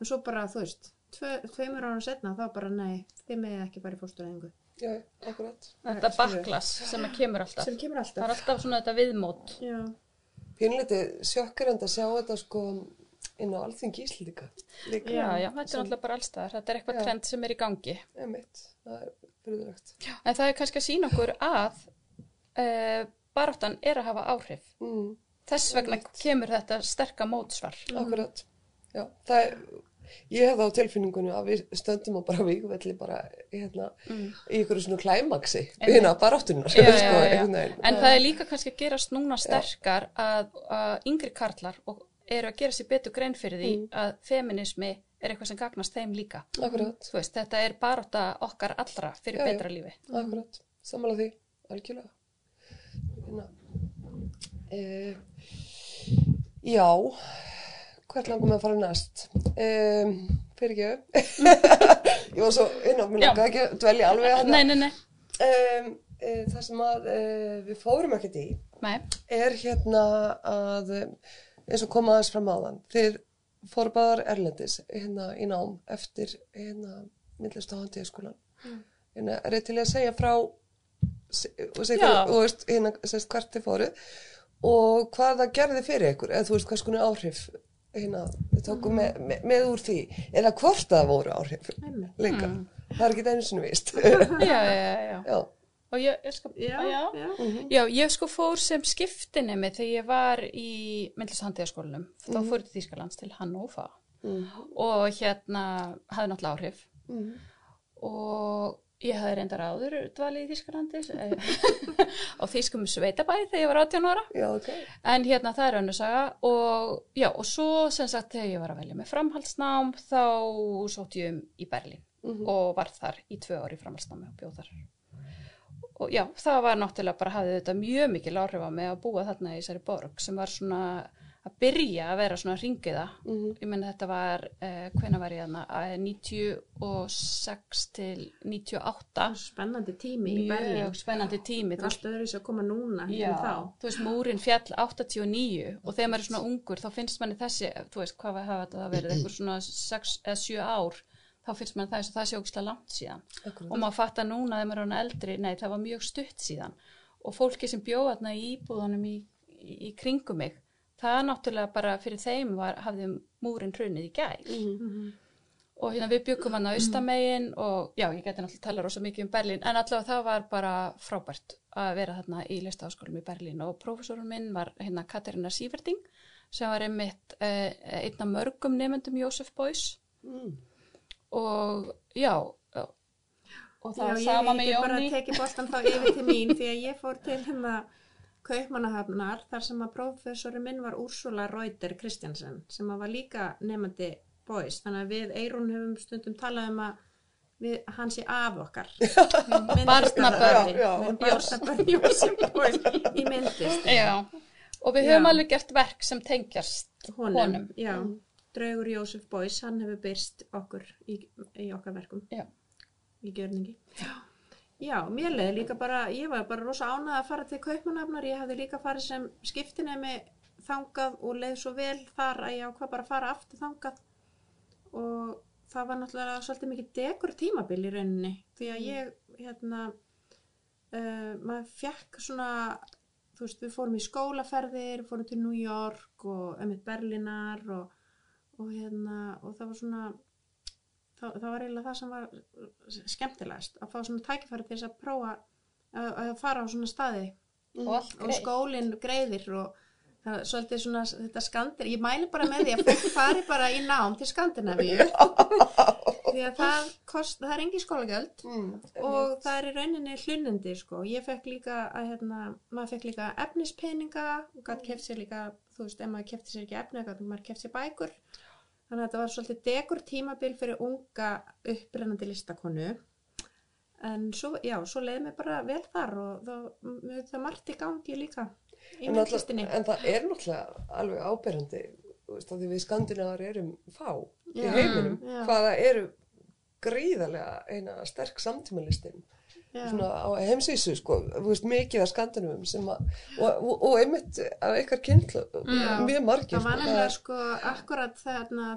[SPEAKER 2] Og svo bara, þú veist, tve, tveimur ára setna þá bara, nei, þið með ekki bara í fóstureyðingu
[SPEAKER 1] Já, akkurat.
[SPEAKER 3] Þetta baklas sem kemur alltaf.
[SPEAKER 2] sem kemur
[SPEAKER 3] Það
[SPEAKER 2] alltaf
[SPEAKER 3] er alltaf svona þetta viðmót.
[SPEAKER 2] Já,
[SPEAKER 1] Pínlítið sjokkirend að sjá þetta sko inn á alþingi Íslendinga. Líka.
[SPEAKER 3] Já, já, þetta er náttúrulega bara allstaðar. Þetta er eitthvað
[SPEAKER 1] Já.
[SPEAKER 3] trend sem er í gangi.
[SPEAKER 1] Emitt, það er fyrirlegt.
[SPEAKER 3] En það er kannski að sína okkur að uh, baráttan er að hafa áhrif.
[SPEAKER 1] Mm,
[SPEAKER 3] Þess vegna kemur þetta sterka mótsvar.
[SPEAKER 1] akkurat. Já, það er, ég hef það á tilfinningunni að við stöndum á bara vikvelli bara hérna
[SPEAKER 3] Mm.
[SPEAKER 1] í ykkur svona klæmaksi, hérna baráttunar. <laughs>
[SPEAKER 3] Já, já,
[SPEAKER 1] sko,
[SPEAKER 3] já. En það er líka kannski að gerast núna sterkar að, að yngri karlar og eru að gera sér betur grein fyrir því að feminismi er eitthvað sem gagnast þeim líka. Veist, þetta er barátta okkar allra fyrir
[SPEAKER 1] Já, já.
[SPEAKER 3] betra lífi.
[SPEAKER 1] akkurat, samanlega því, algjörlega. Hérna. E, já, hvert langum við að fara næst? E, fyrir ekki, <laughs> ég var svo inn á, mér langaði ekki að dvelja alveg
[SPEAKER 3] Nei, nei, nei.
[SPEAKER 1] Um, e, það sem að e, við fórum ekkert í
[SPEAKER 3] nei.
[SPEAKER 1] er hérna að um, eins og koma aðeins fram áðan þið fóru báðar erlendis hérna í nám eftir hérna myndlist á handíðaskólan
[SPEAKER 3] Mm.
[SPEAKER 1] hérna er ég til að segja frá og segja hérna sérst hvert þið fóru og hvað það gerði fyrir ykkur eða þú veist hvað skonu áhrif hérna þið tókum
[SPEAKER 3] Mm.
[SPEAKER 1] með, með, með úr því eða hvort það voru áhrif líka
[SPEAKER 3] Mm.
[SPEAKER 1] það er ekki einu sinni víst <laughs>
[SPEAKER 3] Já, já, já, já. Og ég, ég sko,
[SPEAKER 2] já,
[SPEAKER 3] já.
[SPEAKER 2] já.
[SPEAKER 1] mhm.
[SPEAKER 3] Já, ég sko fór sem skiptinemi þegar ég var í myndlishandíðaskólanum. Þá fór ég til Þýskalands til Hannover
[SPEAKER 1] Mhm.
[SPEAKER 3] og hérna hafði náttúrulega áhrif.
[SPEAKER 1] Mhm.
[SPEAKER 3] Og ég hafði reyndar áður dvalið í Þýskalandi <laughs> á Þýskum sveitabæði þegar ég var 18 ára.
[SPEAKER 1] já ok
[SPEAKER 3] En hérna það er önnur saga og já, og svo sem sagt þegar ég var að velja með framhaldsnám þá sótt ég um í Berlín
[SPEAKER 1] Mhm.
[SPEAKER 3] og var þar í tvö ári framhaldsnámi og bjóð þar. Og já, það var náttúrulega bara hafði þetta mjög mikil áhrif á mig að búa þarna í þessari borg sem var svona að byrja að vera svona ringiða.
[SPEAKER 1] Mhm.
[SPEAKER 3] Ég menn þetta var, uh, hvena var ég Eh, 96 til 98.
[SPEAKER 2] spennandi tími í Berlín
[SPEAKER 3] Mjög spennandi tími.
[SPEAKER 2] það er öðru að koma núna
[SPEAKER 3] Já, þú veist, múrin fjall 89 og þegar maður er svona ungur þá finnst manni þessi, þú veist, hvað hafa þetta verið, <clears throat> einhver svona 6 eða 7 ár, þá finnst manni það eins og það sé ógislega langt síðan.
[SPEAKER 1] Akkurat.
[SPEAKER 3] Og maður fattar núna þegar maður er eldri, nei, það var mjög stutt síðan. Og fólki sem bjóða þarna í íbúðunum í, í, í kringum mig, það náttúrulega bara fyrir þeim var, hafði múrin hrunið í gær.
[SPEAKER 1] Mhm.
[SPEAKER 3] og hérna við byggum hann á austamegin og já, ég geti náttúrulega tala rosa mikið um Berlín en allavega það var bara frábært að vera þarna í listaháskólum í Berlín. Og prófessorun minn var hérna Katarina Sýverting sem var einmitt eh, einn af mörgum nefndum Jósef Bóis
[SPEAKER 1] Mm.
[SPEAKER 3] og já og það
[SPEAKER 2] Já,
[SPEAKER 3] var
[SPEAKER 2] ég
[SPEAKER 3] sama með
[SPEAKER 2] get bara
[SPEAKER 3] Jóni
[SPEAKER 2] tekið boltan þá yfir til mín því að ég fór til hérna Kaupmannahafnar þar sem að prófessorinn minn var Úrsula Reuter Kristjansen sem að var líka nefandi boys. Þannig að við Eirún höfum stundum talað um að við, hann sé af okkar. <laughs> Barnabörn. Í myndlist
[SPEAKER 3] já, og við höfum
[SPEAKER 2] Já.
[SPEAKER 3] alveg gert verk sem tengjast
[SPEAKER 2] honum,
[SPEAKER 3] honum.
[SPEAKER 2] já, draugur Jósef Boys hann hefur byrst okkur í, í okkar verkum.
[SPEAKER 3] Já.
[SPEAKER 2] í gjörningi. Já, mér leiði líka bara ég var bara rosa ánað að fara til Kaupmannafnar ég hafði líka farið sem skiptinemi þangað og leið svo vel þar að ég ákvað bara að fara aftur þangað. Og það var náttúrulega svolítið mikið degur tímabil í rauninni því að ég hérna uh, maður fekk svona þú veist, við fórum í skólaferðir, fórum til New York og ömmit Berlinar og, og hérna, og það var svona það, það var eiginlega það sem var skemmtilegast að fá svona tækifæri til þess að prófa að, að fara á svona staði.
[SPEAKER 3] Og allt
[SPEAKER 2] og
[SPEAKER 3] greið.
[SPEAKER 2] skólinn greiðir og það er svolítið svona þetta skandir, ég mæli bara með því að fólk fari bara í nám til Skandinavíu. <laughs> Því að það kost, það er engi skólagjöld
[SPEAKER 1] Mm.
[SPEAKER 2] og það er í rauninni hlunnindi sko, ég fekk líka að hérna, maður fekk líka efnispeninga og gætt keft sér líka, þú veist, ef maður kefti sér ekki efni, gætt maður keft sér bækur þannig að þetta var svolítið degur tímabil fyrir unga upprennandi listakonu en svo, já, svo leiði mér bara vel þar og það, það margt í gangi líka í myndlistinni
[SPEAKER 1] en það er náttúrulega alveg áberandi veist, því við skandinavar erum fá í
[SPEAKER 2] Já.
[SPEAKER 1] heiminum
[SPEAKER 2] Já.
[SPEAKER 1] hvaða eru gríðarlega eina sterk samtímalistin
[SPEAKER 2] Já.
[SPEAKER 1] Svona á heimsvísu sko, þú veist, mikið af skandinavum sem að, og, og, og einmitt af ykkar kynslu,
[SPEAKER 2] Já.
[SPEAKER 1] mjög margir
[SPEAKER 2] Það var
[SPEAKER 1] sko,
[SPEAKER 2] nefnilega sko akkurat þarna,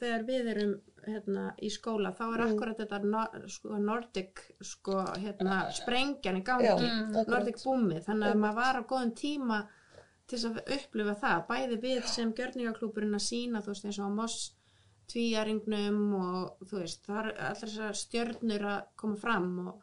[SPEAKER 2] þegar við erum hérna, í skóla þá er
[SPEAKER 1] Mm.
[SPEAKER 2] akkurat þetta no, sko, Nordic sko, hérna, sprengjan í gangi.
[SPEAKER 1] Já,
[SPEAKER 3] Mm.
[SPEAKER 2] Nordic boomið þannig að maður var á góðum tíma til að upplifa það. Bæði við sem gjörningaklúburinn að sína þú veist eins og á Moss tvíjaringnum og þú veist það er allar þessar stjörnur að koma fram og,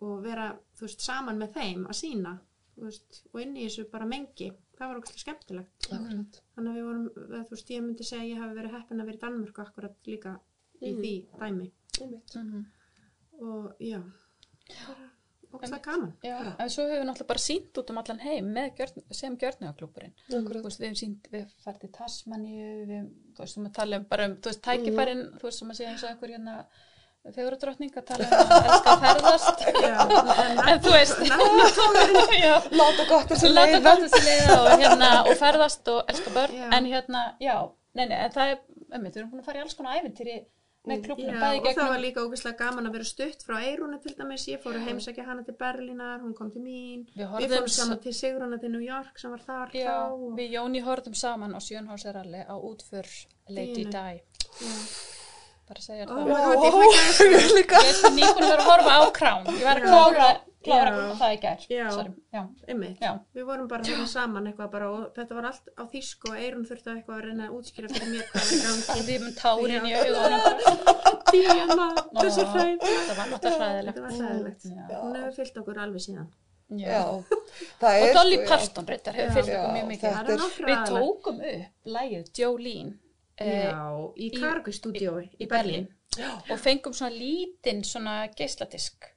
[SPEAKER 2] og vera þú veist saman með þeim að sína þú veist, og inn í þessu bara mengi það var okkur skemmtilegt
[SPEAKER 1] Akkurat.
[SPEAKER 2] þannig að við vorum, þú veist, ég myndi segja ég hafi verið heppin að vera í Danmörku akkurat líka í
[SPEAKER 1] Mhm.
[SPEAKER 2] því dæmi.
[SPEAKER 3] Mhm.
[SPEAKER 2] og já og það gaman
[SPEAKER 3] Já, en svo hefur við náttúrulega bara sínt út um allan heim með gjörn, sem. Þú veist, við hefum sínt, við hefum fært í Tasmaníu, við, þú veist, við tala um bara um, þú veist, tækifærin, þú veist, sem að segja eins og einhver hérna fegurudrottning að tala um að elska að ferðast. <laughs>
[SPEAKER 2] já,
[SPEAKER 3] en þú veist, <laughs>
[SPEAKER 1] Láta gott
[SPEAKER 3] láta
[SPEAKER 1] leiða.
[SPEAKER 3] og hérna, og ferðast og elska börn,
[SPEAKER 2] Já.
[SPEAKER 3] en hérna, já, nei, nei, en það er, um, við erum búin að fara í alls konar æfintýri með klúbunum,
[SPEAKER 2] já,
[SPEAKER 3] bæði
[SPEAKER 2] og það var líka ógeðslega gaman að vera stutt frá Eirúnu til dæmis, ég fór að heimsækja hana til Berlínar, hún kom til mín
[SPEAKER 3] Við
[SPEAKER 2] við fórum saman til Sigruna til New York sem var þar
[SPEAKER 3] já,
[SPEAKER 2] þá og,
[SPEAKER 3] við Jóni horfðum saman á Sjönnhásaralli á útför Lady. Di. Bara segja
[SPEAKER 2] Ó,
[SPEAKER 3] það.
[SPEAKER 2] þetta gæst
[SPEAKER 1] Ég líka.
[SPEAKER 3] Ég <laughs> er nýbúin að að horfa á krán. Ég var að
[SPEAKER 2] Já.
[SPEAKER 3] klára, klára
[SPEAKER 2] Já.
[SPEAKER 3] það í gær.
[SPEAKER 2] Já.
[SPEAKER 3] Já. Já.
[SPEAKER 2] við vorum bara hérna saman eitthvað bara og þetta var allt á þýsku og Eirún þurfti eitthvað að reyna að útskýra fyrir mér hvað var í gangi
[SPEAKER 3] Við erum tárin í
[SPEAKER 2] Já.
[SPEAKER 3] augunum.
[SPEAKER 2] Þessu hræð
[SPEAKER 3] Það var náttúrulega hræðilegt.
[SPEAKER 2] Þetta.
[SPEAKER 3] Já.
[SPEAKER 2] Hún hefur fyllt okkur alveg síðan.
[SPEAKER 1] Já. Það
[SPEAKER 3] Og
[SPEAKER 1] er
[SPEAKER 3] Dolly
[SPEAKER 1] sko, já.
[SPEAKER 3] Parton reyndar hefur
[SPEAKER 2] Já.
[SPEAKER 3] fyllt
[SPEAKER 1] Já,
[SPEAKER 3] okkur mjög mikið.
[SPEAKER 1] þetta
[SPEAKER 3] Við tókum upp lægið Jolene
[SPEAKER 2] Já, í
[SPEAKER 3] í-
[SPEAKER 2] Cargo Studio í,
[SPEAKER 3] í
[SPEAKER 2] Berlín.
[SPEAKER 3] Berlín og fengum svona lítinn svona geisladisk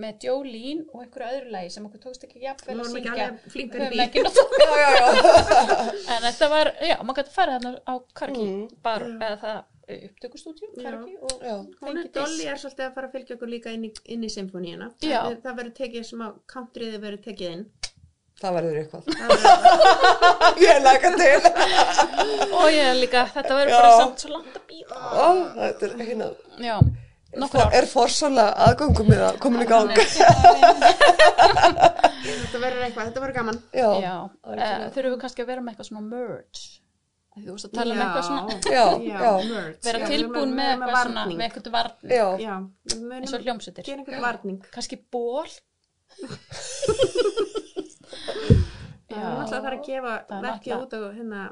[SPEAKER 3] með Jolene og einhverju öðru lægi sem okkur tókst ekki jafnvel að syngja. Við
[SPEAKER 2] í
[SPEAKER 3] höfum ekki náttúrulega <laughs>
[SPEAKER 1] Já, já, já. <laughs>
[SPEAKER 3] En þetta var, já, maður gæti farið þarna á Karki
[SPEAKER 1] Mm.
[SPEAKER 3] bar,
[SPEAKER 2] Já.
[SPEAKER 3] eða það upptökustúdíu,
[SPEAKER 2] Já.
[SPEAKER 3] Karki og
[SPEAKER 1] Já.
[SPEAKER 2] Hún er Dolly
[SPEAKER 3] disk.
[SPEAKER 2] er svolítið að fara að fylgja okkur líka inn í, inn í symfóníuna.
[SPEAKER 3] Já.
[SPEAKER 2] Það, það verður tekið sem að countryði verður tekið inn.
[SPEAKER 1] Það verður eitthvað. <laughs> Ég laka til.
[SPEAKER 3] Og ég er líka, þetta verður bara samt svo langt að býða.
[SPEAKER 1] Ó, þetta er hérna.
[SPEAKER 3] Já, nokkur ár.
[SPEAKER 1] Er forsalega aðgangum með það komin í gang? <laughs>
[SPEAKER 2] þetta verður eitthvað, þetta verður gaman.
[SPEAKER 1] Já.
[SPEAKER 3] Já, uh, þurfum við kannski að vera með eitthvað svona merge. Þú veist að tala um eitthvað svona,
[SPEAKER 1] Já,
[SPEAKER 2] Já,
[SPEAKER 3] vera tilbúin með eitthvað svona, með eitthvað varning,
[SPEAKER 1] Já.
[SPEAKER 2] Já, við
[SPEAKER 3] eins og
[SPEAKER 2] varning.
[SPEAKER 3] Kannski ból. <laughs>
[SPEAKER 2] Já, við náttúrulega þarf að gefa
[SPEAKER 3] Það er
[SPEAKER 2] verkið út á, hérna,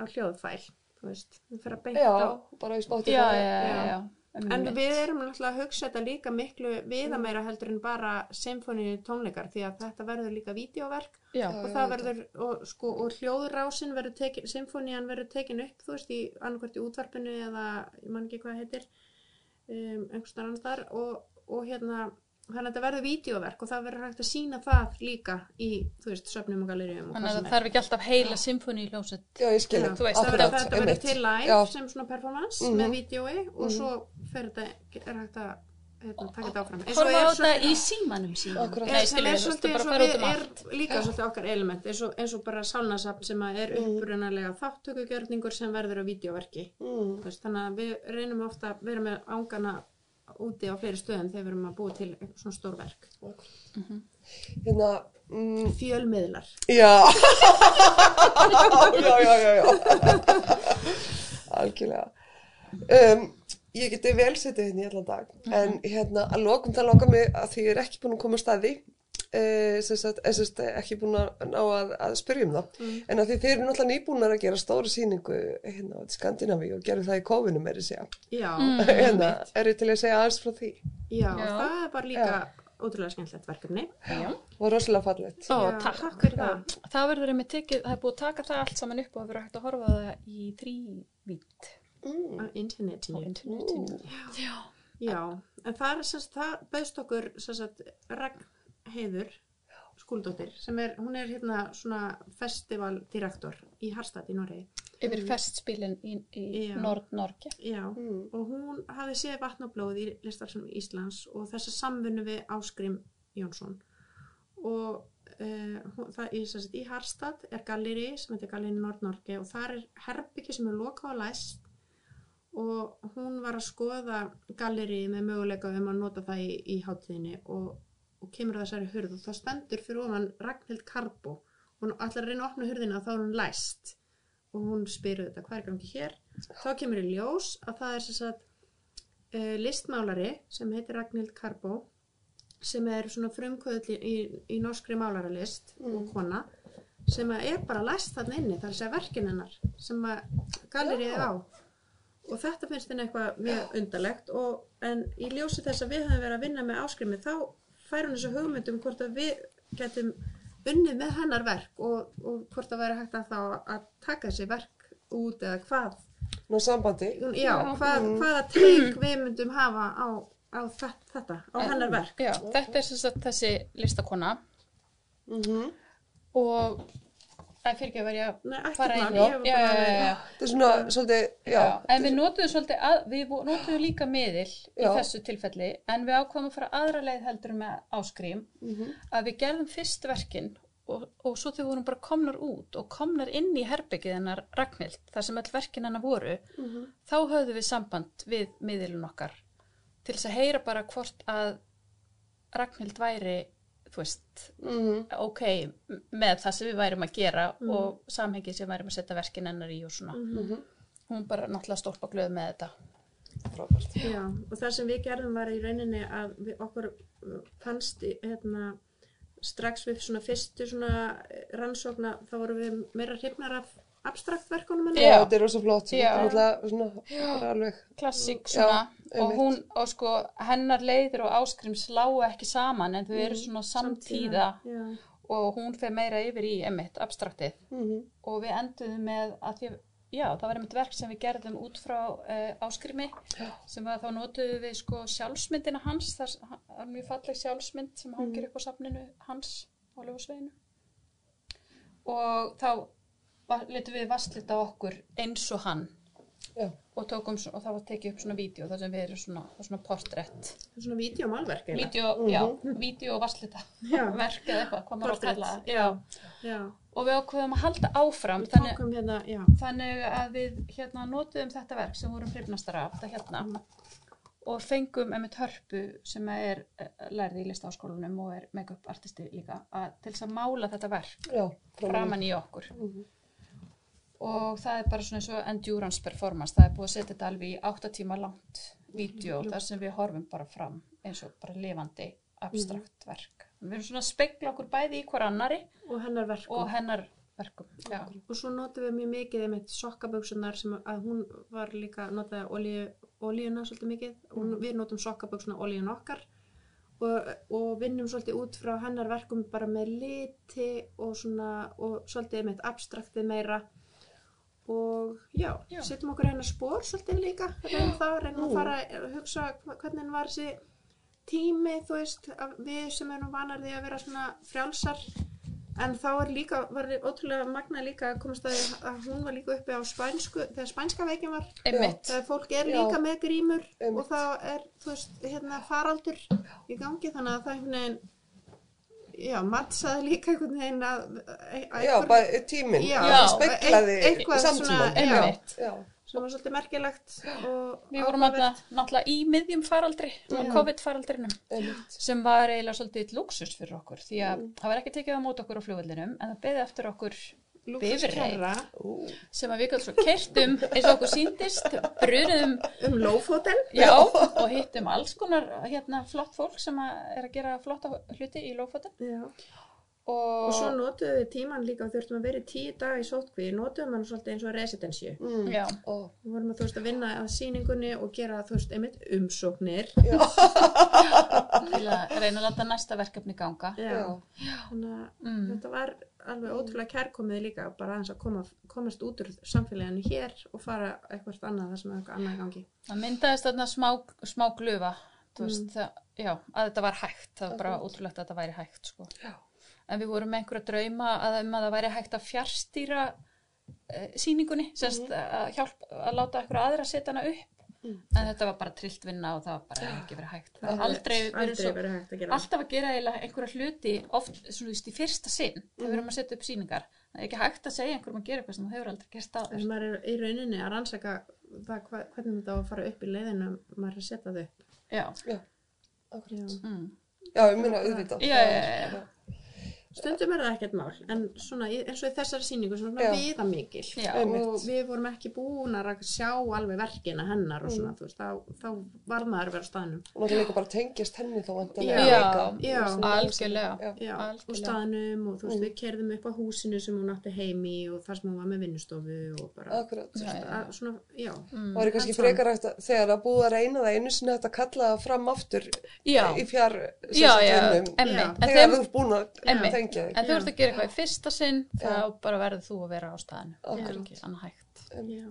[SPEAKER 2] á hljóðfæl. Þú veist, við fyrir að beint
[SPEAKER 1] Já,
[SPEAKER 2] á.
[SPEAKER 1] bara í spátti.
[SPEAKER 3] Já, já, já,
[SPEAKER 2] Já.
[SPEAKER 3] já.
[SPEAKER 2] En við erum náttúrulega að hugsa þetta líka miklu viðameira heldur en bara symfóníu tónleikar því að þetta verður líka vídeoverk
[SPEAKER 3] Já,
[SPEAKER 2] og
[SPEAKER 1] Já,
[SPEAKER 2] það verður, og, sko, og hljóðrásin verður tekin, symfónían verður tekin upp, þú veist, í annarkvært í útvarpinu eða, ég man ekki hvað það heitir, um, einhvers og, og hérna, þannig að þetta verður vídeoverk og það verður hægt að sína það líka í, þú veist, söfnum og galeríum og
[SPEAKER 3] þannig að það þarf ekki alltaf heila symfóni í hljómsveit.
[SPEAKER 1] Já, ég skilji.
[SPEAKER 2] Já,
[SPEAKER 3] þú veist,
[SPEAKER 2] það
[SPEAKER 1] Akkurat,
[SPEAKER 2] verður- þetta verður til live
[SPEAKER 1] Já.
[SPEAKER 2] sem svona performance
[SPEAKER 1] Mhm.
[SPEAKER 2] með vídjói og
[SPEAKER 1] Mhm.
[SPEAKER 2] svo fer þetta, er hægt að hérna, taka þetta áfram.
[SPEAKER 3] Horfa
[SPEAKER 2] er
[SPEAKER 3] á þetta í símanum.
[SPEAKER 1] Akkurat.
[SPEAKER 3] Nei,
[SPEAKER 2] sem er svolítið
[SPEAKER 3] um
[SPEAKER 2] er líka svolítið okkar element eins og, eins og bara sálnasafn sem er upprunalega þáttökugjörningur sem verður á vídeoverki
[SPEAKER 1] Mm.
[SPEAKER 2] Veist, þannig að við reynum ofta að vera með ángana úti á fleiri stöðum þegar við erum að búa til eitthvað svona stór verk
[SPEAKER 1] Hérna, mm,
[SPEAKER 2] fjölmiðlar
[SPEAKER 1] já. <laughs> já, já, já, já. Algjörlega. Um, ég geti vel setið hérna í allan dag, en hérna að lokum það langar mig að því ég er ekki búin að koma að staði e, e, ekki búin að ná að, að spyrja um það en að því þeir eru náttúrulega nýbúnar að gera stóra sýningu hérna á Skandinavi og gerum það í kófinu meiri segja
[SPEAKER 2] Já, <laughs>
[SPEAKER 1] hérna, er ég til að segja aðeins frá því
[SPEAKER 2] já,
[SPEAKER 3] Já.
[SPEAKER 2] það er bara líka ótrúlega skemmtilegt verkefni.
[SPEAKER 3] Já.
[SPEAKER 1] og rosalega
[SPEAKER 2] Já,
[SPEAKER 3] takk.
[SPEAKER 2] takk fyrir það.
[SPEAKER 3] Það verður einmitt tekið, það er búið að taka það allt saman upp og það verður hægt að horfa á það í þrývít
[SPEAKER 1] mm.
[SPEAKER 2] Á internetinu.
[SPEAKER 3] á internetinu. Já.
[SPEAKER 2] Já, en það er sem sagt, það bauðst okkur sem sagt Ragnheiður skúldóttir sem er, hún er hérna svona festivaldirektor í Harstad í Noregi.
[SPEAKER 3] Yfir festspilin í, í
[SPEAKER 2] Já.
[SPEAKER 3] Nord-Norge.
[SPEAKER 2] Já,
[SPEAKER 1] Mm.
[SPEAKER 2] og hún hafði séð vatn og blóð í listarsum Íslands og þessa samvinnu við Áskrim Jónsson og uh, hún, það í, sem sagt, í Harstad er galleri sem heitir Galleri Nord-Norge og þar er herbyggi sem er lokað og læst og hún var að skoða galleri með möguleika um að nota það í, í hátíðinni og, og kemur að þessari hurð og það stendur fyrir ofan Ragnhild Karbo. Hún ætlar að reyna að opna hurðina þá er hún læst. Og hún spyrir þetta hvað er í gangi hér? Þá kemur í ljós að það er sagt uh, listmálari sem heitir Ragnhild Karbo sem er svona frumkvöðl í, í, norskri málaralist og kona sem er bara læst þarna inni þar að segja verkin hennar sem að gallerið á. Og þetta finnst henni eitthvað mjög undarlegt og, en í ljósi þess að við höfum verið að vinna með áskrimi þá fær hún þessu hugmyndum hvort að við getum unnið með hennar verk og, og hvort að væri hægt að þá að taka þessi verk út eða hvað.
[SPEAKER 1] Ná sambandi?
[SPEAKER 2] Já, hvað, hvaða teik við myndum hafa á, á þe- þetta, á hennar verk.
[SPEAKER 3] Já, þetta er sem sagt þessi listakona.
[SPEAKER 1] Mm
[SPEAKER 3] og það fyrir ekki að verja
[SPEAKER 2] ekki
[SPEAKER 3] fara í
[SPEAKER 2] að-
[SPEAKER 3] já.
[SPEAKER 1] þetta er svona svolítið, já,
[SPEAKER 3] Já, en við notuðum svolítið, að, við notuðum líka miðil í
[SPEAKER 1] Já.
[SPEAKER 3] þessu tilfelli, en við ákvæmum að fara aðra leið heldur með áskrím, að við gerðum fyrst verkin og, og svo þau vorum bara komnar út og komnar inn í herbyggið hennar Ragnhild, þar sem öll verkin hennar voru, þá höfðum við samband við miðilun okkar til þess að heyra bara hvort að Ragnhild væri, veist,
[SPEAKER 1] mm
[SPEAKER 3] ok með það sem við værum að gera og samhengið sem við værum að setja verkin hennar í og svona. Hún bara náttúrulega stólpa glöð með þetta.
[SPEAKER 1] frábært.
[SPEAKER 2] Já, og það sem við gerðum var í rauninni að við, okkur uh, fannst hérna, strax við svona fyrstu svona eh, rannsókna þá vorum við meira hrifnar af abstrakt verkunum hennar.
[SPEAKER 1] Já, þetta er rosa flott,
[SPEAKER 3] Já.
[SPEAKER 1] þetta er náttúrulega svona, bara alveg,
[SPEAKER 3] klassík
[SPEAKER 1] Já,
[SPEAKER 3] svona. Og hún og sko hennar leiðir og áskrims lágu ekki saman en þau eru svona samtíða
[SPEAKER 2] Já,
[SPEAKER 3] og hún fer meira yfir í emitt abstraktið.
[SPEAKER 1] Mm
[SPEAKER 3] og við enduðum með að því já það var einmitt verk sem við gerðum út frá uh, áskrimi sem var þá notuðum við sko sjálfsmyndina hans. Það er mjög falleg sjálfsmynd sem hangir upp á safninu hans á löfusveginu og þá letum við vastlita okkur eins og hann.
[SPEAKER 1] Já,
[SPEAKER 3] og, tókum, og það var tekið upp svona vídeo þar sem við erum svona, svona portrætt
[SPEAKER 2] svona vídeomálverk eiginlega.
[SPEAKER 3] vídeo, já, vídeo og vastlita verk eða eitthvað, hvað maður á að kalla það.
[SPEAKER 2] já. Já,
[SPEAKER 3] og við ákveðum að halda áfram þannig,
[SPEAKER 2] hérna,
[SPEAKER 3] þannig að við hérna notuðum þetta verk sem vorum hrifnastar af þetta hérna og fengum einmitt hörpu sem er eh, lærði í listaháskólanum og er make-up artisti líka að, til þess að mála þetta verk
[SPEAKER 1] já,
[SPEAKER 3] framan í okkur og það er bara svona eins og endurance performance það er búið að setja þetta alveg í 8 tíma langt vídeo þar sem við horfum bara fram eins og bara lifandi abstrakt verk við erum svona að spegla okkur bæði í hver annari
[SPEAKER 2] og hennar verkum.
[SPEAKER 3] og hennar verkum
[SPEAKER 2] Og svo notum við mjög mikið einmitt sokkaböksunar sem að hún var líka notaði olíu, olíuna svolítið mikið. Mm. Við notum sokkaböksuna olíun okkar og, og vinnum svolítið út frá hennar verkum bara með liti og svona og svolítið einmitt abstraktið meira. Og já,
[SPEAKER 3] Já.
[SPEAKER 2] setjum okkur hennar spór svolítið líka, reynum það, reynum að fara að hugsa hvernig var þessi tími, þú veist, að við sem erum vanar því að vera svona frjálsar En þá er líka, var ótrúlega magna líka að komast að, að hún var líka uppi á spænsku, þegar spænska veikin var. Þegar fólk er
[SPEAKER 1] Já.
[SPEAKER 2] líka með grímur
[SPEAKER 1] Einmitt.
[SPEAKER 2] og þá er, þú veist, hérna faraldur í gangi þannig að það veginn, já, mattsaði líka einhvern veginn að, að, að
[SPEAKER 1] já, bara tíminn,
[SPEAKER 2] eitthvað
[SPEAKER 1] samtíman,
[SPEAKER 2] sem var svolítið merkilegt og
[SPEAKER 3] Við vorum alltaf náttúrulega í miðjum faraldri, mm. COVID-faraldrinum, sem var eiginlega svolítið luxus fyrir okkur, því að það var ekki tekið á mót okkur á flugvellinum, en það beði eftir okkur
[SPEAKER 2] lúfuskerra
[SPEAKER 3] sem við gætum svo kertum eins og okkur síndist, brunuðum
[SPEAKER 2] um
[SPEAKER 3] já, og hittum alls konar hérna, flott fólk sem að er að gera flotta hluti í
[SPEAKER 2] Já.
[SPEAKER 3] og,
[SPEAKER 2] Og svo notuðum við tíman líka og þurftum að vera tíu dag í sótkví. Notuðum hann svolítið eins og residensju.
[SPEAKER 1] Mm.
[SPEAKER 3] já,
[SPEAKER 1] Ó,
[SPEAKER 2] Við vorum að, þú veist, að vinna að sýningunni og gera, þú veist, einmitt umsóknir.
[SPEAKER 3] til að reyna að láta næsta verkefni ganga
[SPEAKER 1] já.
[SPEAKER 2] Þannig að
[SPEAKER 3] mm.
[SPEAKER 2] þetta var alveg ótrúlega kærkomið líka bara aðeins að koma, komast út úr samfélaginu hér og fara eitthvað annað það sem eitthvað annað gangi.
[SPEAKER 3] það myndaðist þarna smá, smá glufa
[SPEAKER 2] Mm.
[SPEAKER 3] veist, það, já, að þetta var hægt það var bara ótrúlegt að þetta væri hægt sko. En við vorum með einhverja drauma að, um að það væri hægt að fjárstýra uh, síningunni semst að hjálpa að láta einhverja aðra setja hana upp
[SPEAKER 1] Mm.
[SPEAKER 3] en þetta var bara trillt vinna og það var bara ekki verið hægt það var aldrei verið
[SPEAKER 2] aldrei
[SPEAKER 3] svo
[SPEAKER 2] verið hægt að gera.
[SPEAKER 3] alltaf að gera einhverja hluti oft svona þú veist í fyrsta sinn þegar við erum að setja upp síningar það er ekki hægt að segja einhverjum að gera eitthvað sem þú hefur aldrei gert
[SPEAKER 2] Þess
[SPEAKER 3] áður
[SPEAKER 2] að maður er í rauninni að rannsaka það, hva, hvernig þetta á að fara upp í leiðinu maður er að setja þau upp.
[SPEAKER 3] já,
[SPEAKER 1] Akkurat.
[SPEAKER 2] Já.
[SPEAKER 3] mm.
[SPEAKER 1] Já, ég minna auðvitað.
[SPEAKER 3] Já, já, já, já.
[SPEAKER 2] Stundum er það ekkert mál, en svona eins og í þessari sýningu svona
[SPEAKER 1] Já.
[SPEAKER 2] viða mikil
[SPEAKER 3] Já.
[SPEAKER 2] og
[SPEAKER 1] Einmitt.
[SPEAKER 2] við vorum ekki búin að sjá alveg verkina hennar og
[SPEAKER 1] Mm.
[SPEAKER 2] svona, þú veist, þá, þá var maður að vera á staðnum.
[SPEAKER 1] Og náttúrulega líka bara tengjast henni þá.
[SPEAKER 3] Algjörlega.
[SPEAKER 2] Og staðnum og þú veist,
[SPEAKER 1] Mm.
[SPEAKER 2] við kerðum upp á húsinu sem hún átti heimi og þar sem hún var með vinnustofu og bara, svona, já,
[SPEAKER 3] Mm.
[SPEAKER 1] Það er kannski frekar að þegar að búið að reyna það einu sinni að kalla það fram aftur
[SPEAKER 3] Já,
[SPEAKER 1] í fjár
[SPEAKER 3] já. En,
[SPEAKER 1] Þegar þú búin að Þig.
[SPEAKER 3] en þú ert að gera eitthvað í fyrsta sinn, þá bara verður þú að vera á staðinu. Það er ekki annað hægt.
[SPEAKER 2] já,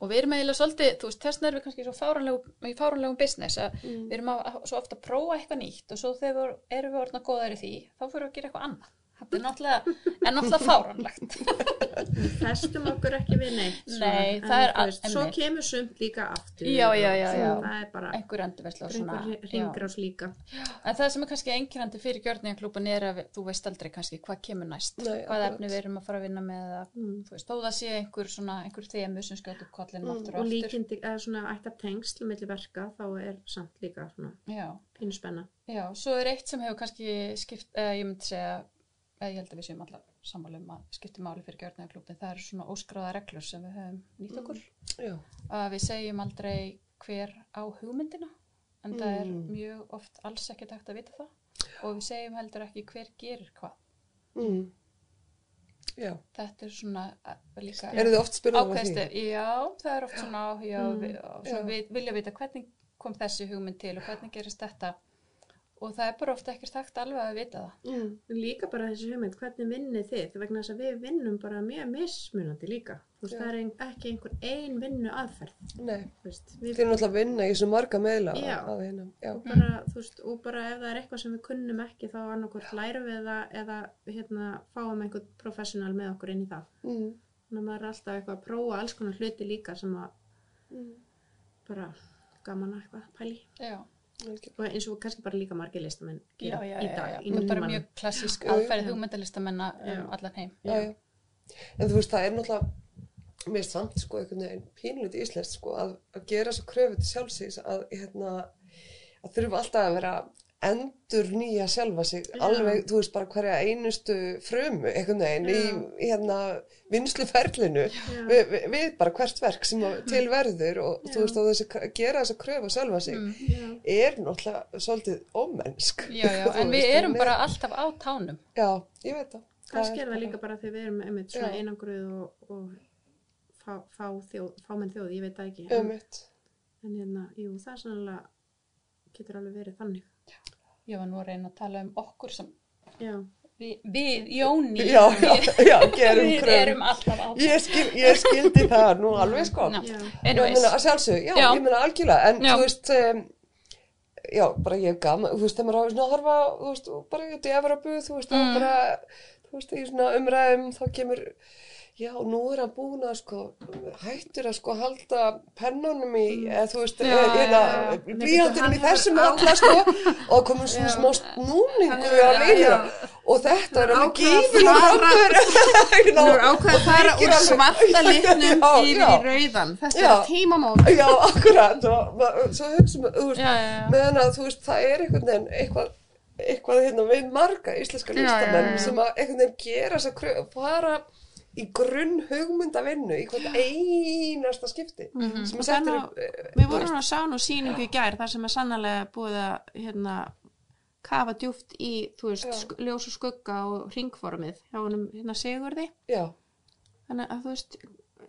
[SPEAKER 3] Og við erum eiginlega svolítið, þú veist, þess vegna erum við kannski fáranlegum, í fáranlegum business að
[SPEAKER 1] Mm.
[SPEAKER 3] við erum að, að, svo ofta að prófa eitthvað nýtt og svo þegar erum við orðna góðar í því, þá fyrir við að gera eitthvað annað. Þetta er náttúrulega, er náttúrulega fáranlegt.
[SPEAKER 2] við festum okkur ekki við neitt
[SPEAKER 3] Nei, er
[SPEAKER 2] þú veist, svo kemur sumt líka aftur
[SPEAKER 3] Já, já, já,
[SPEAKER 2] það er bara
[SPEAKER 3] Einhver endurverslu og svona.
[SPEAKER 2] einhver
[SPEAKER 3] já.
[SPEAKER 2] ringrás líka
[SPEAKER 3] En það sem er kannski einkennandi fyrir gjörningaklúpan er að þú veist aldrei kannski hvað kemur næst,
[SPEAKER 1] Nei,
[SPEAKER 3] hvað
[SPEAKER 1] akkurat.
[SPEAKER 3] efni við erum að fara að vinna með
[SPEAKER 2] Mm.
[SPEAKER 3] þú veist, þó það sé einhver svona, einhver þemu sem skjótt upp kollinum
[SPEAKER 1] Mm,
[SPEAKER 3] aftur
[SPEAKER 2] og
[SPEAKER 3] og
[SPEAKER 2] líkindi, eða svona ættar tengsl milli verka, þá er samt líka svona
[SPEAKER 3] Já,
[SPEAKER 2] pínu spenna
[SPEAKER 3] já, svo er eitt sem hefur kannski skipt, eða ég myndi segja, ég held að við séum allar sammála um að skipti máli fyrir gjörningaklúpin, það eru svona óskráða reglur sem við höfum nýtt okkur,
[SPEAKER 1] Já.
[SPEAKER 3] að við segjum aldrei hver á hugmyndina, en það er
[SPEAKER 1] Mm.
[SPEAKER 3] mjög oft alls ekki takt að vita það og við segjum heldur ekki hver gerir hvað.
[SPEAKER 1] Mm. Já.
[SPEAKER 3] Þetta er svona að, líka
[SPEAKER 1] með
[SPEAKER 3] ákveðstu, já, það er oft svona áhuga og við, og við vilja vita hvernig kom þessi hugmynd til og hvernig gerist þetta og það er bara ofta ekkert takt alveg að vita það.
[SPEAKER 1] Mm.
[SPEAKER 2] líka bara þessi hugmynd, hvernig vinnið þið Því vegna þess að við vinnum bara mjög mismunandi líka þú veist,
[SPEAKER 1] Já.
[SPEAKER 2] það er ein, ekki einhver ein vinnu aðferð
[SPEAKER 1] Nei.
[SPEAKER 2] veist, við
[SPEAKER 1] Þið er náttúrulega að vinna í svo marga meðla
[SPEAKER 2] Já.
[SPEAKER 1] að hérna. Já.
[SPEAKER 2] og bara, þú veist, og bara ef það er eitthvað sem við kunnum ekki þá annarkvort lærum við það eða hérna, fáum einhvern professional með okkur inn í það
[SPEAKER 1] Mm.
[SPEAKER 2] þannig að maður er alltaf eitthvað að prófa alls konar hluti líka sem að
[SPEAKER 1] Mm.
[SPEAKER 2] bara gaman að eitthvað pæli
[SPEAKER 3] Já.
[SPEAKER 2] Og eins og kannski bara líka margir listamenn
[SPEAKER 3] já,
[SPEAKER 2] gera
[SPEAKER 3] já,
[SPEAKER 2] í
[SPEAKER 3] já,
[SPEAKER 2] dag
[SPEAKER 3] já.
[SPEAKER 2] í
[SPEAKER 3] Það er mjög klassísk aðferð hugmyndalistamenna um allan heim.
[SPEAKER 1] Já, já. En þú veist, það er náttúrulega mér samt sko einhvern veginn pínlítið íslenskt sko að, að gera svo kröfu til sjálfsíks að hérna að þurfa alltaf að vera endur nýja sjálfa sig alveg, þú veist, bara hverja einustu frumu einhvern veginn í hérna vinsluferlinu við, við, við bara hvert verk sem að til verður og þú veist, og þessi að gera þessa kröfu sjálfa sig
[SPEAKER 3] Mm.
[SPEAKER 2] Já.
[SPEAKER 1] er náttúrulega svolítið ómennsk.
[SPEAKER 3] Já, já, <laughs> en við erum bara alltaf á tánum.
[SPEAKER 1] Já, ég veit það.
[SPEAKER 2] Kannski er það líka bara þegar við erum einmitt svona
[SPEAKER 1] Já.
[SPEAKER 2] einangruð og, og fá, fá þjóð, fámenn þjóð, ég veit það ekki. En,
[SPEAKER 1] Einmitt.
[SPEAKER 2] en hérna, jú, það er sannlega getur alveg verið þannig
[SPEAKER 3] Ég var nú að reyna að tala um okkur sem
[SPEAKER 2] já,
[SPEAKER 3] við, við Jóni,
[SPEAKER 1] Já, já,
[SPEAKER 3] við,
[SPEAKER 1] já, gerum <laughs>
[SPEAKER 3] við erum alltaf á
[SPEAKER 1] Ég, skil, ég skildi það nú alveg sko
[SPEAKER 3] Já.
[SPEAKER 2] já,
[SPEAKER 1] Ég meina að sjálfsög, já,
[SPEAKER 3] Já.
[SPEAKER 1] ég meina algjörlega En
[SPEAKER 3] Já.
[SPEAKER 1] þú veist um, Já, bara ég hef gaman Þú veist, þegar maður hafa að horfa Þú veist, og bara út í Evropu Þú veist, mm. bara Þú veist, í svona umræðum Þá kemur Já, nú er hann búin að sko hættur að sko halda pennunum í, eða þú veist,
[SPEAKER 3] Mm. Já,
[SPEAKER 1] eða
[SPEAKER 3] já, já.
[SPEAKER 1] blíjandunum í þessum alla sko <laughs> og komum svona smá snúningur á línu og þetta er alveg
[SPEAKER 2] að
[SPEAKER 1] gífilega framför
[SPEAKER 2] Nú er ákveð að fara úr svarta <laughs> litnum yfir í rauðan. Þetta er tímamót.
[SPEAKER 1] Já, akkurat, og svo hugsa maður, þú veist, meðan að þú veist, það er einhvern veginn eitthvað eitthvað hérna við marga íslenska listamenn sem að einhvern veginn gera þess að fara í grunn hugmyndavinnu í hvort einasta skipti
[SPEAKER 3] Mhm.
[SPEAKER 1] sem
[SPEAKER 2] Og
[SPEAKER 1] að setja
[SPEAKER 2] það
[SPEAKER 1] upp eh,
[SPEAKER 2] Við vorum að sá nú síningu í gær þar sem er sannlega búið að hérna, kafa djúft í, veist,
[SPEAKER 1] Já.
[SPEAKER 2] sk ljós og skugga og ringformið hjá honum hérna Sigurði.
[SPEAKER 1] já,
[SPEAKER 2] Þannig að þú veist,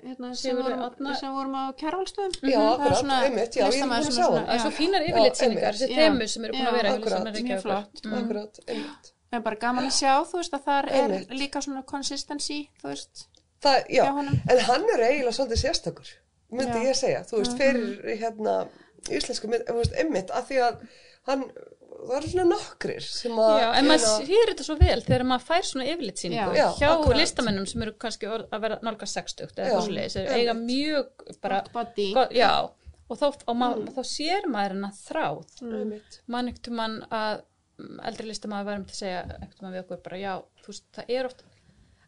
[SPEAKER 2] hérna, sem, vorum, sem vorum á kjærvalstöðum.
[SPEAKER 1] já, akkurat, einmitt já, ég er búin að
[SPEAKER 2] sem
[SPEAKER 1] sjá hann
[SPEAKER 3] Það er svo fínar
[SPEAKER 1] Já,
[SPEAKER 3] yfirlitsýningar,
[SPEAKER 1] einmitt.
[SPEAKER 3] þessi þemu sem eru búin að vera
[SPEAKER 1] akkurat.
[SPEAKER 3] Listamannarreykjavíkur.
[SPEAKER 2] Mjög flott.
[SPEAKER 3] Mm.
[SPEAKER 1] akkurat, einmitt
[SPEAKER 2] Það er bara gaman að sjá, þú veist, að þar er
[SPEAKER 1] Einmitt.
[SPEAKER 2] líka svona consistency, þú veist,
[SPEAKER 1] það, já, en hann er eiginlega svolítið sérstakur myndi
[SPEAKER 2] Já.
[SPEAKER 1] ég segja, þú veist, fyrir hérna íslensku þú veist, einmitt af því að hann, það eru svona nokkrir sem að
[SPEAKER 3] Já, en maður
[SPEAKER 1] hérna,
[SPEAKER 3] sér þetta svo vel þegar maður fær svona yfirlitsýningu
[SPEAKER 2] Já.
[SPEAKER 1] Já,
[SPEAKER 3] hjá
[SPEAKER 1] akkurat.
[SPEAKER 3] listamennum sem eru kannski að vera nálga 60 eða eitthvað svo leiðis, eiga mjög bara,
[SPEAKER 2] Body.
[SPEAKER 3] go, já, og þá, og
[SPEAKER 1] Mm.
[SPEAKER 3] maður, þá sér maður hennar þráð
[SPEAKER 1] einmitt,
[SPEAKER 3] mann ekkert mann að mm, eldri listamæður varum til að segja ekkert mann við okkur bara já, þú veist, það er oft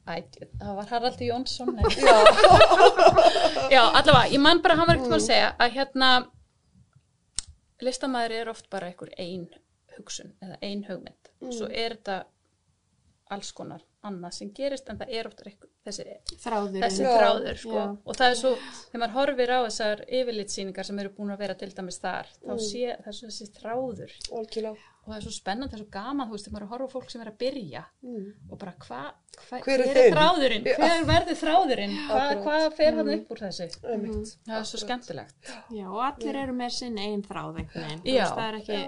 [SPEAKER 3] Æ, það var Haraldur Jónsson <laughs>
[SPEAKER 1] já, <laughs>
[SPEAKER 3] já, allavega, ég mann bara, hann var ekkert
[SPEAKER 1] Mm.
[SPEAKER 3] mann að segja að hérna listamæður er oft bara einhver ein hugsun eða ein hugmynd
[SPEAKER 1] Mm.
[SPEAKER 3] svo er þetta alls konar annað sem gerist en það er oft þessi,
[SPEAKER 2] Þráður.
[SPEAKER 3] þessi þráður sko.
[SPEAKER 2] Já.
[SPEAKER 3] og það er svo, þegar maður horfir á þessar yfirlitsýningar sem eru búin að vera til dæmis þar þá
[SPEAKER 1] Mm.
[SPEAKER 3] sé svo þessi þráður
[SPEAKER 1] algjörlega
[SPEAKER 3] og það er svo spennandi, það er svo gaman þú veist, þegar maður er að horfa á fólk sem er að byrja
[SPEAKER 1] mm.
[SPEAKER 3] og bara hvað hva,
[SPEAKER 1] Hver er
[SPEAKER 3] hver
[SPEAKER 1] þinn?
[SPEAKER 3] þráðurinn,
[SPEAKER 1] Já.
[SPEAKER 3] hver verður þráðurinn? Hvað hva fer hann upp úr þessu?
[SPEAKER 1] Einmitt,
[SPEAKER 3] það er svo skemmtilegt.
[SPEAKER 2] Já, og allir eru með sinn einn þráð Það er ekki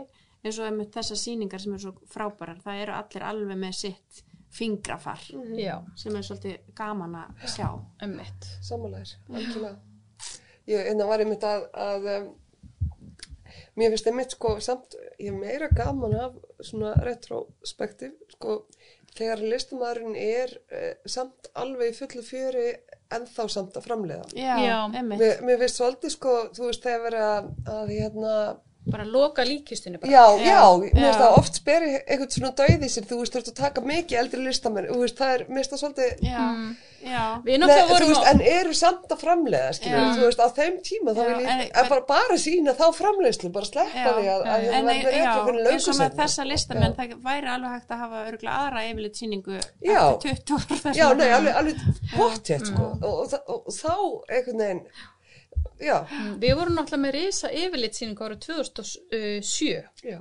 [SPEAKER 2] eins og með þessar sýningar sem eru svo frábærar, það eru allir alveg með sitt fingrafar
[SPEAKER 3] já,
[SPEAKER 2] sem er svolítið gaman að sjá.
[SPEAKER 1] sammálaðir, algjörlega. Ég einna var einmitt að, að um, mér finnst einmitt sko samt, ég er meira gaman af svona retrospektiv sko, þegar listamæðurinn er uh, samt alveg í fullu fjöri ennþá samt að framleiða.
[SPEAKER 2] Já,
[SPEAKER 1] mér, mér finnst svolítið sko, þú veist þegar verið að, að hérna
[SPEAKER 3] bara loka líkistinu bara
[SPEAKER 1] Já,
[SPEAKER 2] Já,
[SPEAKER 1] já, mér finnst
[SPEAKER 2] já.
[SPEAKER 1] það oft speri eitthvað svona dauði sér, þú veist, þú ert að taka mikið eldri listamenn, þú veist, það er, mér finnst það svolítið,
[SPEAKER 2] Já, já.
[SPEAKER 3] við
[SPEAKER 1] Nei,
[SPEAKER 3] náttúrulega
[SPEAKER 1] þú
[SPEAKER 3] vorum
[SPEAKER 1] veist, en eru samt að framleiða, skilur,
[SPEAKER 2] Já.
[SPEAKER 1] þú veist, á þeim tíma þá vil ég,
[SPEAKER 2] en-
[SPEAKER 1] en, bara, bara sína þá framleiðslu, bara sleppa því að, það
[SPEAKER 2] En
[SPEAKER 1] verður eitthvað fyrir
[SPEAKER 2] og með
[SPEAKER 1] seinna.
[SPEAKER 2] þessa listamenn, það væri alveg hægt að hafa örgulega aðra yfirleitt sýningu
[SPEAKER 1] Já.
[SPEAKER 2] eftir 20 ára
[SPEAKER 1] Já, nei, alveg, alveg já,
[SPEAKER 3] við vorum náttúrulega með risa yfirlitsýningu árið 2007
[SPEAKER 1] já,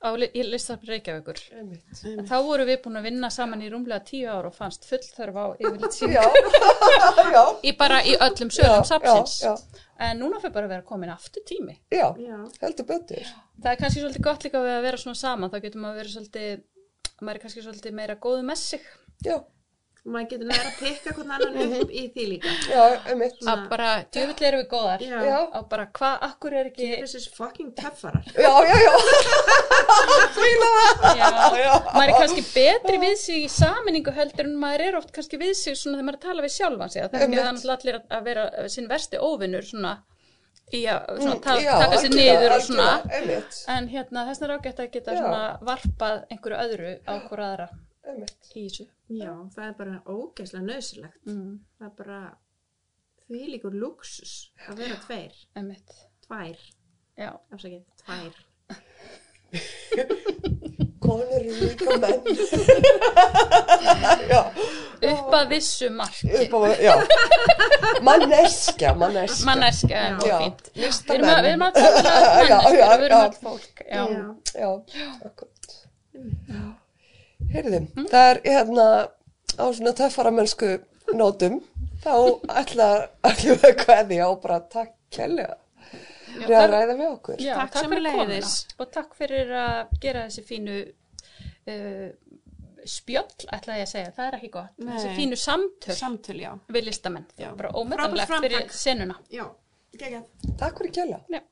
[SPEAKER 3] á li- í listarpi Reykjavíkur.
[SPEAKER 1] Einmitt.
[SPEAKER 3] þá vorum við búin að vinna saman í rúmlega 10 ára og fannst full þörf á yfirlitsýningu
[SPEAKER 1] Já, <laughs> já,
[SPEAKER 3] í bara í öllum sölum
[SPEAKER 1] já,
[SPEAKER 3] sapsins
[SPEAKER 1] já,
[SPEAKER 3] en núna fyrir bara að vera komin aftur tími.
[SPEAKER 1] Já,
[SPEAKER 4] Já.
[SPEAKER 1] heldur betur,
[SPEAKER 3] það er kannski svolítið gott líka að vera svona saman. Þá getur maður verið svolítið maður er kannski svolítið meira góðu með sig.
[SPEAKER 1] Já,
[SPEAKER 4] Og maður getur næra að pikka hvern annan upp í því líka.
[SPEAKER 1] já, einmitt,
[SPEAKER 3] að bara djöfull erum við góðar.
[SPEAKER 4] Já.
[SPEAKER 3] og bara hvað, akkur er ekki
[SPEAKER 4] Þessi fucking töffarar.
[SPEAKER 1] já, <laughs> já, já,
[SPEAKER 3] maður er kannski betri við sig í saminningu heldur en maður er oft kannski við sig svona þegar maður að tala við sjálfan sig. Það er þannig allir að vera sinn versti óvinnur svona í að svona, ta
[SPEAKER 1] Mm, já,
[SPEAKER 3] taka sér niður og svona.
[SPEAKER 1] einmitt,
[SPEAKER 3] en hérna þess er ágætt að geta
[SPEAKER 1] Já.
[SPEAKER 3] svona varpað einhverju öðru á hvora aðra
[SPEAKER 1] einmitt,
[SPEAKER 3] í þessu
[SPEAKER 4] Já, það er bara ógeðslega nöðsilegt.
[SPEAKER 3] mm,
[SPEAKER 4] Það er bara því líkur luxus að vera tveir.
[SPEAKER 3] einmitt.
[SPEAKER 4] Tvær.
[SPEAKER 3] já,
[SPEAKER 4] Afsakið, tvær. <laughs>
[SPEAKER 1] konur eru líka menn, <laughs> já,
[SPEAKER 3] upp að vissu marki
[SPEAKER 1] upp á, já, manneskja, manneskja,
[SPEAKER 3] manneskja
[SPEAKER 1] já,
[SPEAKER 3] og fínt við erum að, við erum að tala um <laughs>
[SPEAKER 1] Já,
[SPEAKER 3] manneskja
[SPEAKER 1] já,
[SPEAKER 3] við erum
[SPEAKER 1] já.
[SPEAKER 3] all fólk já.
[SPEAKER 4] Já.
[SPEAKER 1] já, akkurat, heyrðum, það er hérna á svona töffaramennsku nótum, þá ætla ætlum við að kveðja og bara takk kjærlega fyrir að ræða við okkur.
[SPEAKER 3] Já,
[SPEAKER 2] Takk
[SPEAKER 3] takk, fyrir komuna og takk fyrir að gera þessi fínu uh, spjöll, ætlaði ég að segja, það er ekki gott
[SPEAKER 2] Nei.
[SPEAKER 3] þessi fínu samtöl
[SPEAKER 2] Samtöl,
[SPEAKER 3] við listamenn, bara ómetanlegt fyrir senuna
[SPEAKER 4] Já, geggjað.
[SPEAKER 1] Takk fyrir kjærlega.
[SPEAKER 3] Já.